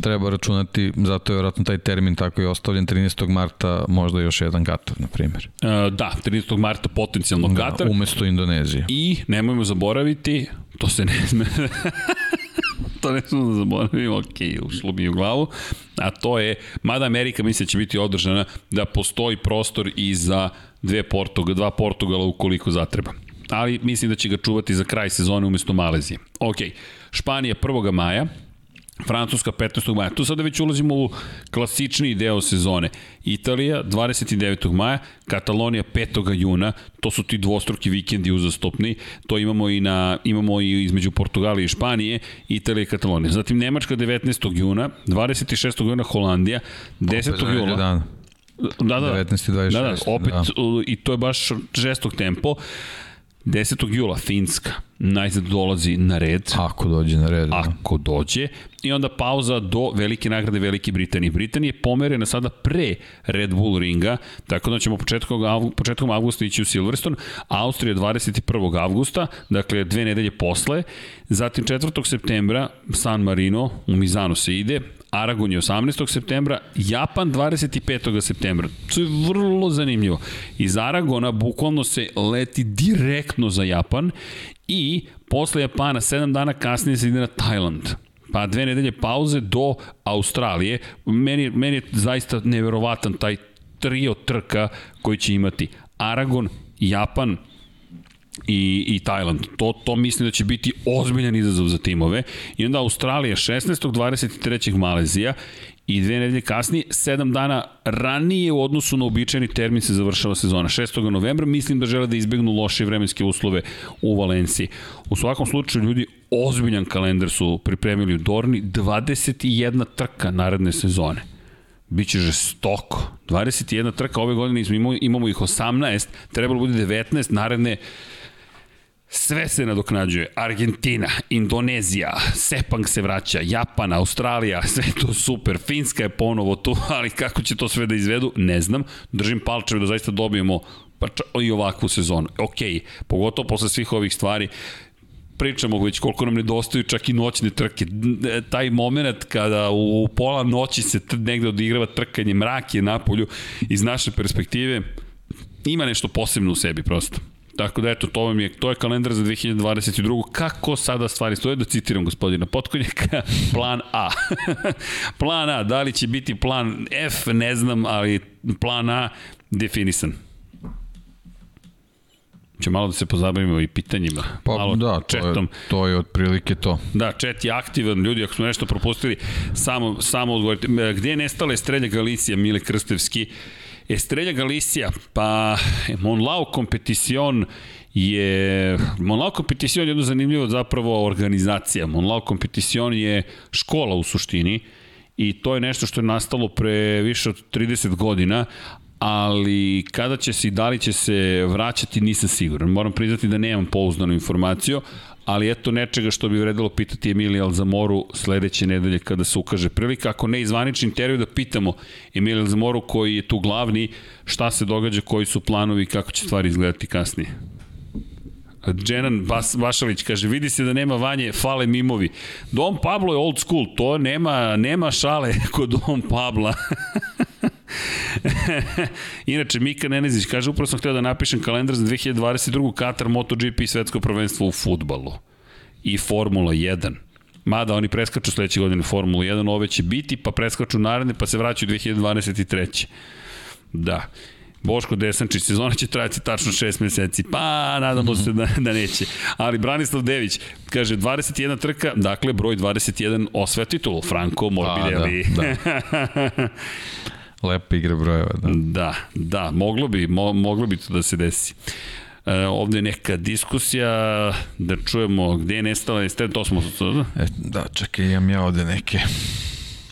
treba računati, zato je vjerojatno taj termin tako i ostavljen 13. marta, možda još jedan Katar, na primjer. Uh, da, 13. marta potencijalno da, Katar. Umesto Indonezije. I nemojmo zaboraviti, to se ne sme... to ne smo da zaboravimo, ok, ušlo mi u glavu, a to je, mada Amerika misle da će biti održana, da postoji prostor i za dve Portuga, dva Portugala ukoliko zatreba. Ali mislim da će ga čuvati za kraj sezone umesto Malezije. Ok, Španija 1. maja, Francuska 15. maja. Tu sada već ulazimo u klasični deo sezone. Italija 29. maja, Katalonija 5. juna, to su ti dvostruki vikendi uzastopni, to imamo i na imamo i između Portugalije i Španije, Italija i Katalonija. Zatim Nemačka 19. juna, 26. juna Holandija, 10. jula. Da, da, 19. 26. Da, da, opet, da. i to je baš žestok tempo. 10. jula Finska najzad dolazi na red. Ako dođe na red. Da. Ako dođe. I onda pauza do velike nagrade Velike Britanije. Britanije je pomerena sada pre Red Bull ringa, tako da ćemo početkom, početkom avgusta ići u Silverstone. Austrija 21. avgusta, dakle dve nedelje posle. Zatim 4. septembra San Marino, u Mizano se ide, Aragon je 18. septembra, Japan 25. septembra. To je vrlo zanimljivo. Iz Aragona bukvalno se leti direktno za Japan i posle Japana 7 dana kasnije se ide na Tajland pa dve nedelje pauze do Australije. Meni, meni je zaista neverovatan taj trio trka koji će imati Aragon, Japan, i, i Tajland. To, to mislim da će biti ozbiljan izazov za timove. I onda Australija 16. 23. Malezija i dve nedelje kasnije, sedam dana ranije u odnosu na običajni termin se završava sezona. 6. novembra mislim da žele da izbegnu loše vremenske uslove u Valenciji. U svakom slučaju ljudi ozbiljan kalendar su pripremili u Dorni, 21 trka naredne sezone. Biće žestoko. 21 trka ove godine imamo, imamo ih 18, trebalo bude 19 naredne Sve se nadoknađuje. Argentina, Indonezija, Sepang se vraća, Japan, Australija, sve to super. Finska je ponovo tu, ali kako će to sve da izvedu, ne znam. Držim palčeve da zaista dobijemo pa i ovakvu sezonu. Ok, pogotovo posle svih ovih stvari, pričamo već koliko nam nedostaju čak i noćne trke. Taj moment kada u pola noći se negde odigrava trkanje, mrak je na polju iz naše perspektive, ima nešto posebno u sebi prosto. Tako da eto, to vam je, to je kalendar za 2022. Kako sada stvari stoje, da citiram gospodina Potkonjaka, plan A. plan A, da li će biti plan F, ne znam, ali plan A definisan će malo da se pozabavimo i pitanjima. Pa malo da, to četom. je, to je otprilike to. Da, čet je aktivan, ljudi, ako smo nešto propustili, samo, samo odgovorite. Gde je nestala Estrelja Galicija, Mile Krstevski? Estrella Galicia, pa Monlau Competition je Monlau Competition je jedno zanimljivo zapravo organizacija. Monlau Competition je škola u suštini i to je nešto što je nastalo pre više od 30 godina, ali kada će se i da li će se vraćati nisam siguran. Moram priznati da nemam pouzdanu informaciju, ali eto nečega što bi vredilo pitati Emilija Alzamoru sledeće nedelje kada se ukaže prilika. Ako ne izvanični intervju da pitamo Emilija Alzamoru koji je tu glavni, šta se događa, koji su planovi kako će stvari izgledati kasnije. Dženan Bas, Bašalić kaže, vidi se da nema vanje, fale mimovi. Dom Pablo je old school, to nema, nema šale kod Dom Pabla. Inače, Mika Nenezić kaže, upravo sam htio da napišem kalendar za 2022. Katar MotoGP svetsko prvenstvo u futbalu i Formula 1. Mada oni preskaču sledeće godine Formulu 1, ove će biti, pa preskaču naredne, pa se vraćaju 2023. Da. Boško Desančić, sezona će trajati tačno 6 meseci, pa nadamo se da, da neće. Ali Branislav Dević kaže 21 trka, dakle broj 21 osvaja titulu, Franco Morbidelli. Pa, da, da. Lepa igra brojeva, da. Da, da, moglo bi, mo, moglo bi to da se desi. E, ovde je neka diskusija, da čujemo gde je nestala, jeste, to smo... E, da, čekaj, imam ja ovde neke.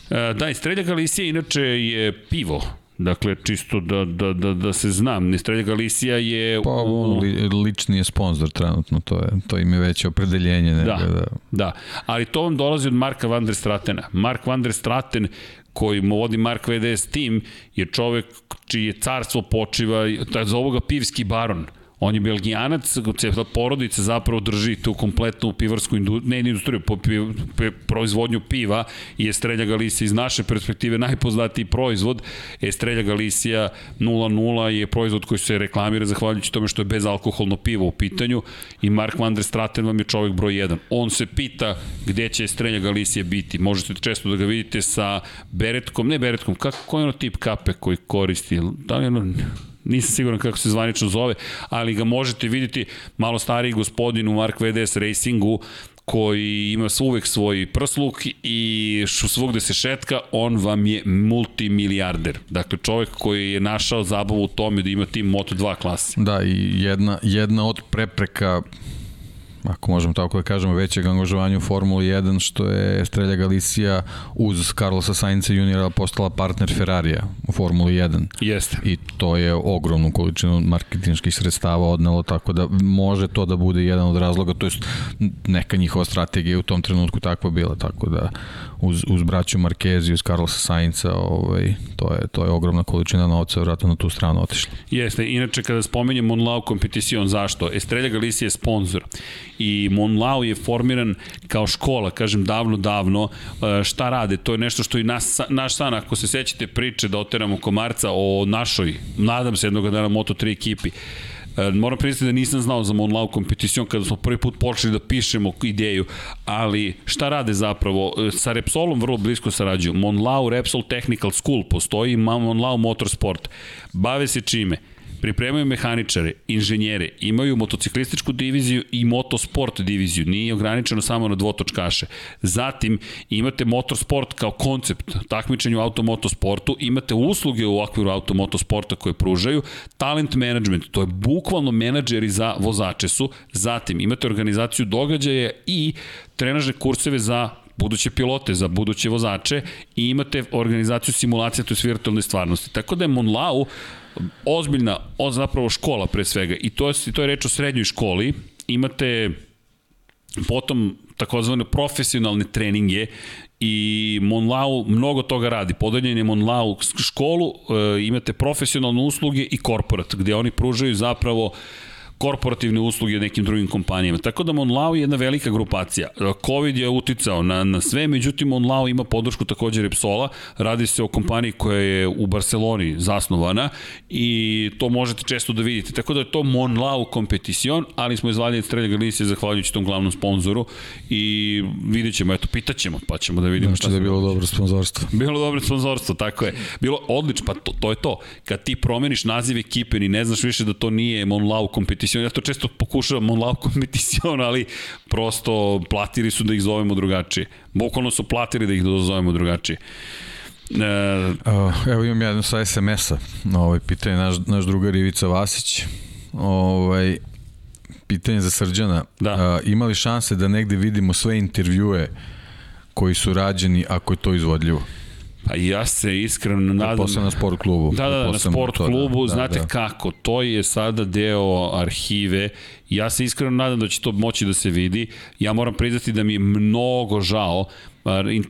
E, da, Estrelja Galicija inače je pivo, Dakle, čisto da, da, da, da se znam, Nestrelja Galicija je... Pa on li, lični je sponsor trenutno, to, je, to im je veće opredeljenje. Nego da, da, da, ali to vam dolazi od Marka van der Stratena. Mark van der Straten koji mu vodi Mark VDS tim je čovek čije carstvo počiva, da zovu ga pivski baron On je belgijanac, cijela porodica zapravo drži tu kompletnu pivarsku industriju, ne industriju, po, piv, po, proizvodnju piva i Estrelja Galicija iz naše perspektive najpoznatiji proizvod. Estrelja Galicija 00 je proizvod koji se reklamira zahvaljujući tome što je bezalkoholno pivo u pitanju i Mark van der Straten vam je čovjek broj 1. On se pita gde će Estrelja Galicija biti. Možete često da ga vidite sa beretkom, ne beretkom, kako, koji je ono tip kape koji koristi? Da li je ono nisam siguran kako se zvanično zove, ali ga možete vidjeti malo stariji gospodin u Mark VDS Racingu, koji ima uvek svoj prsluk i svugde se šetka, on vam je multimilijarder. Dakle, čovek koji je našao zabavu u tome da ima tim Moto2 klase. Da, i jedna, jedna od prepreka ako možemo tako da kažemo, većeg angažovanja u Formuli 1, što je Estrella Galicia uz Carlosa Sainza juniora postala partner Ferrarija u Formuli 1. Jeste. I to je ogromnu količinu marketinških sredstava odnelo, tako da može to da bude jedan od razloga, to je neka njihova strategija u tom trenutku takva bila, tako da uz, uz braću Markezi, uz Carlosa Sainca, ovaj, to, je, to je ogromna količina novca vratno na tu stranu otišla. Jeste, inače kada spomenjem Monlau Competition, zašto? Estrella Galicia je sponsor i Monlau je formiran kao škola, kažem davno, davno, e, šta rade? To je nešto što i nas, naš san, ako se sećate priče da oteramo komarca o našoj, nadam se jednog dana Moto3 ekipi, moram priznati da nisam znao za Monlau kompeticijon kada smo prvi put počeli da pišemo ideju, ali šta rade zapravo? E, sa Repsolom vrlo blisko sarađuju. Monlau Repsol Technical School postoji, Monlau Motorsport. Bave se čime? Pripremaju mehaničare, inženjere, imaju motociklističku diviziju i motosport diviziju, nije ograničeno samo na dvotočkaše. Zatim imate motorsport kao koncept, takmičenju u automotosportu, imate usluge u okviru automotosporta koje pružaju, talent management, to je bukvalno menadžeri za vozače su, zatim imate organizaciju događaja i trenažne kurseve za buduće pilote, za buduće vozače i imate organizaciju simulacije, to je virtualne stvarnosti. Tako da je Monlau ozbiljna, o, zapravo škola pre svega i to je, to je reč o srednjoj školi, imate potom takozvane profesionalne treninge i Monlau mnogo toga radi. Podeljen je Monlau školu, e, imate profesionalne usluge i korporat, gde oni pružaju zapravo korporativne usluge nekim drugim kompanijama. Tako da Monlau je jedna velika grupacija. Covid je uticao na, na sve, međutim Monlau ima podršku takođe Repsola. Radi se o kompaniji koja je u Barceloni zasnovana i to možete često da vidite. Tako da je to Monlau kompeticion, ali smo izvaljeni Estrella Galicia zahvaljujući tom glavnom sponzoru i vidjet ćemo, eto, pitaćemo, pa ćemo da vidimo znači da je bilo dobro sponzorstvo. Bilo dobro sponzorstvo, tako je. Bilo odlično, pa to, to je to. Kad ti promeniš naziv ekipe i ne znaš više da to nije Monlau kompeticion, kompeticion, ja to često pokušavam Monlau kompeticion, ali prosto platili su da ih zovemo drugačije. Bukvalno su platili da ih zovemo drugačije. E, Evo imam jedno sa SMS-a, ovaj, pitanje naš, naš drugar Ivica Vasić, ovaj, pitanje za Srđana, da. A, ima li šanse da negde vidimo sve intervjue koji su rađeni ako je to izvodljivo? Pa ja se iskreno nadam... Posle na sport klubu. Da, da, da na sport to, klubu, da, znate da. kako, to je sada deo arhive. Ja se iskreno nadam da će to moći da se vidi. Ja moram priznati da mi je mnogo žao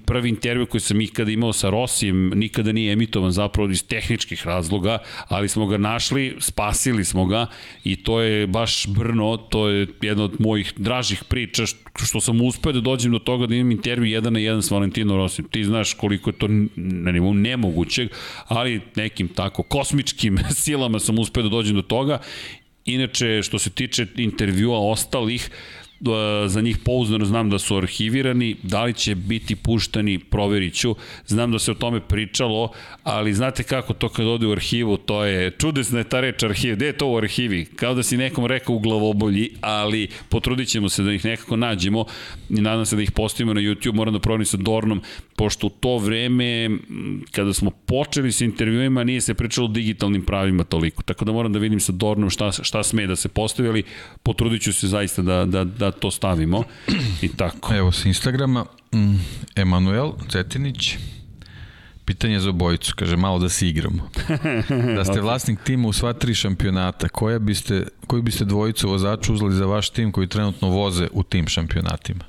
prvi intervju koji sam ikada imao sa Rosijem nikada nije emitovan zapravo iz tehničkih razloga, ali smo ga našli, spasili smo ga i to je baš Brno, to je jedna od mojih dražih priča što sam uspeo da dođem do toga da imam intervju jedan na jedan s Valentino Rosijem. Ti znaš koliko je to na nivou nemogućeg, ali nekim tako kosmičkim silama sam uspeo da dođem do toga. Inače, što se tiče intervjua ostalih, e, za njih pouzdano znam da su arhivirani, da li će biti puštani, proverit ću. Znam da se o tome pričalo, ali znate kako to kad ode u arhivu, to je, čudesna je ta reč arhiv, gde je to u arhivi? Kao da si nekom rekao u glavobolji, ali potrudit ćemo se da ih nekako nađemo i nadam se da ih postavimo na YouTube, moram da proverim sa Dornom, pošto u to vreme, kada smo počeli sa intervjuima, nije se pričalo o digitalnim pravima toliko, tako da moram da vidim sa Dornom šta, šta sme da se postavi, ali potrudit ću se zaista da, da, da to stavimo i tako. Evo s Instagrama, mm, Emanuel Cetinić, pitanje za obojicu, kaže malo da se igramo. Da ste vlasnik tima u sva tri šampionata, koja biste, koju biste dvojicu vozača uzeli za vaš tim koji trenutno voze u tim šampionatima?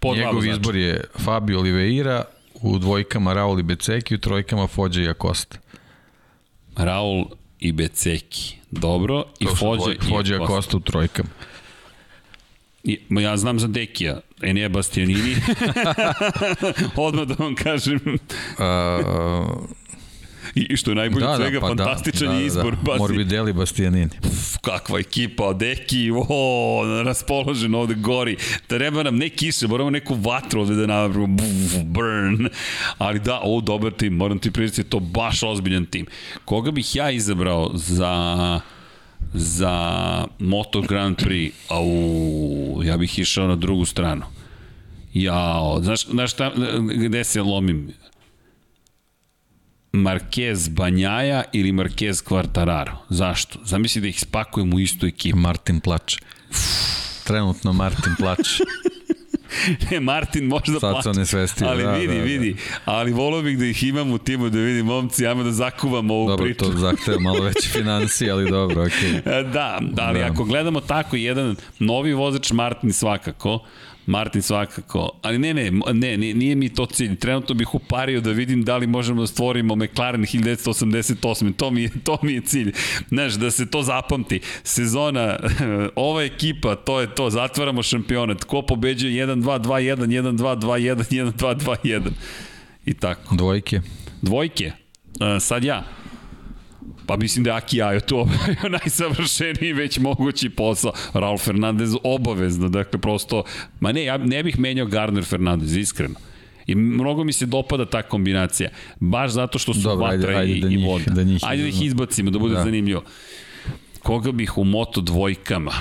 Po Njegov vozača. izbor je Fabio Oliveira, u dvojkama Raul i Beceki, u trojkama Fođa i Acosta. Raul i Beceki. Dobro. I Fođa i Fođa i. Acosta u trojkama. Ja znam za Dekija, Enea Bastianini. Odmah da vam kažem. Uh, I što je najbolje da, svega, pa fantastičan je izbor. Da, pazi. Morbidelli Bastianini. Pff, kakva ekipa, Deki, o, raspoložen ovde gori. Treba nam ne kiše, moramo neku vatru ovde da napravimo, buf, burn. Ali da, ovo dobar tim, moram ti priznati, to baš ozbiljan tim. Koga bih ja izabrao za za Moto Grand Prix, au, ja bih išao na drugu stranu. Jao, znaš, znaš šta, gde se lomim? Marquez Banjaja ili Marquez Quartararo. Zašto? Zamisli da ih spakujem u istu ekipu. Martin plače. Trenutno Martin plače. Ne, Martin možda Sad on nesvestio, Ali da, vidi, da, da. vidi. Ali volio bih da ih imam u timu, da vidim, momci, ajmo da zakuvamo ovu Dobro, priču. to zahteva malo veće financije, ali dobro, okej. E, Da, da, ali Da. ako gledamo tako jedan novi vozač Martin svakako, Martin svakako, ali ne, ne, ne, ne, nije mi to cilj. Trenutno bih upario da vidim da li možemo da stvorimo McLaren 1988. To mi je, to mi je cilj. Znaš, da se to zapamti. Sezona, ova ekipa, to je to, zatvaramo šampionat. Ko pobeđuje 1-2, 2-1, 1-2, 2-1, 1-2, 2-1. I tako. Dvojke. Dvojke. Uh, sad ja. Pa mislim da je Aki Ajo tu obavio najsavršeniji već mogući posao. Raul Fernandez obavezno, dakle prosto, ma ne, ja ne bih menjao Gardner Fernandez, iskreno. I mnogo mi se dopada ta kombinacija. Baš zato što su Dobro, ajde- vatra ajde i, da i njih- voda. da njih ajde da ih izbacimo, da bude Da. zanimljivo. Koga bih u moto dvojkama?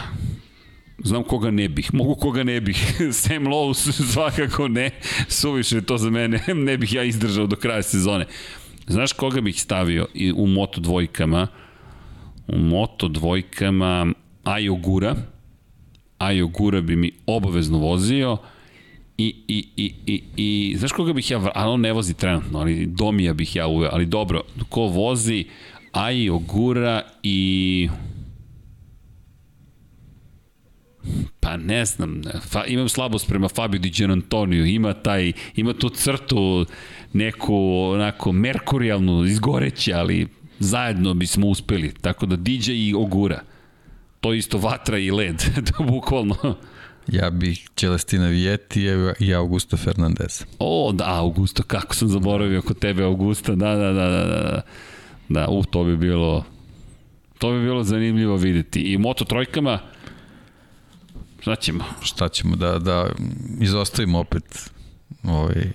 Znam koga ne bih, mogu koga ne bih. Sam Lowe svakako ne, suviše to za mene, ne bih ja izdržao do kraja sezone. Znaš koga bih stavio i u moto dvojkama? U moto dvojkama Ajo Gura. Ajo Gura bi mi obavezno vozio. I, i, i, i, i znaš koga bih ja, ali on ne vozi trenutno, ali Domija bih ja uveo, ali dobro, ko vozi Ajo Gura i Pa ne znam, fa, imam slabost prema Fabio Di Gianantonio, ima taj, ima tu crtu neku onako merkurijalnu, izgoreće, ali zajedno bismo uspeli, tako da DJ i Ogura. To isto vatra i led, to bukvalno. Ja bih Celestina Vieti i Augusto Fernandez. O, da, Augusto, kako sam zaboravio kod tebe Augusta, da, da, da, da, da. Da, u, to bi bilo, to bi bilo zanimljivo videti. I u moto trojkama, šta ćemo? Šta ćemo da, da izostavimo opet ovaj,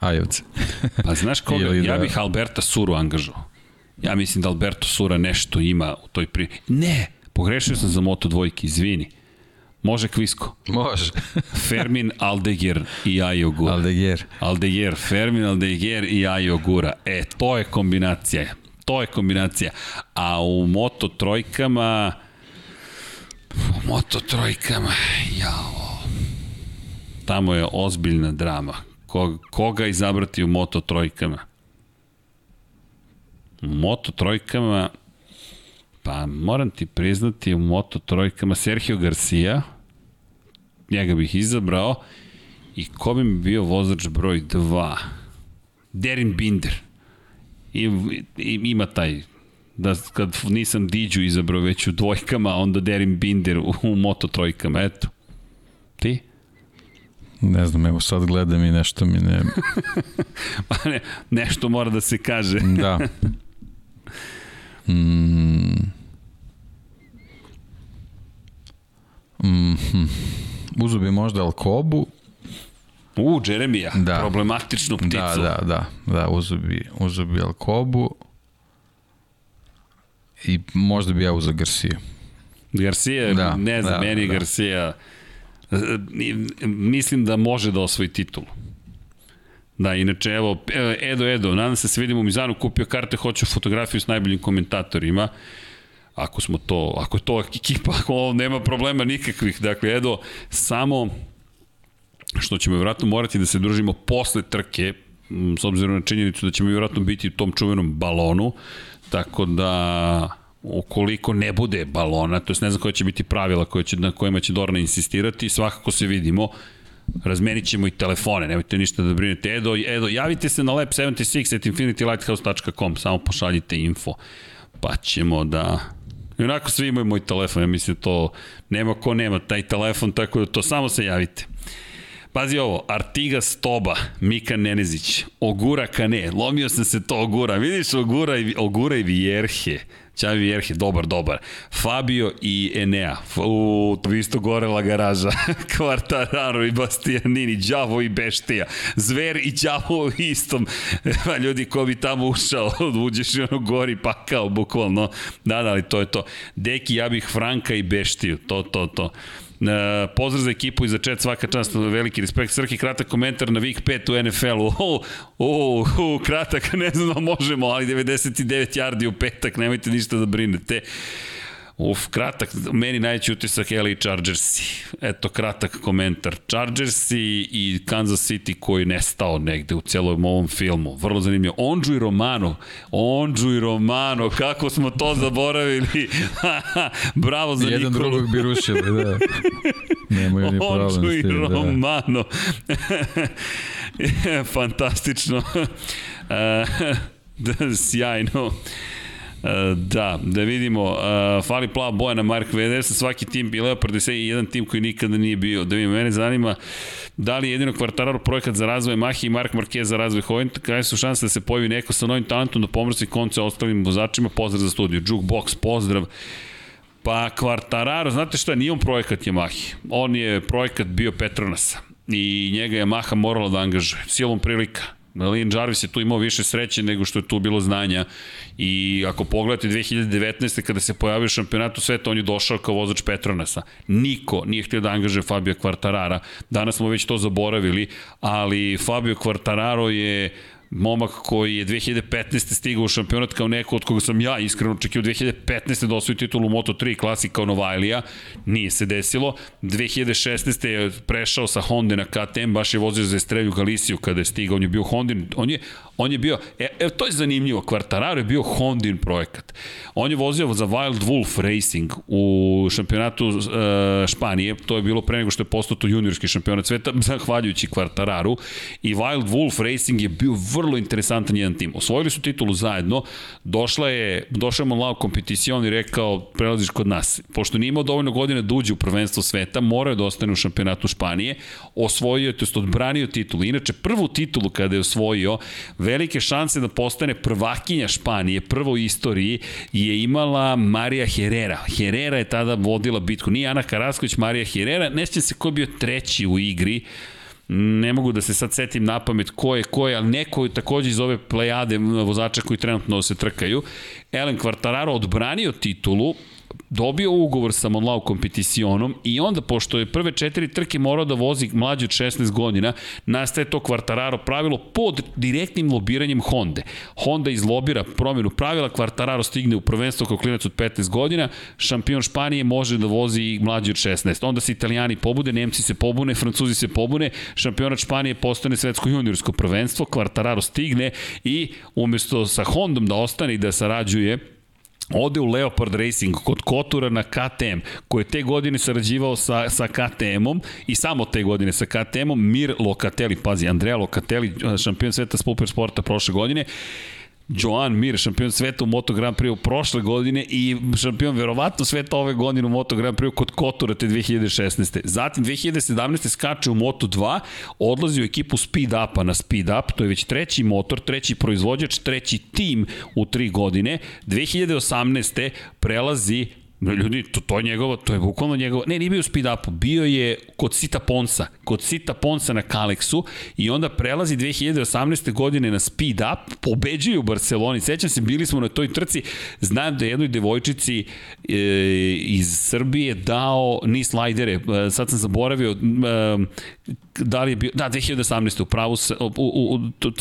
Ajovce. Pa znaš koga, ja da- bih Alberta Suru angažao. Ja mislim da Alberto Sura nešto ima u toj pri... Ne, pogrešio sam za Moto dvojki, izvini. Može Kvisko. Može. Fermin Aldeguer i Ajo Gura. Aldeguer. Aldeguer, Fermin Aldeguer i Ajo Gura. E, to je kombinacija. To je kombinacija. A u Moto trojkama... U Moto trojkama, jao. Tamo je ozbiljna drama. Koga, koga izabrati u Moto trojkama? U Moto trojkama, pa moram ti priznati u Moto trojkama Sergio Garcia, njega bih izabrao, i ko bi mi bio vozač broj 2? Derin Binder. I, i, ima taj da kad nisam Diđu izabrao već u dvojkama, onda Derin Binder u, u moto trojkama, eto. Ti? Ne znam, evo sad gledam i nešto mi ne... Pa ne, nešto mora da se kaže. Da. Mm. Mm, hm. uzu bi možda Alkobu, U, Jeremija, Da. problematičnu pticu. Da, da, da, da, uzu bi, uzu bi Alkobu i možda bi ja uzao Garcia. Garcia, da, Da, ne znam, da, meni da. Garcia e, mislim da može da osvoji titulu. Da, inače, evo, Edo, Edo, nadam se se vidimo u Mizanu, kupio karte, hoću fotografiju s najboljim komentatorima. Ako smo to, ako je to ekipa, ako ovo nema problema nikakvih. Dakle, Edo, samo što ćemo vjerojatno morati da se družimo posle trke, s obzirom na činjenicu da ćemo vjerojatno biti u tom čuvenom balonu, tako da ukoliko ne bude balona, to jest ne znam koja će biti pravila koje će, na kojima će Dorna insistirati, svakako se vidimo, razmenit ćemo i telefone, nemojte ništa da brinete. Edo, Edo javite se na lab76 at infinitylighthouse.com, samo pošaljite info, pa ćemo da... I onako svi imaju moj telefon, ja mislim to nema ko nema taj telefon, tako da to samo se javite. Pazi ovo, Artiga Stoba, Mika Nenezić, Ogura Kane, lomio sam se to Ogura, vidiš Ogura i, Ogura i Vierhe, Ćavi Vierhe, dobar, dobar. Fabio i Enea, u, to isto gorela garaža, Kvartararo i Bastianini, Đavo i Beštija, Zver i Đavo u istom, Pa ljudi ko bi tamo ušao, uđeš i ono gori pakao, bukvalno, da, da, ali to je to. Deki, ja bih Franka i Beštiju, to, to, to. Pozdrav za ekipu i za chat, svaka čast, veliki respekt. Srki, kratak komentar na Week 5 u NFL-u. O, o, o, kratak, ne znam da možemo, ali 99 yardi u petak, nemojte ništa da brinete. Uf, kratak, meni najveći utisak LA Chargersi. Eto, kratak komentar. Chargersi i Kansas City koji je nestao negde u celom ovom filmu. Vrlo zanimljivo. Onđu i Romano. Onđu i Romano, kako smo to zaboravili. Bravo za Jedan Nikolu. drugog bi rušili, da. Nemaju ni problem Onđu i da. Romano. Fantastično. E, da, sjajno. E, Da, da vidimo, uh, fali plava boja na Mark VDS, svaki tim i Leopard i jedan tim koji nikada nije bio. Da vidimo, mene zanima da li je jedino kvartarar projekat za razvoj Mahi i Mark Marquez za razvoj Hovent, kada su šanse da se pojavi neko sa novim talentom da pomrsi konce ostalim vozačima, pozdrav za studiju, Jukebox, pozdrav. Pa Kvartararo, znate šta, nije on projekat Yamahi, on je projekat bio Petronasa i njega je Yamaha morala da angažuje, silom prilika. Lin Jarvis je tu imao više sreće nego što je tu bilo znanja i ako pogledate 2019. kada se pojavio šampionatu sveta, on je došao kao vozač Petronasa. Niko nije htio da angaže Fabio Quartarara. Danas smo već to zaboravili, ali Fabio Quartararo je momak koji je 2015. stigao u šampionat kao neko od koga sam ja iskreno očekio 2015. da osvoji titulu Moto3 klasi kao Novajlija, nije se desilo. 2016. je prešao sa Honda na KTM, baš je vozio za Estrelju Galisiju kada je stigao, on je bio Hondin, on je, on je bio, e, e, to je zanimljivo, Quartararo je bio Hondin projekat. On je vozio za Wild Wolf Racing u šampionatu uh, Španije, to je bilo pre nego što je postao to juniorski šampionat sveta, zahvaljujući Quartararu, i Wild Wolf Racing je bio interesantan jedan tim. Osvojili su titulu zajedno, došla je, došao je Monlau kompeticion i rekao, prelaziš kod nas. Pošto nije imao dovoljno godina da uđe u prvenstvo sveta, morao je da ostane u šampionatu Španije, osvojio je, to jest odbranio titulu. Inače, prvu titulu kada je osvojio, velike šanse da postane prvakinja Španije, prvo u istoriji, je imala Marija Herrera. Herrera je tada vodila bitku. Nije Ana Karasković, Marija Herrera. Ne se ko je bio treći u igri ne mogu da se sad setim na pamet ko je, ko je, ali neko je takođe iz ove plejade vozača koji trenutno se trkaju. Ellen Quartararo odbranio titulu, dobio ugovor sa Monlau kompeticionom i onda, pošto je prve četiri trke morao da vozi mlađi od 16 godina, nastaje to Quartararo pravilo pod direktnim lobiranjem Honda. Honda izlobira promjenu pravila, Quartararo stigne u prvenstvo kao klinac od 15 godina, šampion Španije može da vozi i mlađi od 16. Onda se Italijani pobude, Nemci se pobune, Francuzi se pobune, šampionat Španije postane svetsko juniorsko prvenstvo, Quartararo stigne i umesto sa Hondom da ostane i da sarađuje, ode u Leopard Racing kod Kotura na KTM, koji je te godine sarađivao sa, sa KTM-om i samo te godine sa KTM-om, Mir Locatelli, pazi, Andrea Locatelli, šampion sveta Super Sporta prošle godine, Joan Mir, šampion sveta u Moto Grand Prix prošle godine i šampion verovatno sveta ove godine u Moto Grand Prix kod Kotura te 2016. Zatim 2017. skače u Moto 2, odlazi u ekipu Speed Upa na Speed Up, to je već treći motor, treći proizvođač, treći tim u tri godine. 2018. prelazi Ljudi, to, to je njegovo, to je bukvalno njegovo, ne, nije bio u speed upu, bio je kod Sita Ponsa, kod Sita Ponsa na Kalexu i onda prelazi 2018. godine na speed up, pobeđuje u Barceloni, sećam se, bili smo na toj trci, znam da je jednoj devojčici e, iz Srbije dao ni slajdere, e, sad sam zaboravio, e, da li je bio, da, 2018. u pravu, se, u, u, u,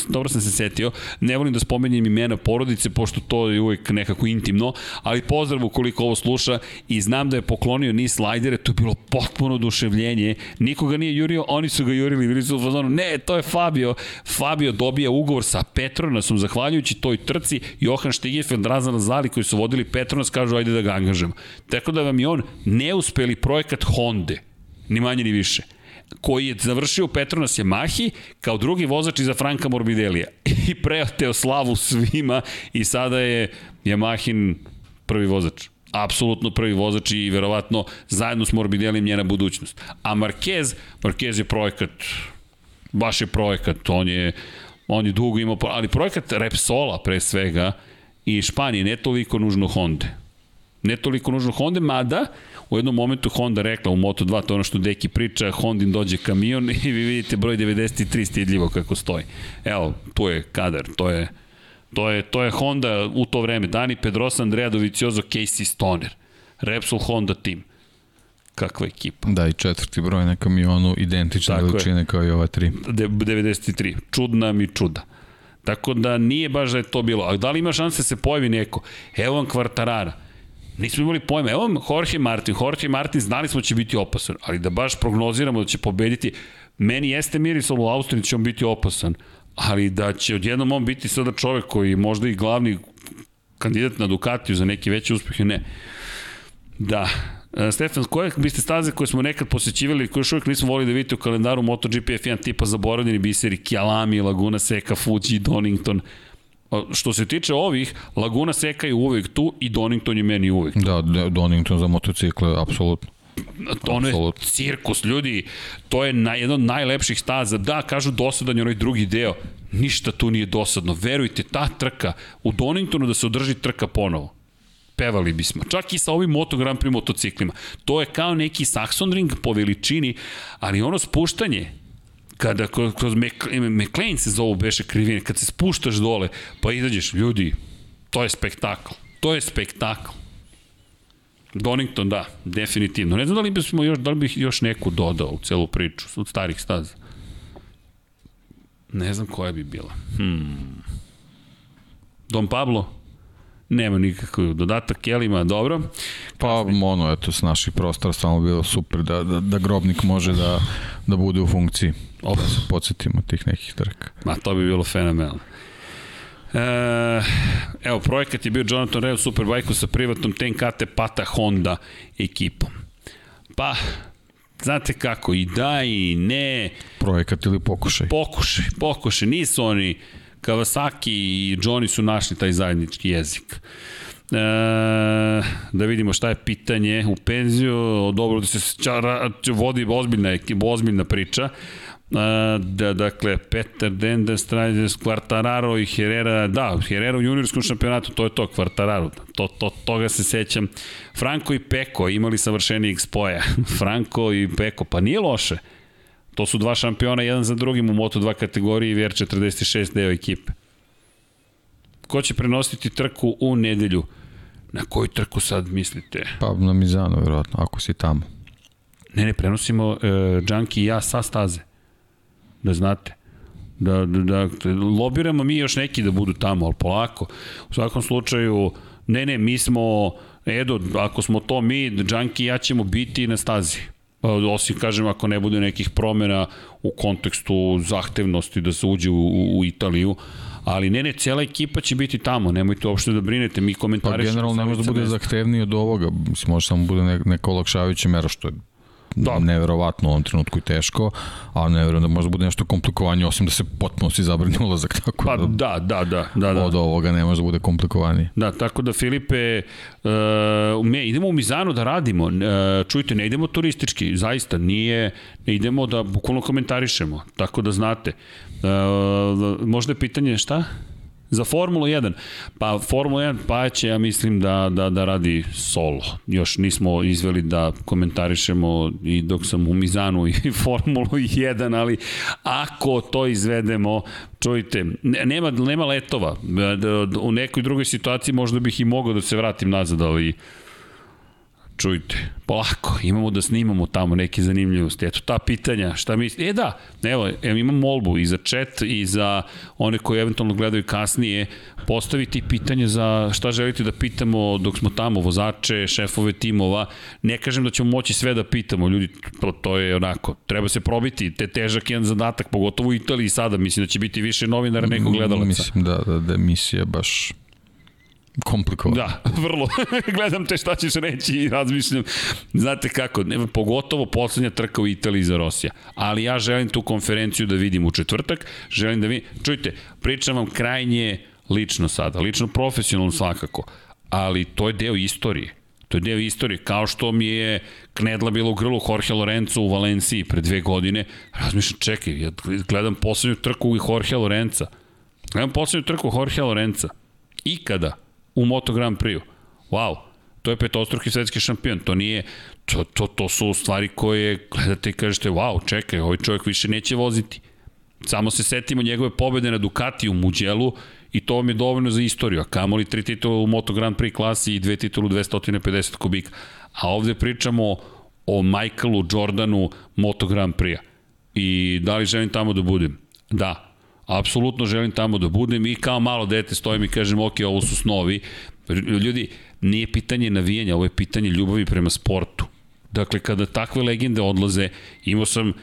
dobro sam se setio, ne volim da spomenjem imena porodice, pošto to je uvijek nekako intimno, ali pozdrav ukoliko ovo sluša i znam da je poklonio ni slajdere, to je bilo potpuno oduševljenje, nikoga nije jurio, oni su ga jurili, bili su u fazonu, ne, to je Fabio, Fabio dobija ugovor sa Petronasom, zahvaljujući toj trci, Johan Štigefeld, Razan Zali koji su vodili Petronas, kažu ajde da ga angažemo. Tako da vam je on neuspeli projekat Honda, ni manje ni više koji je završio Petronas Yamahi kao drugi vozač iza Franka Morbidelija i preoteo slavu svima i sada je Yamahin prvi vozač apsolutno prvi vozač i verovatno zajedno s Morbidelijem njena budućnost. A Marquez, Marquez je projekat, baš je projekat, on je, on je dugo imao, ali projekat Repsola pre svega i Španije, ne toliko nužno Honda. Ne toliko nužno Honda, mada u jednom momentu Honda rekla u Moto2, to ono što Deki priča, Hondin dođe kamion i vi vidite broj 93 stidljivo kako stoji. Evo, tu je kadar, to je, to je, to je Honda u to vreme. Dani Pedrosa, Andrea Doviciozo, Casey Stoner. Repsol Honda tim. Kakva ekipa. Da, i četvrti broj na kamionu, identične Tako veličine je. kao i ova tri. 93. Čudna mi čuda. Tako da nije baš da je to bilo. A da li ima šanse da se pojavi neko? Evo vam Kvartarara Nismo imali pojma. Evo Jorge Martin. Jorge Martin znali smo da će biti opasan, ali da baš prognoziramo da će pobediti, meni jeste mirisalo u Austriji da će on biti opasan, ali da će odjednom on biti sada čovek koji možda i glavni kandidat na Ducatiju za neki veći uspeh, ne. Da, e, Stefan, koje biste staze koje smo nekad posećivali, koje još uvijek nismo volili da vidite u kalendaru MotoGP F1 tipa zaboravljeni biseri, Kjalami, Laguna Seca, Fuji, Donington, Što se tiče ovih, Laguna Seca je uvek tu i Donington je meni uvek tu. Da, Donington za motocikle, apsolutno. To je cirkus, ljudi, to je na, jedan od najlepših staza. Da, kažu dosadan je onaj drugi deo, ništa tu nije dosadno. Verujte, ta trka u Doningtonu da se održi trka ponovo pevali bismo. Čak i sa ovim Moto Grand Prix motociklima. To je kao neki Saxon ring po veličini, ali ono spuštanje, kada kroz McLean se zovu beše krivine, kad se spuštaš dole, pa izađeš, ljudi, to je spektakl. To je spektakl. Donington, da, definitivno. Ne znam da li bismo još, da li bih još neku dodao u celu priču od starih staza. Ne znam koja bi bila. Hmm. Don Pablo? Nema nikakav dodatak Kelima, dobro. Pa ono, eto, s naših prostora samo bilo super da, da, da grobnik može da, da bude u funkciji. Opa. Da se podsjetimo tih nekih trka. Ma, to bi bilo fenomenalno. E, evo, projekat je bio Jonathan Rea Superbike-u sa privatnom Tenkate Pata Honda ekipom. Pa, znate kako, i da i ne. Projekat ili pokušaj? Pokušaj, pokušaj. Nisu oni, Kawasaki i Johnny su našli taj zajednički jezik. E, da vidimo šta je pitanje u penziju, dobro da se čara, vodi ozbiljna, ozbiljna priča. Da, dakle, Peter Dender, Strajdes, Quartararo i Herrera, da, Herrera u juniorskom šampionatu, to je to, Quartararo, to, to, toga se sećam. Franco i Peko imali savršeni Expoja, Franco i Peko, pa nije loše. To su dva šampiona, jedan za drugim u Moto2 kategoriji i VR46 deo ekipe. Ko će prenositi trku u nedelju? Na koju trku sad mislite? Pa na Mizanu, verovatno, ako si tamo. Ne, ne, prenosimo uh, Junkie i ja sa staze da znate. Da, da, da, lobiramo mi još neki da budu tamo, ali polako. U svakom slučaju, ne, ne, mi smo, Edo, ako smo to mi, Džanki ja ćemo biti na stazi. Osim, kažem, ako ne bude nekih promjena u kontekstu zahtevnosti da se uđe u, u, u Italiju, ali ne, ne, cijela ekipa će biti tamo, nemojte uopšte da brinete, mi komentarišemo. Pa generalno ne može da bude zahtevniji od ovoga, mislim, može samo bude neka olakšavajuća mera, što je da. neverovatno u ovom trenutku i teško, a ne verujem da može da bude nešto komplikovanje, osim da se potpuno si zabrani ulazak, tako pa, da, da, da, da, da, da. od ovoga ne može da bude komplikovanije. Da, tako da Filipe, uh, me, idemo u Mizanu da radimo, uh, čujte, ne idemo turistički, zaista, nije, ne idemo da bukvalno komentarišemo, tako da znate. Uh, možda je pitanje šta? Za Formulu 1, pa Formula 1 pa će, ja mislim da, da, da radi solo. Još nismo izveli da komentarišemo i dok sam u Mizanu i Formulu 1, ali ako to izvedemo, čujte, nema, nema letova. U nekoj drugoj situaciji možda bih i mogao da se vratim nazad, ali čujte, polako, imamo da snimamo tamo neke zanimljivosti. Eto, ta pitanja, šta mi... E da, evo, evo imam molbu i za chat i za one koji eventualno gledaju kasnije, postaviti pitanje za šta želite da pitamo dok smo tamo, vozače, šefove timova. Ne kažem da ćemo moći sve da pitamo, ljudi, to, to je onako, treba se probiti, te težak jedan zadatak, pogotovo u Italiji sada, mislim da će biti više novinara nego gledalaca. Mislim da, da, da emisija baš komplikovano. Da, vrlo. Gledam te šta ćeš reći i razmišljam. Znate kako, ne, pogotovo poslednja trka u Italiji za Rosija. Ali ja želim tu konferenciju da vidim u četvrtak. Želim da vidim... Čujte, pričam vam krajnje lično sada, lično profesionalno svakako, ali to je deo istorije. To je deo istorije, kao što mi je knedla bilo u grlu Jorge Lorenzo u Valenciji pre dve godine. Razmišljam, čekaj, ja gledam poslednju trku i Jorge Lorenza. Gledam poslednju trku Jorge Lorenza. Ikada u Moto Grand Prix. Wow, to je petostruki svetski šampion, to nije, to, to, to su stvari koje gledate i kažete, wow, čekaj, ovaj čovjek više neće voziti. Samo se setimo njegove pobede na Ducati u Muđelu i to vam je dovoljno za istoriju, a kamoli tri titula u Moto Grand Prix klasi i dve titulu 250 kubika. A ovde pričamo o Michaelu Jordanu Moto Grand Prix. I da li želim tamo da budem? Da, apsolutno želim tamo da budem i kao malo dete stojim i kažem ok, ovo su snovi. Ljudi, nije pitanje navijanja, ovo je pitanje ljubavi prema sportu. Dakle, kada takve legende odlaze, imao sam,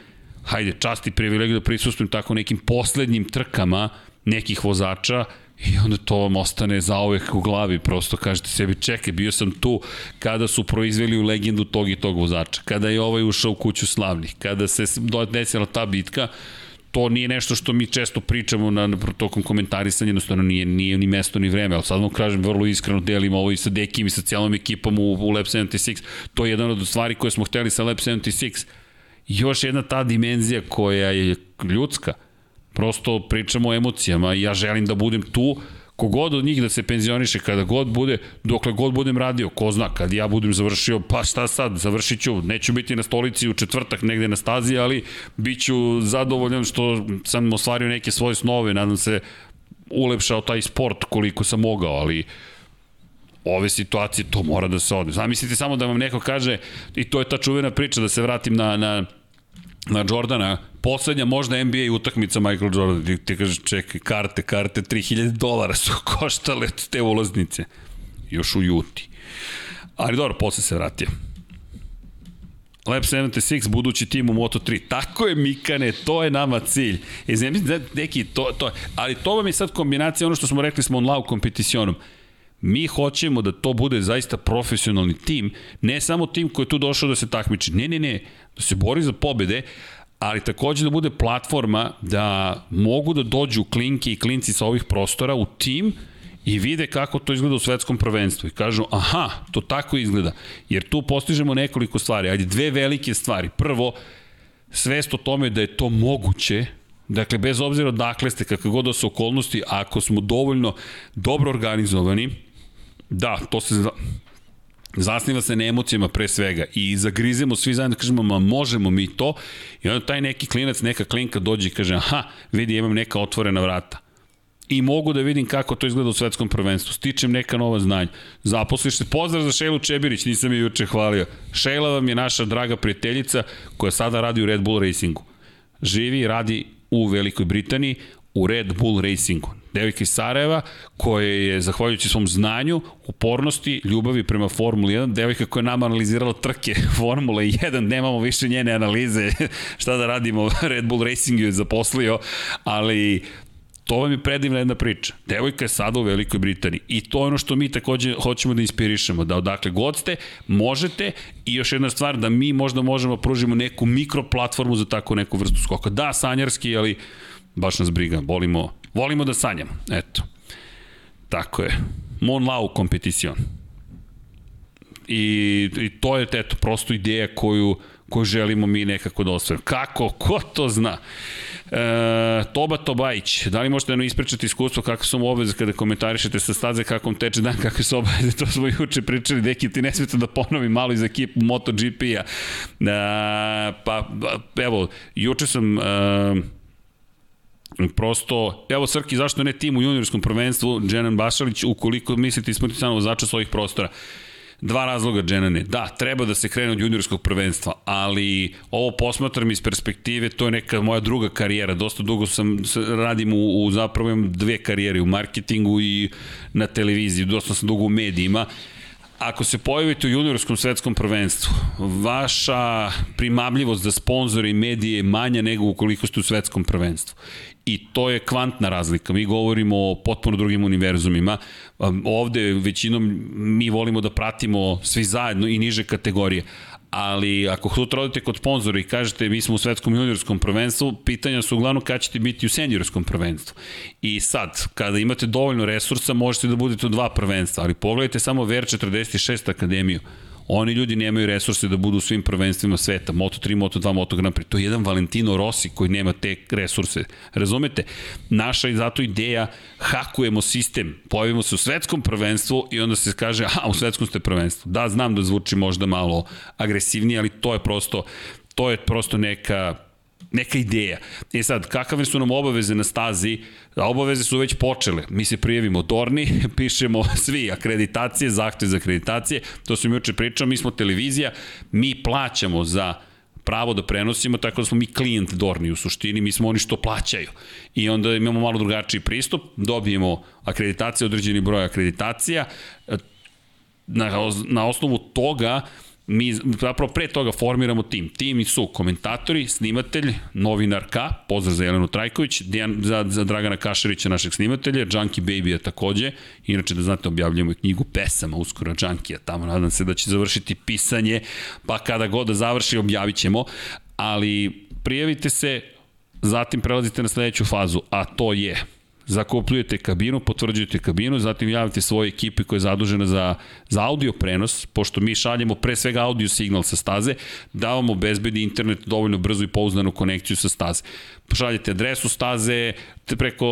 hajde, čast i privilegiju da prisustujem tako nekim poslednjim trkama nekih vozača I onda to vam ostane zaovek u glavi, prosto kažete sebi, čekaj, bio sam tu kada su proizveli u legendu tog i tog vozača, kada je ovaj ušao u kuću slavnih, kada se desila ta bitka, to nije nešto što mi često pričamo na, na tokom komentarisanja, jednostavno nije, nije ni mesto ni vreme, ali sad vam kažem vrlo iskreno delim ovo i sa Dekim i sa cijelom ekipom u, u Lab 76, to je jedna od stvari koje smo hteli sa Lab 76. Još jedna ta dimenzija koja je ljudska, prosto pričamo o emocijama i ja želim da budem tu, kogod od njih da se penzioniše, kada god bude, dokle god budem radio, ko zna, kad ja budem završio, pa šta sad, završit ću, neću biti na stolici u četvrtak negde na stazi, ali bit ću zadovoljan što sam ostvario neke svoje snove, nadam se ulepšao taj sport koliko sam mogao, ali ove situacije, to mora da se ode. Zamislite samo da vam neko kaže, i to je ta čuvena priča, da se vratim na, na na Jordana, poslednja možda NBA utakmica Michael Jordan, ti, ti kažeš čekaj, karte, karte, 3000 dolara su koštale te ulaznice. Još u Juti. Ali dobro, posle se vratio. Lab 76, budući tim u Moto3. Tako je, Mikane, to je nama cilj. E, znači, neki, to, to, ali to vam je sad kombinacija, ono što smo rekli smo on lau kompeticionom. Mi hoćemo da to bude zaista profesionalni tim, ne samo tim koji je tu došao da se takmiči. Ne, ne, ne, da se bori za pobede, ali takođe da bude platforma da mogu da dođu klinki i klinci sa ovih prostora u tim i vide kako to izgleda u svetskom prvenstvu i kažu aha, to tako izgleda. Jer tu postižemo nekoliko stvari. Ajde, dve velike stvari. Prvo, svest o tome da je to moguće, dakle, bez obzira dakle ste, kakve god da su okolnosti, ako smo dovoljno dobro organizovani, da, to se zasniva se na emocijama pre svega i zagrizemo svi zajedno kažemo ma možemo mi to i onda taj neki klinac, neka klinka dođe i kaže aha, vidi imam neka otvorena vrata i mogu da vidim kako to izgleda u svetskom prvenstvu. Stičem neka nova znanja. Zaposliš se. Pozdrav za Šejlu Čebirić, nisam je juče hvalio. Šejla vam je naša draga prijateljica koja sada radi u Red Bull Racingu. Živi i radi u Velikoj Britaniji u Red Bull Racingu. Devika iz Sarajeva, koja je, zahvaljujući svom znanju, upornosti, ljubavi prema Formuli 1, devika koja je nama analizirala trke Formule 1, nemamo više njene analize, šta da radimo, Red Bull Racing je zaposlio, ali To vam je predivna jedna priča. Devojka je sada u Velikoj Britaniji i to je ono što mi takođe hoćemo da inspirišemo, da odakle god ste, možete i još jedna stvar, da mi možda možemo da pružimo neku mikroplatformu za tako neku vrstu skoka. Da, sanjarski, ali baš nas briga, volimo, volimo da sanjamo, eto. Tako je. Mon Lau kompeticion. I, I to je, eto, prosto ideja koju, koju želimo mi nekako da ostvarimo. Kako? Ko to zna? E, Toba Tobajić, da li možete da nam ispričati iskustvo kako su mu obaveze kada komentarišete sa staze kako vam teče dan, kakve su obaveze, to smo juče pričali, deki ti ne smete da ponovim malo iz ekipu MotoGP-a. E, pa, evo, juče sam... E, prosto, evo Srki, zašto ne tim u juniorskom prvenstvu, Dženan Bašalić, ukoliko mislite ispuniti samo vozača svojih prostora. Dva razloga, Dženane. Da, treba da se krene od juniorskog prvenstva, ali ovo posmatram iz perspektive, to je neka moja druga karijera. Dosta dugo sam, radim u, u zapravo imam dve karijere, u marketingu i na televiziji. Dosta sam dugo u medijima ako se pojavite u juniorskom svetskom prvenstvu, vaša primamljivost za sponzore i medije je manja nego ukoliko ste u svetskom prvenstvu i to je kvantna razlika. Mi govorimo o potpuno drugim univerzumima. Ovde većinom mi volimo da pratimo svi zajedno i niže kategorije. Ali ako sutra odete kod sponzora i kažete mi smo u svetskom juniorskom prvenstvu, pitanja su uglavnom kada ćete biti u seniorskom prvenstvu. I sad, kada imate dovoljno resursa, možete da budete u dva prvenstva, ali pogledajte samo VR46 akademiju Oni ljudi nemaju resurse da budu u svim prvenstvima sveta, Moto3, Moto2, Moto Grand Prix. To je jedan Valentino Rossi koji nema te resurse. Razumete? Naša je zato ideja, hakujemo sistem, pojavimo se u svetskom prvenstvu i onda se kaže, a u svetskom ste prvenstvu. Da, znam da zvuči možda malo agresivnije, ali to je prosto to je prosto neka neka ideja. E sad, kakave su nam obaveze na stazi? Obaveze su već počele. Mi se prijavimo Dorni, pišemo svi akreditacije, zahteve za akreditacije, to sam juče pričao, mi smo televizija, mi plaćamo za pravo da prenosimo, tako da smo mi klijent Dorni u suštini, mi smo oni što plaćaju. I onda imamo malo drugačiji pristup, dobijemo akreditacije, određeni broj akreditacija, na, na osnovu toga mi zapravo pre toga formiramo tim. Tim su komentatori, snimatelj, novinar K, pozdrav za Jelenu Trajković, Dejan, za, za Dragana Kašarića, našeg snimatelja, Junkie Baby-a takođe, inače da znate objavljujemo i knjigu pesama uskoro Junkie-a, tamo nadam se da će završiti pisanje, pa kada god da završi objavit ćemo, ali prijavite se, zatim prelazite na sledeću fazu, a to je zakupljujete kabinu, potvrđujete kabinu, zatim javite svoje ekipe koja je zadužena za, za audio prenos, pošto mi šaljemo pre svega audio signal sa staze, da vam obezbedi internet dovoljno brzo i pouzdanu konekciju sa staze. Šaljete adresu staze, preko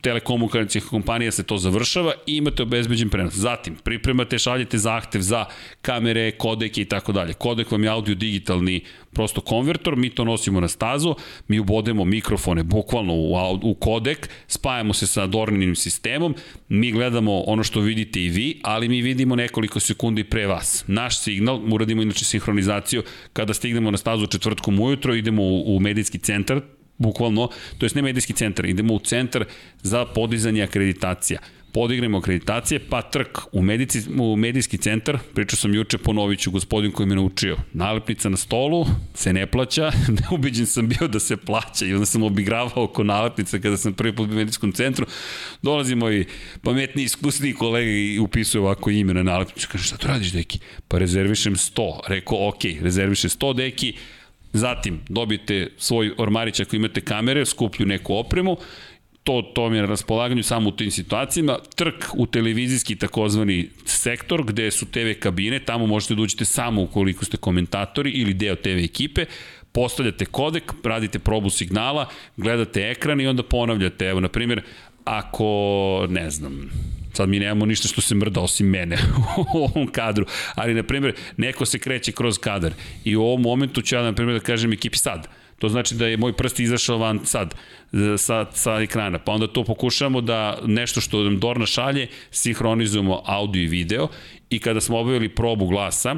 telekomunikacijih kompanija se to završava i imate obezbeđen prenos. Zatim, pripremate, šaljete zahtev za kamere, kodeke i tako dalje. Kodek vam je audio digitalni prosto konvertor, mi to nosimo na stazu, mi ubodemo mikrofone bukvalno u, u kodek, spajamo se sa Dorninim sistemom, mi gledamo ono što vidite i vi, ali mi vidimo nekoliko sekundi pre vas. Naš signal, uradimo inače sinhronizaciju, kada stignemo na stazu četvrtkom ujutro, idemo u, u medijski centar, bukvalno, to je ne medijski centar, idemo u centar za podizanje akreditacija. Podignemo akreditacije, pa trk u, medici, u medijski centar, pričao sam juče, ponovit ću gospodin koji me naučio. Nalepnica na stolu se ne plaća, neubiđen sam bio da se plaća i onda sam obigravao oko nalepnice kada sam prvi put u medijskom centru. Dolazi moj pametni, iskusni kolega i upisuje ovako ime na nalepnicu. Kaže, šta to radiš, deki? Pa rezervišem 100. Rekao, ok, rezervišem 100, deki, Zatim, dobijete svoj ormarić ako imate kamere, skuplju neku opremu, to, to mi je na raspolaganju samo u tim situacijama. Trk u televizijski takozvani sektor gde su TV kabine, tamo možete da uđete samo ukoliko ste komentatori ili deo TV ekipe, postavljate kodek, radite probu signala, gledate ekran i onda ponavljate. Evo, na primjer, ako, ne znam, Sad mi nemamo ništa što se mrda osim mene u ovom kadru. Ali, na primjer, neko se kreće kroz kadar i u ovom momentu ću ja, na primjer, da kažem ekipi sad. To znači da je moj prst izašao van sad, sa, sa ekrana. Pa onda to pokušamo da nešto što nam Dorna šalje, sinhronizujemo audio i video i kada smo obavili probu glasa,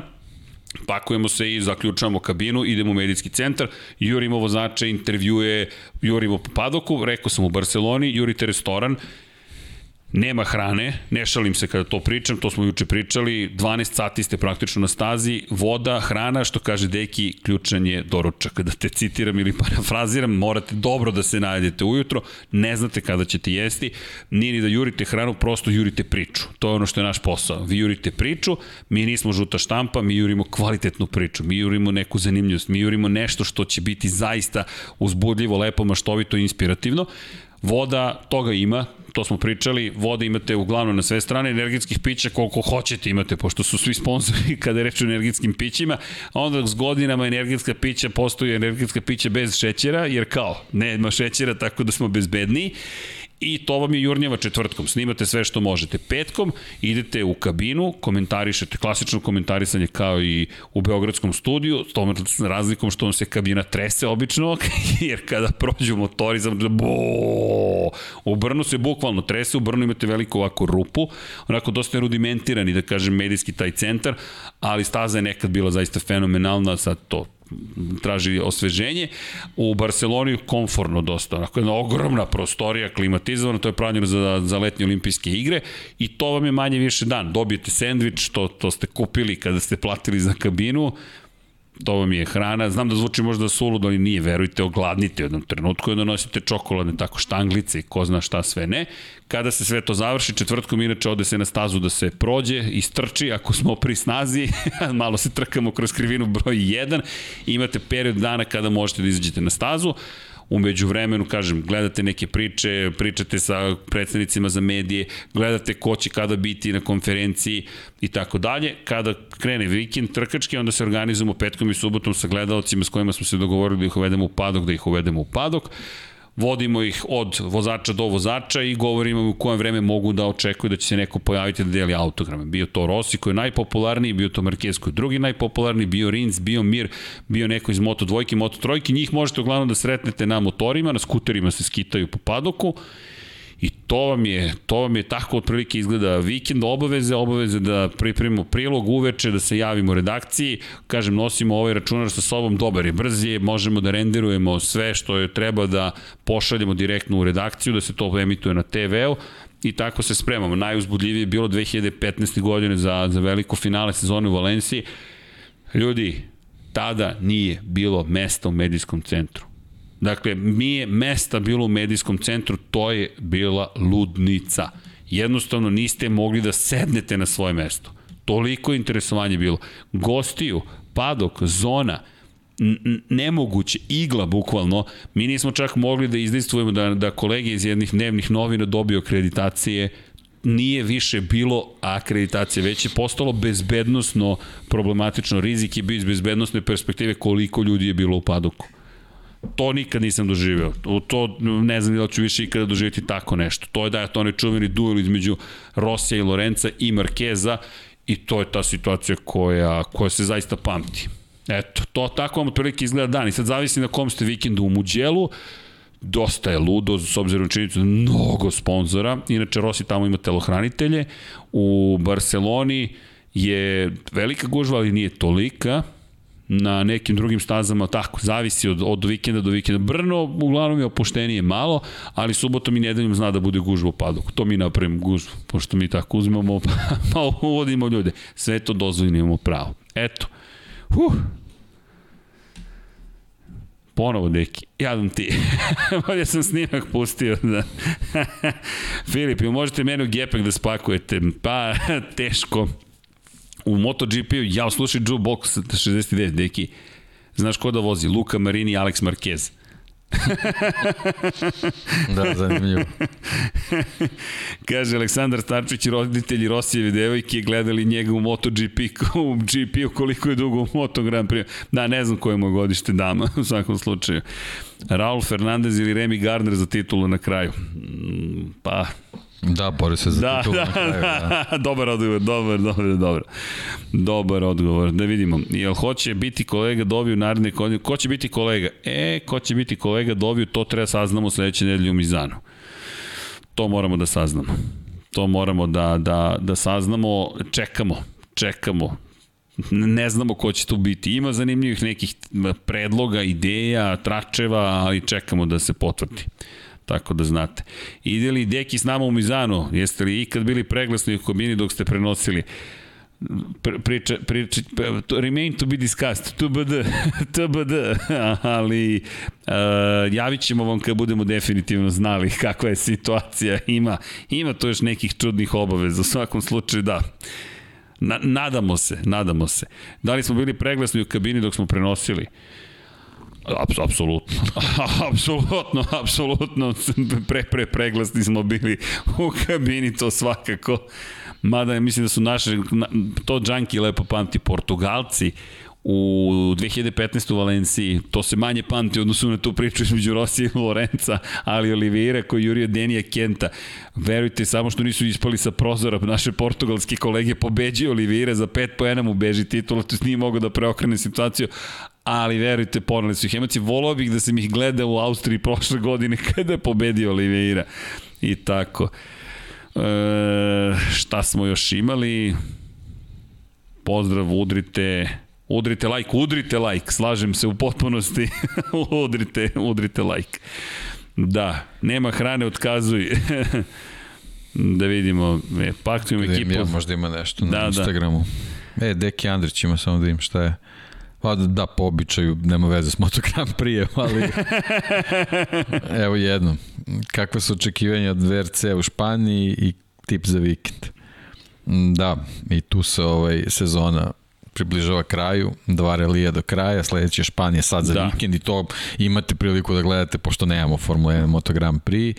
pakujemo se i zaključavamo kabinu, idemo u medijski centar, jurimo vozače, intervjuje, jurimo po padoku, rekao sam u Barceloni, jurite restoran Nema hrane, ne šalim se kada to pričam, to smo juče pričali, 12 sati ste praktično na stazi, voda, hrana, što kaže Deki, ključan je doručak. Da te citiram ili parafraziram, morate dobro da se najedete ujutro, ne znate kada ćete jesti, nije ni da jurite hranu, prosto jurite priču. To je ono što je naš posao. Vi jurite priču, mi nismo žuta štampa, mi jurimo kvalitetnu priču, mi jurimo neku zanimljivost, mi jurimo nešto što će biti zaista uzbudljivo, lepo, maštovito i inspirativno Voda, toga ima, to smo pričali, vode imate uglavnom na sve strane, energetskih pića koliko hoćete imate, pošto su svi sponzori kada reče o energetskim pićima, a onda s godinama energetska pića postoji energetska pića bez šećera, jer kao, nema šećera, tako da smo bezbedniji I to vam je Jurnjeva četvrtkom. Snimate sve što možete. Petkom idete u kabinu, komentarišete, klasično komentarisanje kao i u Beogradskom studiju, s tom razlikom što vam se kabina trese obično, jer kada prođu motori, znam da bo, u Brnu se bukvalno trese, u Brnu imate veliku ovako rupu, onako dosta rudimentirani, da kažem, medijski taj centar, ali staza je nekad bila zaista fenomenalna, sad to traži osveženje. U Barceloni komforno dosta, onako jedna ogromna prostorija, klimatizovana, to je pravljeno za, za letnje olimpijske igre i to vam je manje više dan. Dobijete sendvič, to, to ste kupili kada ste platili za kabinu, to vam je hrana, znam da zvuči možda suludo, ali nije, verujte, ogladnite u jednom trenutku i da nosite čokoladne tako štanglice i ko zna šta sve ne. Kada se sve to završi, četvrtkom inače ode se na stazu da se prođe, i strči, ako smo pri snazi, malo se trkamo kroz krivinu broj 1, imate period dana kada možete da izađete na stazu, umeđu vremenu, kažem, gledate neke priče, pričate sa predstavnicima za medije, gledate ko će kada biti na konferenciji i tako dalje. Kada krene vikend trkački, onda se organizujemo petkom i subotom sa gledalcima s kojima smo se dogovorili da ih uvedemo u padok, da ih uvedemo u padok vodimo ih od vozača do vozača i govorimo u kojem vreme mogu da očekuju da će se neko pojaviti da deli autograme. Bio to Rossi koji je najpopularniji, bio to Marquez koji je drugi najpopularniji, bio Rins, bio Mir, bio neko iz Moto dvojke, Moto trojke, njih možete uglavnom da sretnete na motorima, na skuterima se skitaju po padoku to vam je, to vam je tako otprilike izgleda vikend, obaveze, obaveze da pripremimo prilog uveče, da se javimo redakciji, kažem, nosimo ovaj računar sa sobom, dobar je, brz je, možemo da renderujemo sve što je treba da pošaljemo direktno u redakciju, da se to emituje na TV-u, i tako se spremamo. Najuzbudljivije je bilo 2015. godine za, za veliko finale sezone u Valenciji. Ljudi, tada nije bilo mesta u medijskom centru. Dakle, mi je mesta bilo u medijskom centru, to je bila ludnica. Jednostavno niste mogli da sednete na svoje mesto. Toliko interesovanje bilo. Gostiju, padok, zona, nemoguće, igla bukvalno, mi nismo čak mogli da izdejstvujemo da, da kolege iz jednih dnevnih novina dobiju akreditacije, nije više bilo akreditacije, već je postalo bezbednostno problematično. Rizik je bio iz bezbednostne perspektive koliko ljudi je bilo u padoku. To nikad nisam doživeo. To ne znam da ću više ikada doživjeti tako nešto. To je da je to onaj čuveni duel između Rosija i Lorenza i Markeza i to je ta situacija koja, koja se zaista pamti. Eto, to tako vam otprilike izgleda dan i sad zavisi na kom ste vikendu u Muđelu, dosta je ludo, s obzirom činjenicu mnogo sponzora, inače Rossi tamo ima telohranitelje, u Barceloni je velika gužva, ali nije tolika, na nekim drugim stazama, tako, zavisi od, od vikenda do vikenda. Brno uglavnom je opuštenije malo, ali subotom i nedeljom zna da bude gužba u padoku. To mi napravimo gužbu, pošto mi tako uzmemo, pa uvodimo ljude. Sve to dozvoljeno imamo pravo. Eto. Huh. Ponovo, deki. Jadam ti. Bolje sam snimak pustio. Da. Filip, možete mene u gepek da spakujete? Pa, teško u MotoGP-u, ja slušaj Joe Box 69, deki, znaš ko da vozi? Luka Marini i Alex Marquez. da, zanimljivo. Kaže Aleksandar Starčić roditelji Rosijeve devojke gledali njega u MotoGP, u GP-u koliko je dugo u Moto Grand Prix. Da, ne znam koje mu godište dama u svakom slučaju. Raul Fernandez ili Remy Gardner za titulu na kraju. Mm, pa, Da, bori se za da, titul da, na kraju. Da. da. dobar odgovor, dobar, dobar, dobar. Dobar odgovor. Da vidimo. Jel hoće biti kolega Doviju naredne godine? Ko će biti kolega? E, ko će biti kolega Doviju, to treba saznamo sledeće nedelje u Mizanu. To moramo da saznamo. To moramo da, da, da saznamo. Čekamo, čekamo ne znamo ko će tu biti. Ima zanimljivih nekih predloga, ideja, tračeva, ali čekamo da se potvrdi. Tako da znate. Ide li Deki s nama u Mizanu? Jeste li ikad bili preglasni u kabini dok ste prenosili? priča, priča, remain to be discussed, TBD, TBD, ali uh, javit ćemo vam kad budemo definitivno znali kakva je situacija, ima, ima to još nekih čudnih obaveza, u svakom slučaju da. Na, nadamo se, nadamo se. Da li smo bili preglasni u kabini dok smo prenosili? Aps, apsolutno. apsolutno, apsolutno. Pre, pre preglasni smo bili u kabini, to svakako. Mada mislim da su naše, to Džanki lepo pamti, Portugalci u 2015. u Valenciji, to se manje pamti odnosu na tu priču između Rosija i Lorenca, ali Oliveira koji jurio Denija Kenta. Verujte, samo što nisu ispali sa prozora, naše portugalske kolege pobeđi Oliveira, za pet poena mu beži titula, to nije mogao da preokrene situaciju, ali verujte, poneli su ih emocije. Volao bih da sam ih gleda u Austriji prošle godine kada je pobedio Oliveira. I tako. E, šta smo još imali? Pozdrav, udrite Udrite like, udrite like, slažem se u potpunosti. udrite, udrite like. Da, nema hrane, otkazuj. da vidimo, e, paktujem ekipu. Ja, možda ima nešto na da, da. Instagramu. Da. E, Deki Andrić ima samo da im šta je. Pa da, po običaju, nema veze s motogram prije, ali evo jedno. Kakve su očekivanja od VRC u Španiji i tip za vikend? Da, i tu se ovaj sezona približava kraju, dva relija do kraja, sledeće Španije sad za da. vikend i to imate priliku da gledate pošto nemamo Formula 1 Moto Grand Prix.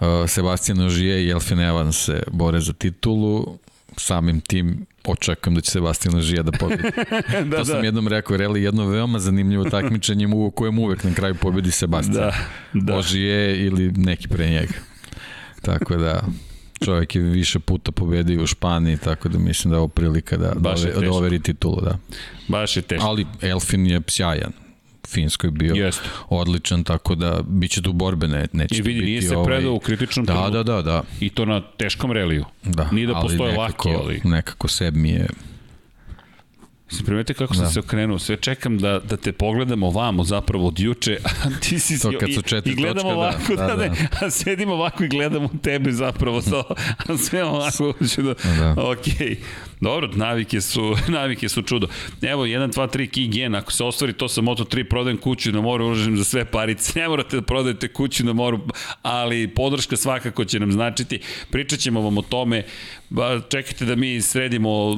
Uh, Sebastian Ožije i Elfin Evans se bore za titulu, samim tim očekujem da će Sebastian Ožija da pobedi. da, to sam da. jednom rekao, Reli jedno veoma zanimljivo takmičenje u kojem uvek na kraju pobedi Sebastian. Da, da. Ožije ili neki pre njega. Tako da, Čovjek je više puta pobedio u Španiji, tako da mislim da je ovo prilika da, da, da overi titulu. Da. Baš je teško. Ali Elfin je sjajan. Finsko je bio Jest. odličan, tako da biće tu borbe, ne, neće I vidi, nije se ovaj... predao u kritičnom da, da, da, da. I to na teškom reliju. Da, nije da postoje nekako, laki, ali... Nekako seb mi je Se primetite kako sam da. se okrenuo, sve čekam da, da te pogledamo ovamo zapravo od juče, a ti si to kad su četiri i, i gledamo točka, ovako, da, da, da, da. a sedimo ovako i gledamo tebe zapravo, to, a sve ovako, da, da. ok. Dobro, navike su, navike su čudo. Evo, 1, 2, 3 key gen, ako se ostvari to sa Moto3, prodajem kuću na moru, ulažem za sve parice. Ne morate da prodajete kuću na moru, ali podrška svakako će nam značiti. Pričat ćemo vam o tome. Čekajte da mi sredimo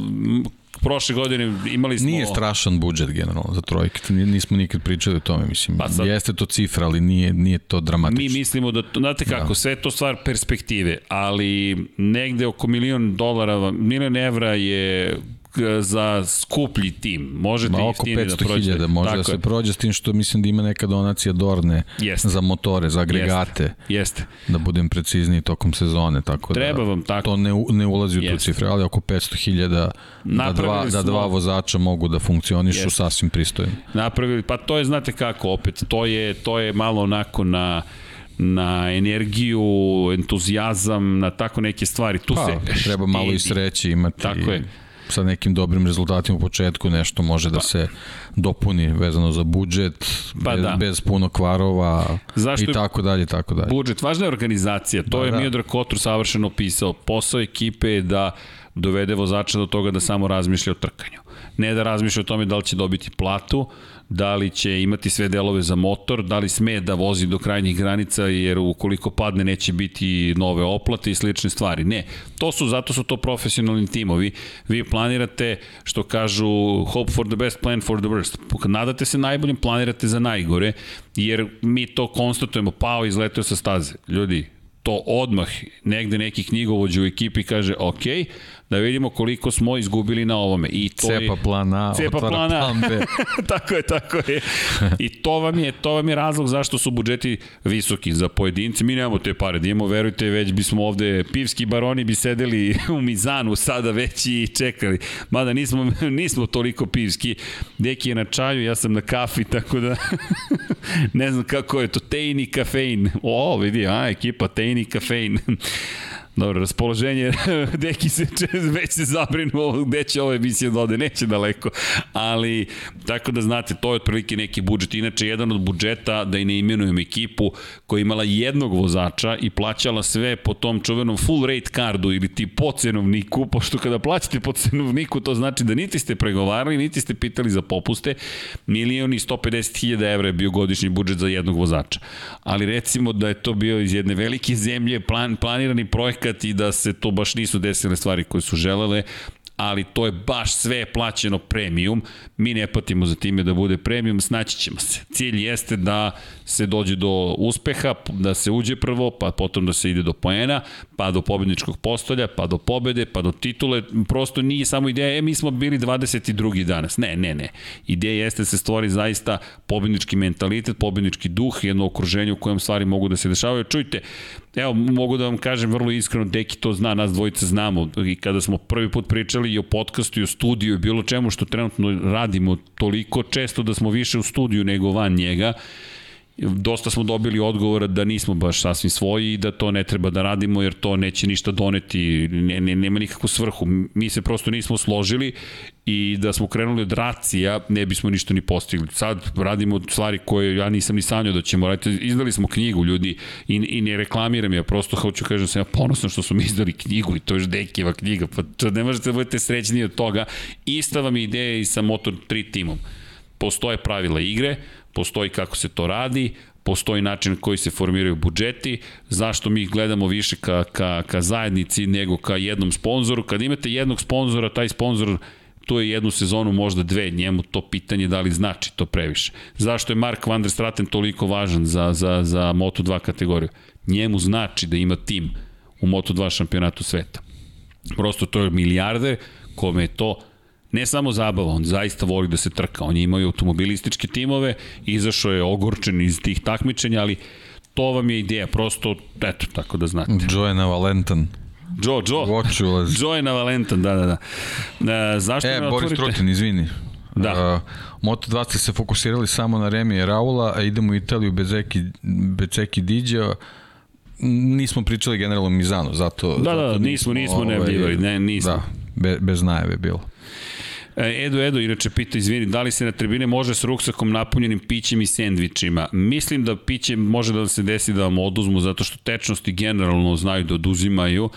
prošle godine imali smo... Nije strašan budžet generalno za trojke, nismo nikad pričali o tome, mislim. Pa sad, Jeste to cifra, ali nije, nije to dramatično. Mi mislimo da, znate kako, da. sve to stvar perspektive, ali negde oko milion dolara, milion evra je za skuplji tim. Možete Ma, oko 500.000 može Tako da se je. prođe s tim što mislim da ima neka donacija Dorne Jeste. za motore, za agregate. Jeste. Da budem precizniji tokom sezone. Tako Treba da, vam tako. To ne, ne ulazi u tu cifru, ali oko 500.000 da dva, da dva vozača mogu da funkcionišu Jeste. sasvim pristojno. Napravili, pa to je, znate kako, opet, to je, to je malo onako na na energiju, entuzijazam, na tako neke stvari. Tu pa, se treba malo i sreće imati. Tako je sa nekim dobrim rezultatima u početku nešto može da pa. se dopuni vezano za budžet, pa bez, da. bez puno kvarova Zašto i tako dalje, tako dalje. Budžet, važna je organizacija, to da, je da. Miodrag Kotur savršeno pisao. Posao ekipe je da dovede vozača do toga da samo razmišlja o trkanju. Ne da razmišlja o tome da li će dobiti platu, da li će imati sve delove za motor, da li sme da vozi do krajnjih granica jer ukoliko padne neće biti nove oplate i slične stvari. Ne, to su, zato su to profesionalni timovi. Vi planirate, što kažu, hope for the best, plan for the worst. Nadate se najboljim, planirate za najgore, jer mi to konstatujemo, pao izletio sa staze. Ljudi, to odmah negde neki knjigovođa u ekipi kaže ok, da vidimo koliko smo izgubili na ovome. I to cepa je, plan A, cepa plan A. plan B. tako je, tako je. I to vam je, to vam je razlog zašto su budžeti visoki za pojedince. Mi nemamo te pare, da imamo, verujte, već bismo ovde, pivski baroni bi sedeli u Mizanu sada već i čekali. Mada nismo, nismo toliko pivski. Deki je na čaju, ja sam na kafi, tako da ne znam kako je to, tein i kafein. O, vidi, a, ekipa, tein i kafein. Dobro, raspoloženje, deki se već se zabrinuo gde će ova emisija da ode, neće daleko, ali tako da znate, to je otprilike neki budžet. Inače, jedan od budžeta, da i ne imenujem ekipu, koja je imala jednog vozača i plaćala sve po tom čuvenom full rate kardu ili ti po cenovniku, pošto kada plaćate po cenovniku, to znači da niti ste pregovarali, niti ste pitali za popuste, milion i 150 hiljada evra je bio godišnji budžet za jednog vozača. Ali recimo da je to bio iz jedne velike zemlje, plan, planirani projekat projekat i da se to baš nisu desile stvari koje su želele, ali to je baš sve plaćeno premium. Mi ne patimo za time da bude premium, snaći ćemo se. Cilj jeste da se dođe do uspeha, da se uđe prvo, pa potom da se ide do poena, pa do pobedničkog postolja, pa do pobede, pa do titule. Prosto nije samo ideja, e, mi smo bili 22. danas. Ne, ne, ne. Ideja jeste da se stvori zaista pobednički mentalitet, pobednički duh, jedno okruženje u kojem stvari mogu da se dešavaju. Čujte, evo, mogu da vam kažem vrlo iskreno, Deki to zna, nas dvojice znamo. I kada smo prvi put pričali i o podcastu i o studiju i bilo čemu što trenutno radimo toliko često da smo više u studiju nego van njega, dosta smo dobili odgovora da nismo baš sasvim svoji i da to ne treba da radimo jer to neće ništa doneti, ne, ne, nema nikakvu svrhu. Mi se prosto nismo složili i da smo krenuli od racija ne bismo ništa ni postigli. Sad radimo stvari koje ja nisam ni sanjao da ćemo raditi. Izdali smo knjigu ljudi i, i ne reklamiram ja, prosto hoću kažem sam ja ponosan što smo izdali knjigu i to je Dekijeva knjiga, pa to ne možete da budete srećni od toga. Ista vam je ideja i sa Moto3 timom. Postoje pravila igre, postoji kako se to radi, postoji način koji se formiraju budžeti, zašto mi gledamo više ka, ka, ka zajednici nego ka jednom sponzoru. Kad imate jednog sponzora, taj sponzor tu je jednu sezonu, možda dve, njemu to pitanje da li znači to previše. Zašto je Mark van der Straten toliko važan za, za, za Moto2 kategoriju? Njemu znači da ima tim u Moto2 šampionatu sveta. Prosto to je milijarde kome je to ne samo zabava, on zaista voli da se trka. On je imao automobilističke timove, izašao je ogorčen iz tih takmičenja, ali to vam je ideja, prosto, eto, tako da znate. Joe Valentan. Joe, Joe. Watch. Joe je na Valentan, da, da, da. E, zašto E, Boris otvorite? Trutin, izvini. Da. Uh, Moto2 ste se fokusirali samo na Remi i Raula, a idemo u Italiju bez Eki, bez Eki Diđa. Nismo pričali generalno o Mizanu, zato... Da, da, zato nismo, nismo najavljivali, ne, nismo. Da, be, bez najave bilo. E, Edo, Edo, inače pita, izvini, da li se na tribine može s ruksakom napunjenim pićem i sendvičima? Mislim da piće može da se desi da vam oduzmu, zato što tečnosti generalno znaju da oduzimaju,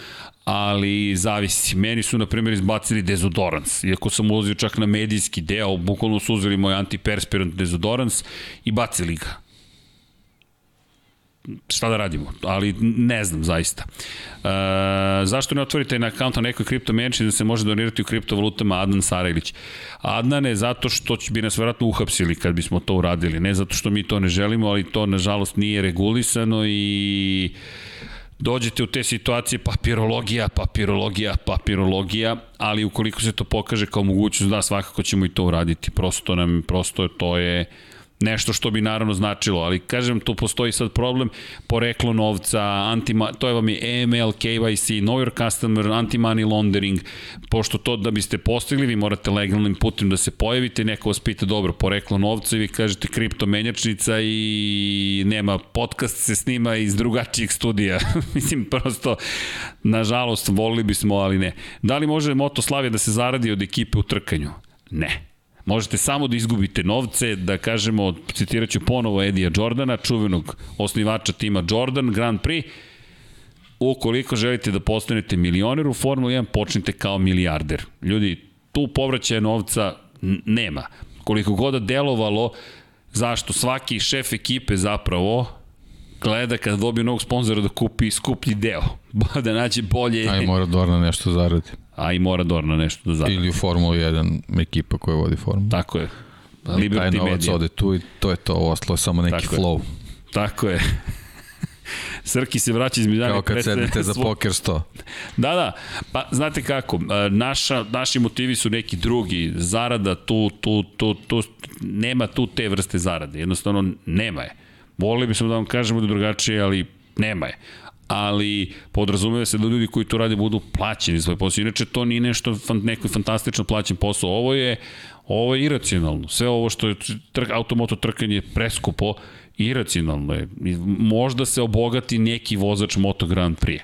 ali zavisi. Meni su, na primjer, izbacili dezodorans. Iako sam ulazio čak na medijski deo, bukvalno su uzeli moj antiperspirant dezodorans i bacili ga šta da radimo, ali ne znam zaista. E, zašto ne otvorite na akaunt na nekoj kripto menči da se može donirati u kriptovalutama Adnan Sarajlić? Adnan je zato što bi nas verovatno uhapsili kad bismo to uradili, ne zato što mi to ne želimo, ali to nažalost nije regulisano i dođete u te situacije papirologija, papirologija, papirologija, ali ukoliko se to pokaže kao mogućnost, da svakako ćemo i to uraditi. Prosto nam, prosto to je nešto što bi naravno značilo, ali kažem tu postoji sad problem poreklo novca, antima, to je vam je AML, KYC, Know Your Customer, anti-money laundering, pošto to da biste postigli, vi morate legalnim putem da se pojavite, neko vas pita dobro poreklo novca i vi kažete kripto menjačnica i nema podcast se snima iz drugačijeg studija. Mislim, prosto, nažalost, volili bismo, ali ne. Da li može Moto Slavija da se zaradi od ekipe u trkanju? Ne. Možete samo da izgubite novce, da kažemo, citirat ću ponovo Edija Jordana, čuvenog osnivača tima Jordan, Grand Prix, ukoliko želite da postanete milioner u Formula 1, počnite kao milijarder. Ljudi, tu povraćaja novca nema. Koliko god da delovalo, zašto svaki šef ekipe zapravo gleda kada dobije novog sponzora da kupi skuplji deo, da nađe bolje... Aj mora Dorna nešto zaradi. A i mora Dorna nešto da zaradi. Ili u Formuli 1 ekipa koja vodi Formulu. Tako je. Taj Liberty novac Media. ode tu i to je to, ostalo je samo neki Tako je. flow. Tako je. Srki se vraća iz Miljana. Kao kad sedete za poker sto. Da, da. Pa, znate kako, naša, naši motivi su neki drugi. Zarada tu, tu, tu, tu, nema tu te vrste zarade. Jednostavno, nema je. Volili bismo da vam kažemo da je drugačije, ali nema je ali podrazumeva se da ljudi koji to rade budu plaćeni svoj posao. Inače, to nije nešto, fan, neko fantastično plaćen posao. Ovo je, ovo je iracionalno. Sve ovo što je trk, automoto trkanje preskupo, iracionalno je. Možda se obogati neki vozač Moto Grand Prix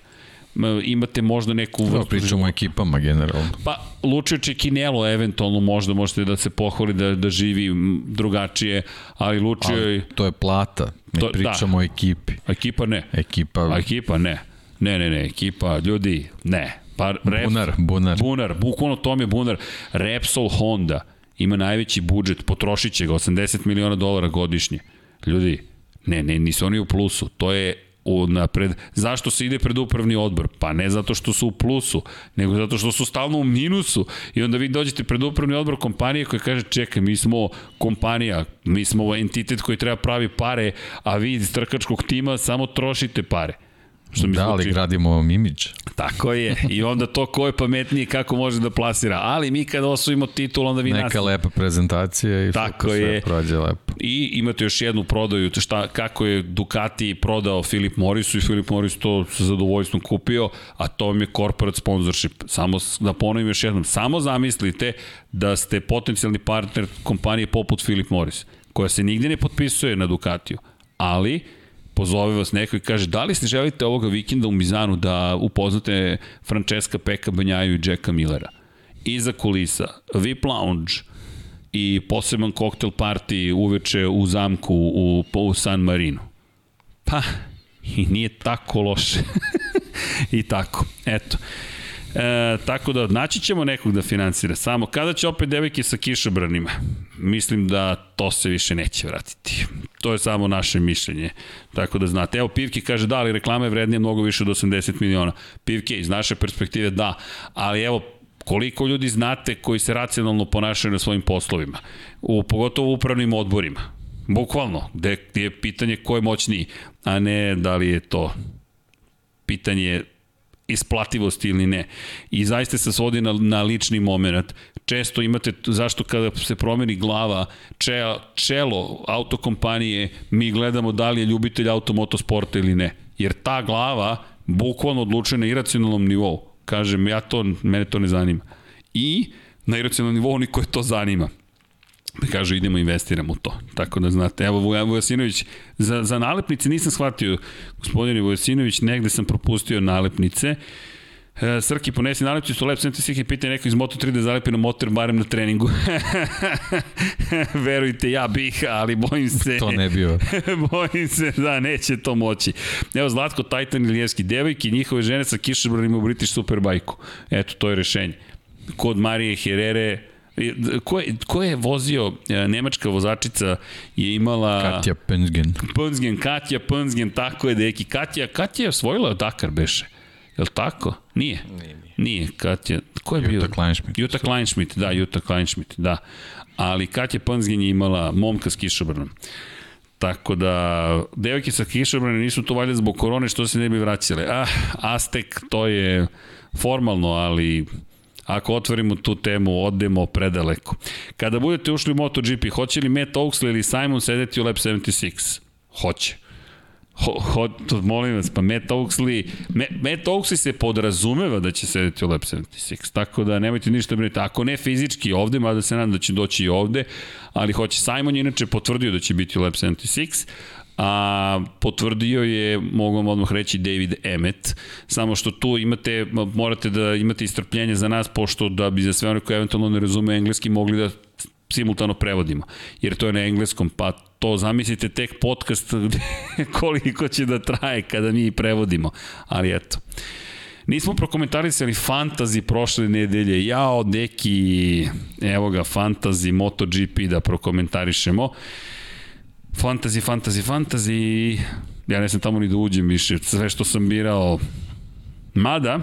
imate možda neku vrstu... Da, pričamo o ekipama generalno. Pa, Lučio Čekinelo eventualno možda možete da se pohvali da, da živi drugačije, ali Lučio je... To je plata, mi to, pričamo da. o ekipi. Ekipa ne. Ekipa... Ekipa ne. Ne, ne, ne, ekipa, ljudi, ne. Pa, Reps, bunar, bunar. Bunar, bukvalno tom je bunar. Repsol Honda ima najveći budžet, potrošit će ga 80 miliona dolara godišnje. Ljudi, ne, ne, nisu oni u plusu. To je u napred. Zašto se ide pred upravni odbor? Pa ne zato što su u plusu, nego zato što su stalno u minusu. I onda vi dođete pred upravni odbor kompanije koja kaže čekaj, mi smo kompanija, mi smo entitet koji treba pravi pare, a vi iz trkačkog tima samo trošite pare. Što mi da, ali zvuči... gradimo imidž. Tako je. I onda to ko je pametniji kako može da plasira. Ali mi kada osvojimo titul, onda vi Neka nas... lepa prezentacija i Tako sve je. prođe lepo. I imate još jednu prodaju, šta, kako je Ducati prodao Filip Morrisu i Filip Morris to sa zadovoljstvom kupio, a to vam je corporate sponsorship. Samo da ponovim još jednom, samo zamislite da ste potencijalni partner kompanije poput Filip Morris, koja se nigde ne potpisuje na Ducatiju, ali pozove vas neko i kaže da li se želite ovoga vikenda u Mizanu da upoznate Francesca Peka Banjaju i Jacka Millera. Iza kulisa, VIP lounge i poseban koktel party uveče u zamku u, u San Marino. Pa, i nije tako loše. I tako, eto. E, tako da naći ćemo nekog da finansira. Samo kada će opet devojke sa kišobranima? Mislim da to se više neće vratiti. To je samo naše mišljenje. Tako da znate. Evo Pivke kaže da, ali reklama je vrednija mnogo više od 80 miliona. Pivke iz naše perspektive da, ali evo koliko ljudi znate koji se racionalno ponašaju na svojim poslovima, u, pogotovo u upravnim odborima. Bukvalno, gde je pitanje ko je moćniji, a ne da li je to pitanje isplativosti ili ne. I zaista se svodi na, na lični moment. Često imate, zašto kada se promeni glava, če, čelo autokompanije, mi gledamo da li je ljubitelj automotosporta ili ne. Jer ta glava bukvalno odlučuje na iracionalnom nivou. Kažem, ja to, mene to ne zanima. I na iracionalnom nivou oni koje to zanima kaže idemo investiramo u to. Tako da znate, evo Vujasinović, za, za nalepnice nisam shvatio, gospodin Vujasinović, negde sam propustio nalepnice, E, Srki, ponesi nalepnicu, su lep svih i pita neko iz Moto3 da zalepi na motor barem na treningu. Verujte, ja bih, ali bojim se... To ne bio. bojim se da neće to moći. Evo, Zlatko, Titan i Lijevski, devojki, njihove žene sa kišobranima u British Superbike-u. Eto, to je rešenje. Kod Marije Herere, Ko je, ko je vozio, e, nemačka vozačica je imala... Katja Penzgen. Penzgen, Katja Penzgen, tako je, deki. Katja, Katja je osvojila Dakar, beše. Je li tako? Nije. Nije, nije. nije Katja, ko je Jutta bio? Kleinschmidt. Jutta Kleinschmidt, da, Jutta Kleinschmidt, da. Ali Katja Penzgen je imala momka s kišobranom. Tako da, devojke sa kišobranom nisu to valjda zbog korone što se ne bi vraćale. Ah, Aztek, to je formalno, ali ako otvorimo tu temu, odemo predaleko. Kada budete ušli u MotoGP, hoće li Matt Oaksley ili Simon sedeti u Lab 76? Hoće. Ho, ho, to, molim vas, pa Matt Oaksley, Matt Oaksley se podrazumeva da će sedeti u Lab 76, tako da nemojte ništa briniti. Ako ne fizički ovde, mada se nadam da će doći i ovde, ali hoće. Simon je inače potvrdio da će biti u Lab 76, a potvrdio je, mogu vam odmah reći, David Emmet, samo što tu imate, morate da imate istrpljenje za nas, pošto da bi za sve one koje eventualno ne razume engleski mogli da simultano prevodimo, jer to je na engleskom, pa to zamislite tek podcast koliko će da traje kada mi prevodimo, ali eto. Nismo prokomentarisali fantazi prošle nedelje, jao neki, evo ga, fantazi MotoGP da prokomentarišemo. Fantasy, fantasy, fantasy. Ja ne sam tamo ni da uđem više. Sve što sam birao. Mada,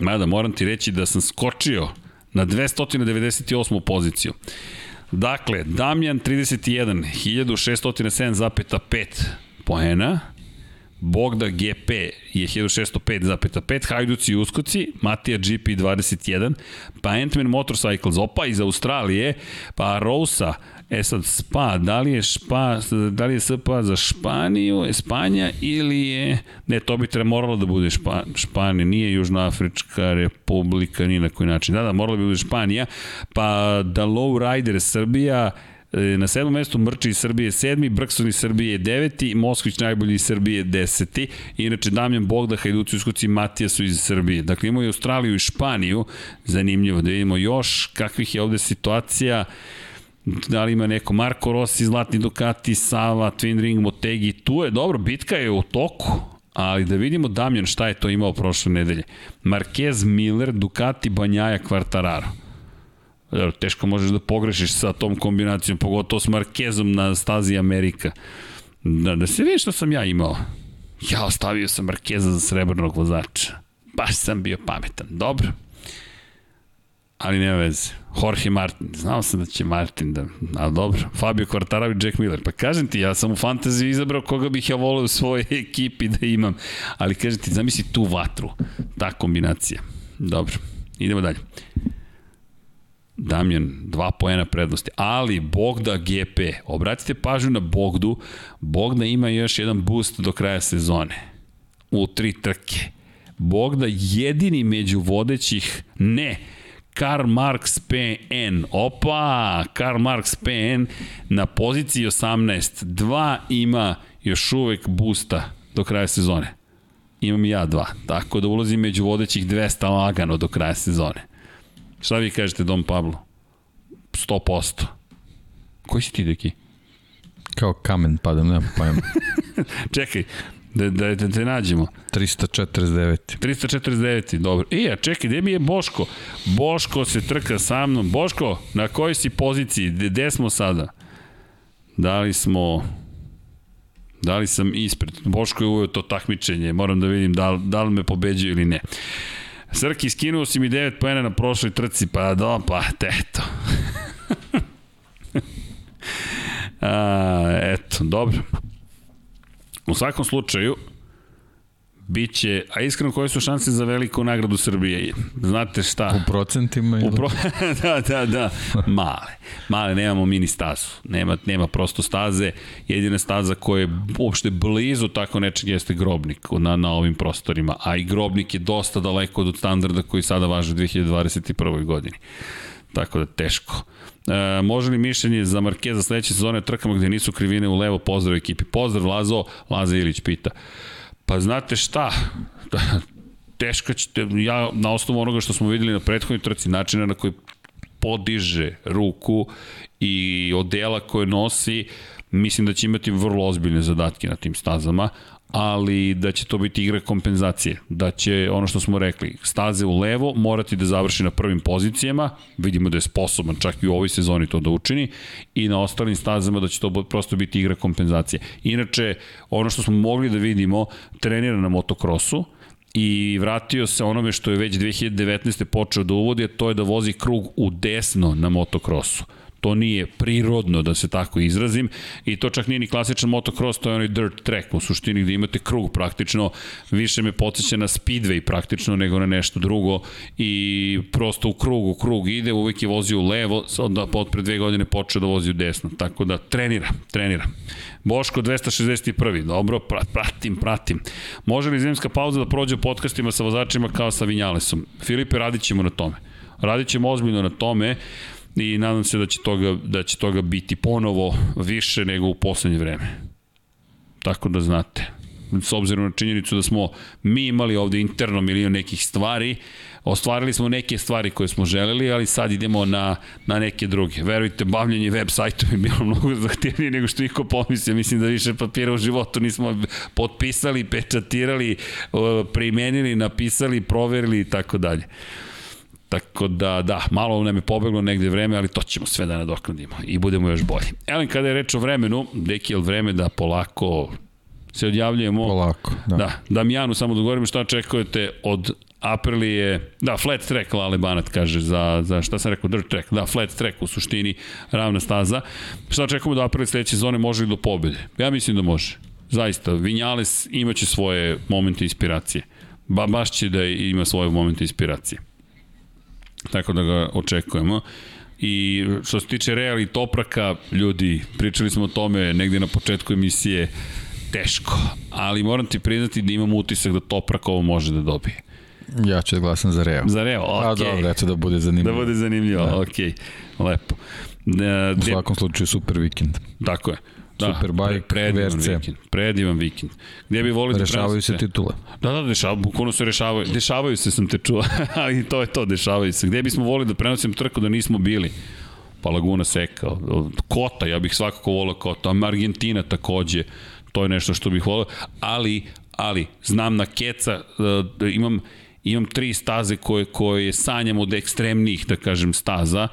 mada moram ti reći da sam skočio na 298. poziciju. Dakle, Damjan 31, 1607,5 poena, Bogda GP je 1605,5, Hajduci i Uskoci, Matija GP 21, pa Antman Motorcycles, opa iz Australije, pa Rosa E sad, Spa, da li je Spa, da li je Spa za Španiju, Espanja ili je, ne, to bi treba moralo da bude Špa, Španija, nije Južnoafrička republika, ni na koji način. Da, da, moralo bi da bude Španija, pa da Low Rider Srbija, e, na sedmom mestu Mrči iz Srbije sedmi, Brkson iz Srbije deveti, Moskvić najbolji iz Srbije deseti, inače Damjan Bogda, Hajduci Uskoci Matija su iz Srbije. Dakle, imamo i Australiju i Španiju, zanimljivo da vidimo još kakvih je ovde situacija, da li ima neko Marko Rossi, Zlatni Ducati, Sava, Twin Ring, Motegi, tu je dobro, bitka je u toku, ali da vidimo Damjan šta je to imao prošle nedelje. Marquez, Miller, Ducati, Banjaja, Quartararo. Teško možeš da pogrešiš sa tom kombinacijom, pogotovo s Marquezom na stazi Amerika. Da, da se vidi šta sam ja imao. Ja ostavio sam Markeza za srebrnog vozača. Baš sam bio pametan. Dobro. Ali nema veze. Jorge Martin. Znao sam da će Martin da... Ali dobro. Fabio Quartararo i Jack Miller. Pa kažem ti, ja sam u fantaziji izabrao koga bih ja volio u svojoj ekipi da imam. Ali kažem ti, zamisli tu vatru. Ta kombinacija. Dobro. Idemo dalje. Damjan, dva poena prednosti, ali Bogda GP, obratite pažnju na Bogdu, Bogda ima još jedan boost do kraja sezone, u tri trke. Bogda jedini među vodećih, ne, Karl Marx PN, opa, Karl Marx PN na poziciji 18, dva ima još uvek boosta do kraja sezone. Imam i ja dva, tako da ulazim među vodećih 200 lagano do kraja sezone. Šta vi kažete, Dom Pablo? 100%. Koji si ti, deki? Kao kamen padam, nema pojma. Čekaj, da, da, da te nađemo. 349. 349, dobro. E, a čekaj, gde mi je Boško? Boško se trka sa mnom. Boško, na kojoj si poziciji? Gde, smo sada? Da li smo... Da li sam ispred? Boško je uveo to takmičenje, moram da vidim da, da li me pobeđuje ili ne. Srki, skinuo si mi 9 pojena na prošloj trci, pa do, pa, eto. A, eto, dobro. U svakom slučaju, Biće, a iskreno koje su šanse za veliku nagradu Srbije? Znate šta? U procentima ili? U pro... da, da, da. Male. Male, nemamo mini stazu. Nema, nema prosto staze. Jedina staza koja je uopšte blizu tako nečeg jeste grobnik na, na ovim prostorima. A i grobnik je dosta daleko od standarda koji sada važe u 2021. godini. Tako da teško. E, može li mišljenje za Markeza sledeće sezone trkama gde nisu krivine u levo? Pozdrav ekipi. Pozdrav Lazo, Laza Ilić pita. Pa znate šta, teško ćete, ja na osnovu onoga što smo videli na prethodnoj trci, načina na koji podiže ruku i odela koje nosi, mislim da će imati vrlo ozbiljne zadatke na tim stazama, ali da će to biti igra kompenzacije, da će ono što smo rekli, staze u levo morati da završi na prvim pozicijama, vidimo da je sposoban čak i u ovoj sezoni to da učini i na ostalim stazama da će to prosto biti igra kompenzacije. Inače, ono što smo mogli da vidimo, trenira na motokrosu, i vratio se onome što je već 2019. počeo da uvodi, to je da vozi krug u desno na motokrosu. To nije prirodno da se tako izrazim i to čak nije ni klasičan motocross, to je onaj dirt track u suštini gde imate krug praktično, više me podsjeća na speedway praktično nego na nešto drugo i prosto u krug, u krug ide, uvek je vozio u levo, onda od pre dve godine počeo da vozi u desno, tako da trenira, trenira. Boško 261. Dobro, pratim, pratim. Može li zimska pauza da prođe u podcastima sa vozačima kao sa Vinjalesom? Filipe, radit ćemo na tome. Radit ćemo ozbiljno na tome i nadam se da će toga, da će toga biti ponovo više nego u poslednje vreme. Tako da znate. S obzirom na činjenicu da smo mi imali ovde interno milion nekih stvari, ostvarili smo neke stvari koje smo želeli, ali sad idemo na, na neke druge. Verujte, bavljanje web sajtom je bilo mnogo zahtjevnije nego što iko pomislio. Mislim da više papira u životu nismo potpisali, pečatirali, primenili, napisali, proverili i tako dalje. Tako da, da, malo nam je pobeglo negde vreme, ali to ćemo sve da nadoknadimo i budemo još bolji. Evo, kada je reč o vremenu, deki je vreme da polako se odjavljujemo. Polako, da. Da, Damijanu samo da govorimo šta očekujete od Aprilije, da, flat track, Lale Banat kaže, za, za šta sam rekao, dirt track, da, flat track u suštini, ravna staza. Šta očekujemo da Aprilije sledeće sezone može li do pobede? Ja mislim da može. Zaista, Vinjales imaće svoje momente inspiracije. Ba, baš će da ima svoje momente inspiracije. Tako da ga očekujemo. I što se tiče Real i Topraka, ljudi, pričali smo o tome negde na početku emisije, teško. Ali moram ti priznati da imam utisak da Toprak ovo može da dobije. Ja ću da glasam za Real. Za Real, okej. Okay. A dobro, eto da bude zanimljivo. Da bude zanimljivo, da. okej. Okay. Lepo. Uh, U svakom slučaju super vikend. Tako je. Da, Superbike, predivan VRC. vikend. Predivan vikend. Gde bi volio da Rešavaju se titule. Da, da, dešavaju, bukvalno se rešavaju. Dešavaju se, sam te čuo, ali to je to, dešavaju se. Gde bismo volili da prenosim trku da nismo bili? Pa Laguna Seka, Kota, ja bih svakako volio Kota, Argentina takođe, to je nešto što bih volio, ali, ali, znam na Keca, da imam, imam tri staze koje, koje sanjam od ekstremnih, da kažem, staza,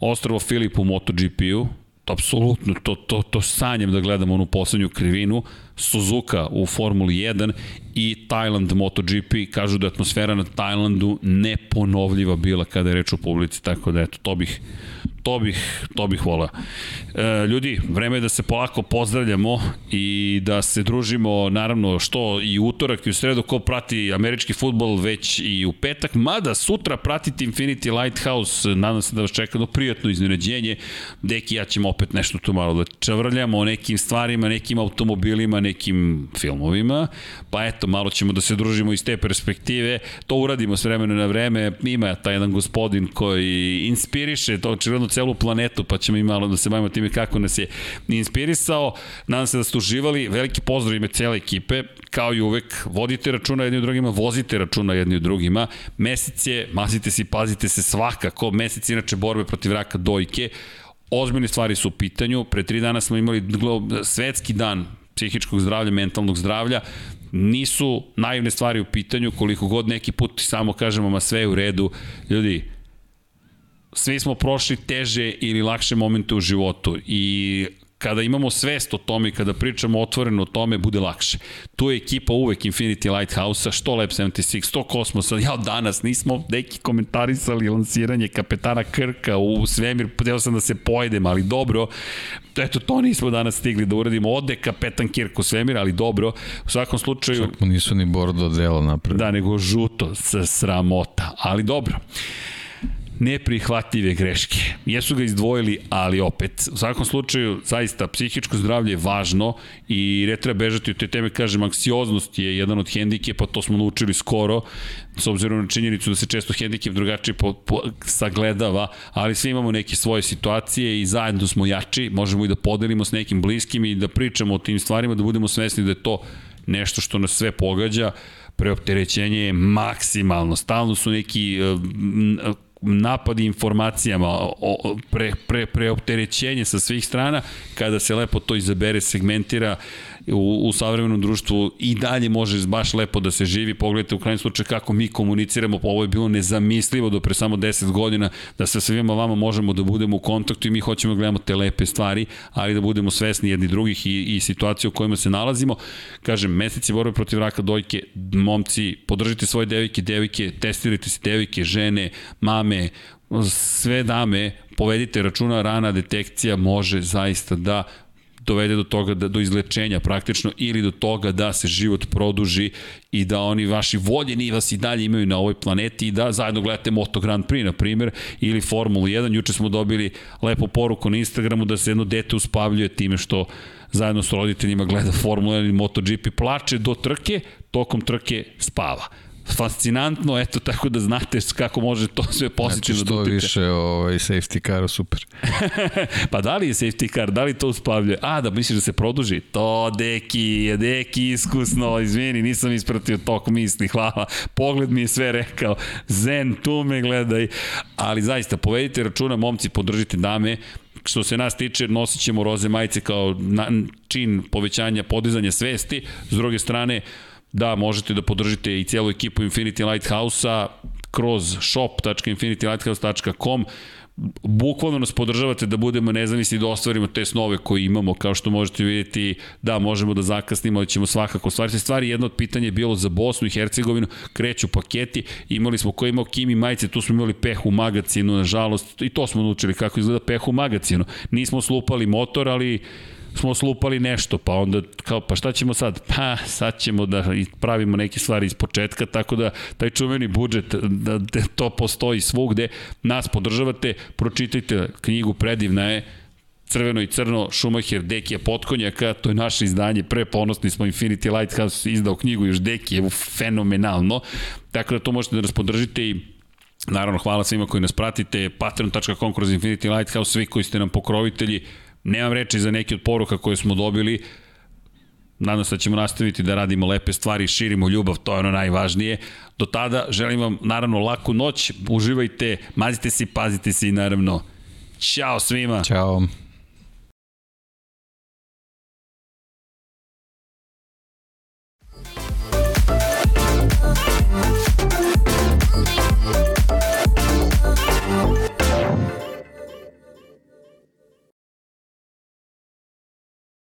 Ostrovo Filip u MotoGP-u, apsolutno, to, to, to sanjam da gledam onu poslednju krivinu, Suzuka u Formuli 1 i Thailand MotoGP. Kažu da je atmosfera na Thailandu neponovljiva bila kada je reč o publici, tako da eto, to bih to bih, to bih volao. E, ljudi, vreme je da se polako pozdravljamo i da se družimo, naravno, što i utorak i u sredu, ko prati američki futbol već i u petak, mada sutra pratiti Infinity Lighthouse, nadam se da vas čeka do prijatno iznenađenje. Deki, ja ćemo opet nešto tu malo da čavrljamo o nekim stvarima, nekim automobilima, nekim filmovima, pa eto, malo ćemo da se družimo iz te perspektive, to uradimo s vremena na vreme, ima taj jedan gospodin koji inspiriše, to očigledno celu planetu, pa ćemo i malo da se bavimo time kako nas je inspirisao. Nadam se da ste uživali. Veliki pozdrav ime cele ekipe. Kao i uvek, vodite računa jedni u drugima, vozite računa jedni u drugima. Mesec je, mazite se i pazite se svakako. Mesec inače borbe protiv raka dojke. Ozbiljne stvari su u pitanju. Pre tri dana smo imali svetski dan psihičkog zdravlja, mentalnog zdravlja nisu naivne stvari u pitanju, koliko god neki put samo kažemo, ma sve je u redu. Ljudi, svi smo prošli teže ili lakše momente u životu i kada imamo svest o tome i kada pričamo otvoreno o tome, bude lakše. Tu je ekipa uvek Infinity Lighthouse-a, što Lab 76, što Kosmosa. Ja danas nismo neki komentarisali lansiranje kapetana Krka u svemir, htio sam da se pojedem, ali dobro. Eto, to nismo danas stigli da uradimo. Ode kapetan Kirk u svemir, ali dobro. U svakom slučaju... Čak mu nisu ni bordo dela napred. Da, nego žuto, sramota. Ali dobro neprihvatljive greške. Jesu ga izdvojili, ali opet, u svakom slučaju, zaista, psihičko zdravlje je važno i ne treba bežati od te teme, kažem, anksioznost je jedan od hendikepa, to smo naučili skoro, s obzirom na činjenicu da se često hendikep drugačije po, po, sagledava, ali svi imamo neke svoje situacije i zajedno smo jači, možemo i da podelimo s nekim bliskim i da pričamo o tim stvarima, da budemo svesni da je to nešto što nas sve pogađa, preopterećenje je maksimalno. Stalno su neki napadi informacijama, o, pre, pre, preopterećenje sa svih strana, kada se lepo to izabere, segmentira, u, u savremenom društvu i dalje može baš lepo da se živi. Pogledajte u krajnjem slučaju kako mi komuniciramo, pa ovo je bilo nezamislivo do pre samo 10 godina da sa svima vama možemo da budemo u kontaktu i mi hoćemo da gledamo te lepe stvari, ali da budemo svesni jedni drugih i, i situacije u kojima se nalazimo. Kažem, meseci borbe protiv raka dojke, momci, podržite svoje devike, devike, testirajte se devike, žene, mame, sve dame, povedite računa, rana detekcija može zaista da dovede do toga da do izlečenja praktično ili do toga da se život produži i da oni vaši voljeni vas i dalje imaju na ovoj planeti i da zajedno gledate Moto Grand Prix na primer ili Formulu 1. Juče smo dobili lepu poruku na Instagramu da se jedno dete uspavljuje time što zajedno sa roditeljima gleda Formula 1 i MotoGP, plače do trke, tokom trke spava fascinantno, eto, tako da znate kako može to sve pozitivno znači, da utiče. Što više ovaj, safety car, super. pa da li je safety car, da li to uspavljuje? A, da misliš da se produži? To, deki, deki iskusno, izvini, nisam ispratio tok misli, hvala. Pogled mi je sve rekao, zen, tu me gledaj. Ali zaista, povedite računa, momci, podržite dame, što se nas tiče, nosit ćemo roze majice kao na, čin povećanja, podizanja svesti. S druge strane, Da, možete da podržite i cijelu ekipu Infinity Lighthouse-a kroz shop.infinitylighthouse.com bukvalno nas podržavate da budemo nezavisni da ostvarimo te snove koje imamo, kao što možete vidjeti, da, možemo da zakasnimo, ali ćemo svakako ostvariti. Stvari. Jedno od pitanja je bilo za Bosnu i Hercegovinu, kreću paketi, imali smo ko imao Kimi majice, tu smo imali peh u magacinu, nažalost, i to smo naučili kako izgleda peh u magacinu. Nismo slupali motor, ali smo slupali nešto, pa onda kao, pa šta ćemo sad? Pa, sad ćemo da pravimo neke stvari iz početka, tako da taj čuveni budžet, da, da to postoji svugde, nas podržavate, pročitajte knjigu, predivna je, crveno i crno, Schumacher, Dekija Potkonjaka, to je naše izdanje, pre ponosni smo Infinity Lighthouse izdao knjigu još Dekije, fenomenalno, tako da to možete da nas podržite i Naravno, hvala svima koji nas pratite, patreon.com kroz Infinity Lighthouse, svi koji ste nam pokrovitelji, Nemam reči za neke od poruka koje smo dobili, Nadam se da ćemo nastaviti da radimo lepe stvari, širimo ljubav, to je ono najvažnije. Do tada želim vam naravno laku noć, uživajte, mazite se pazite se i naravno Ćao svima. Ćao.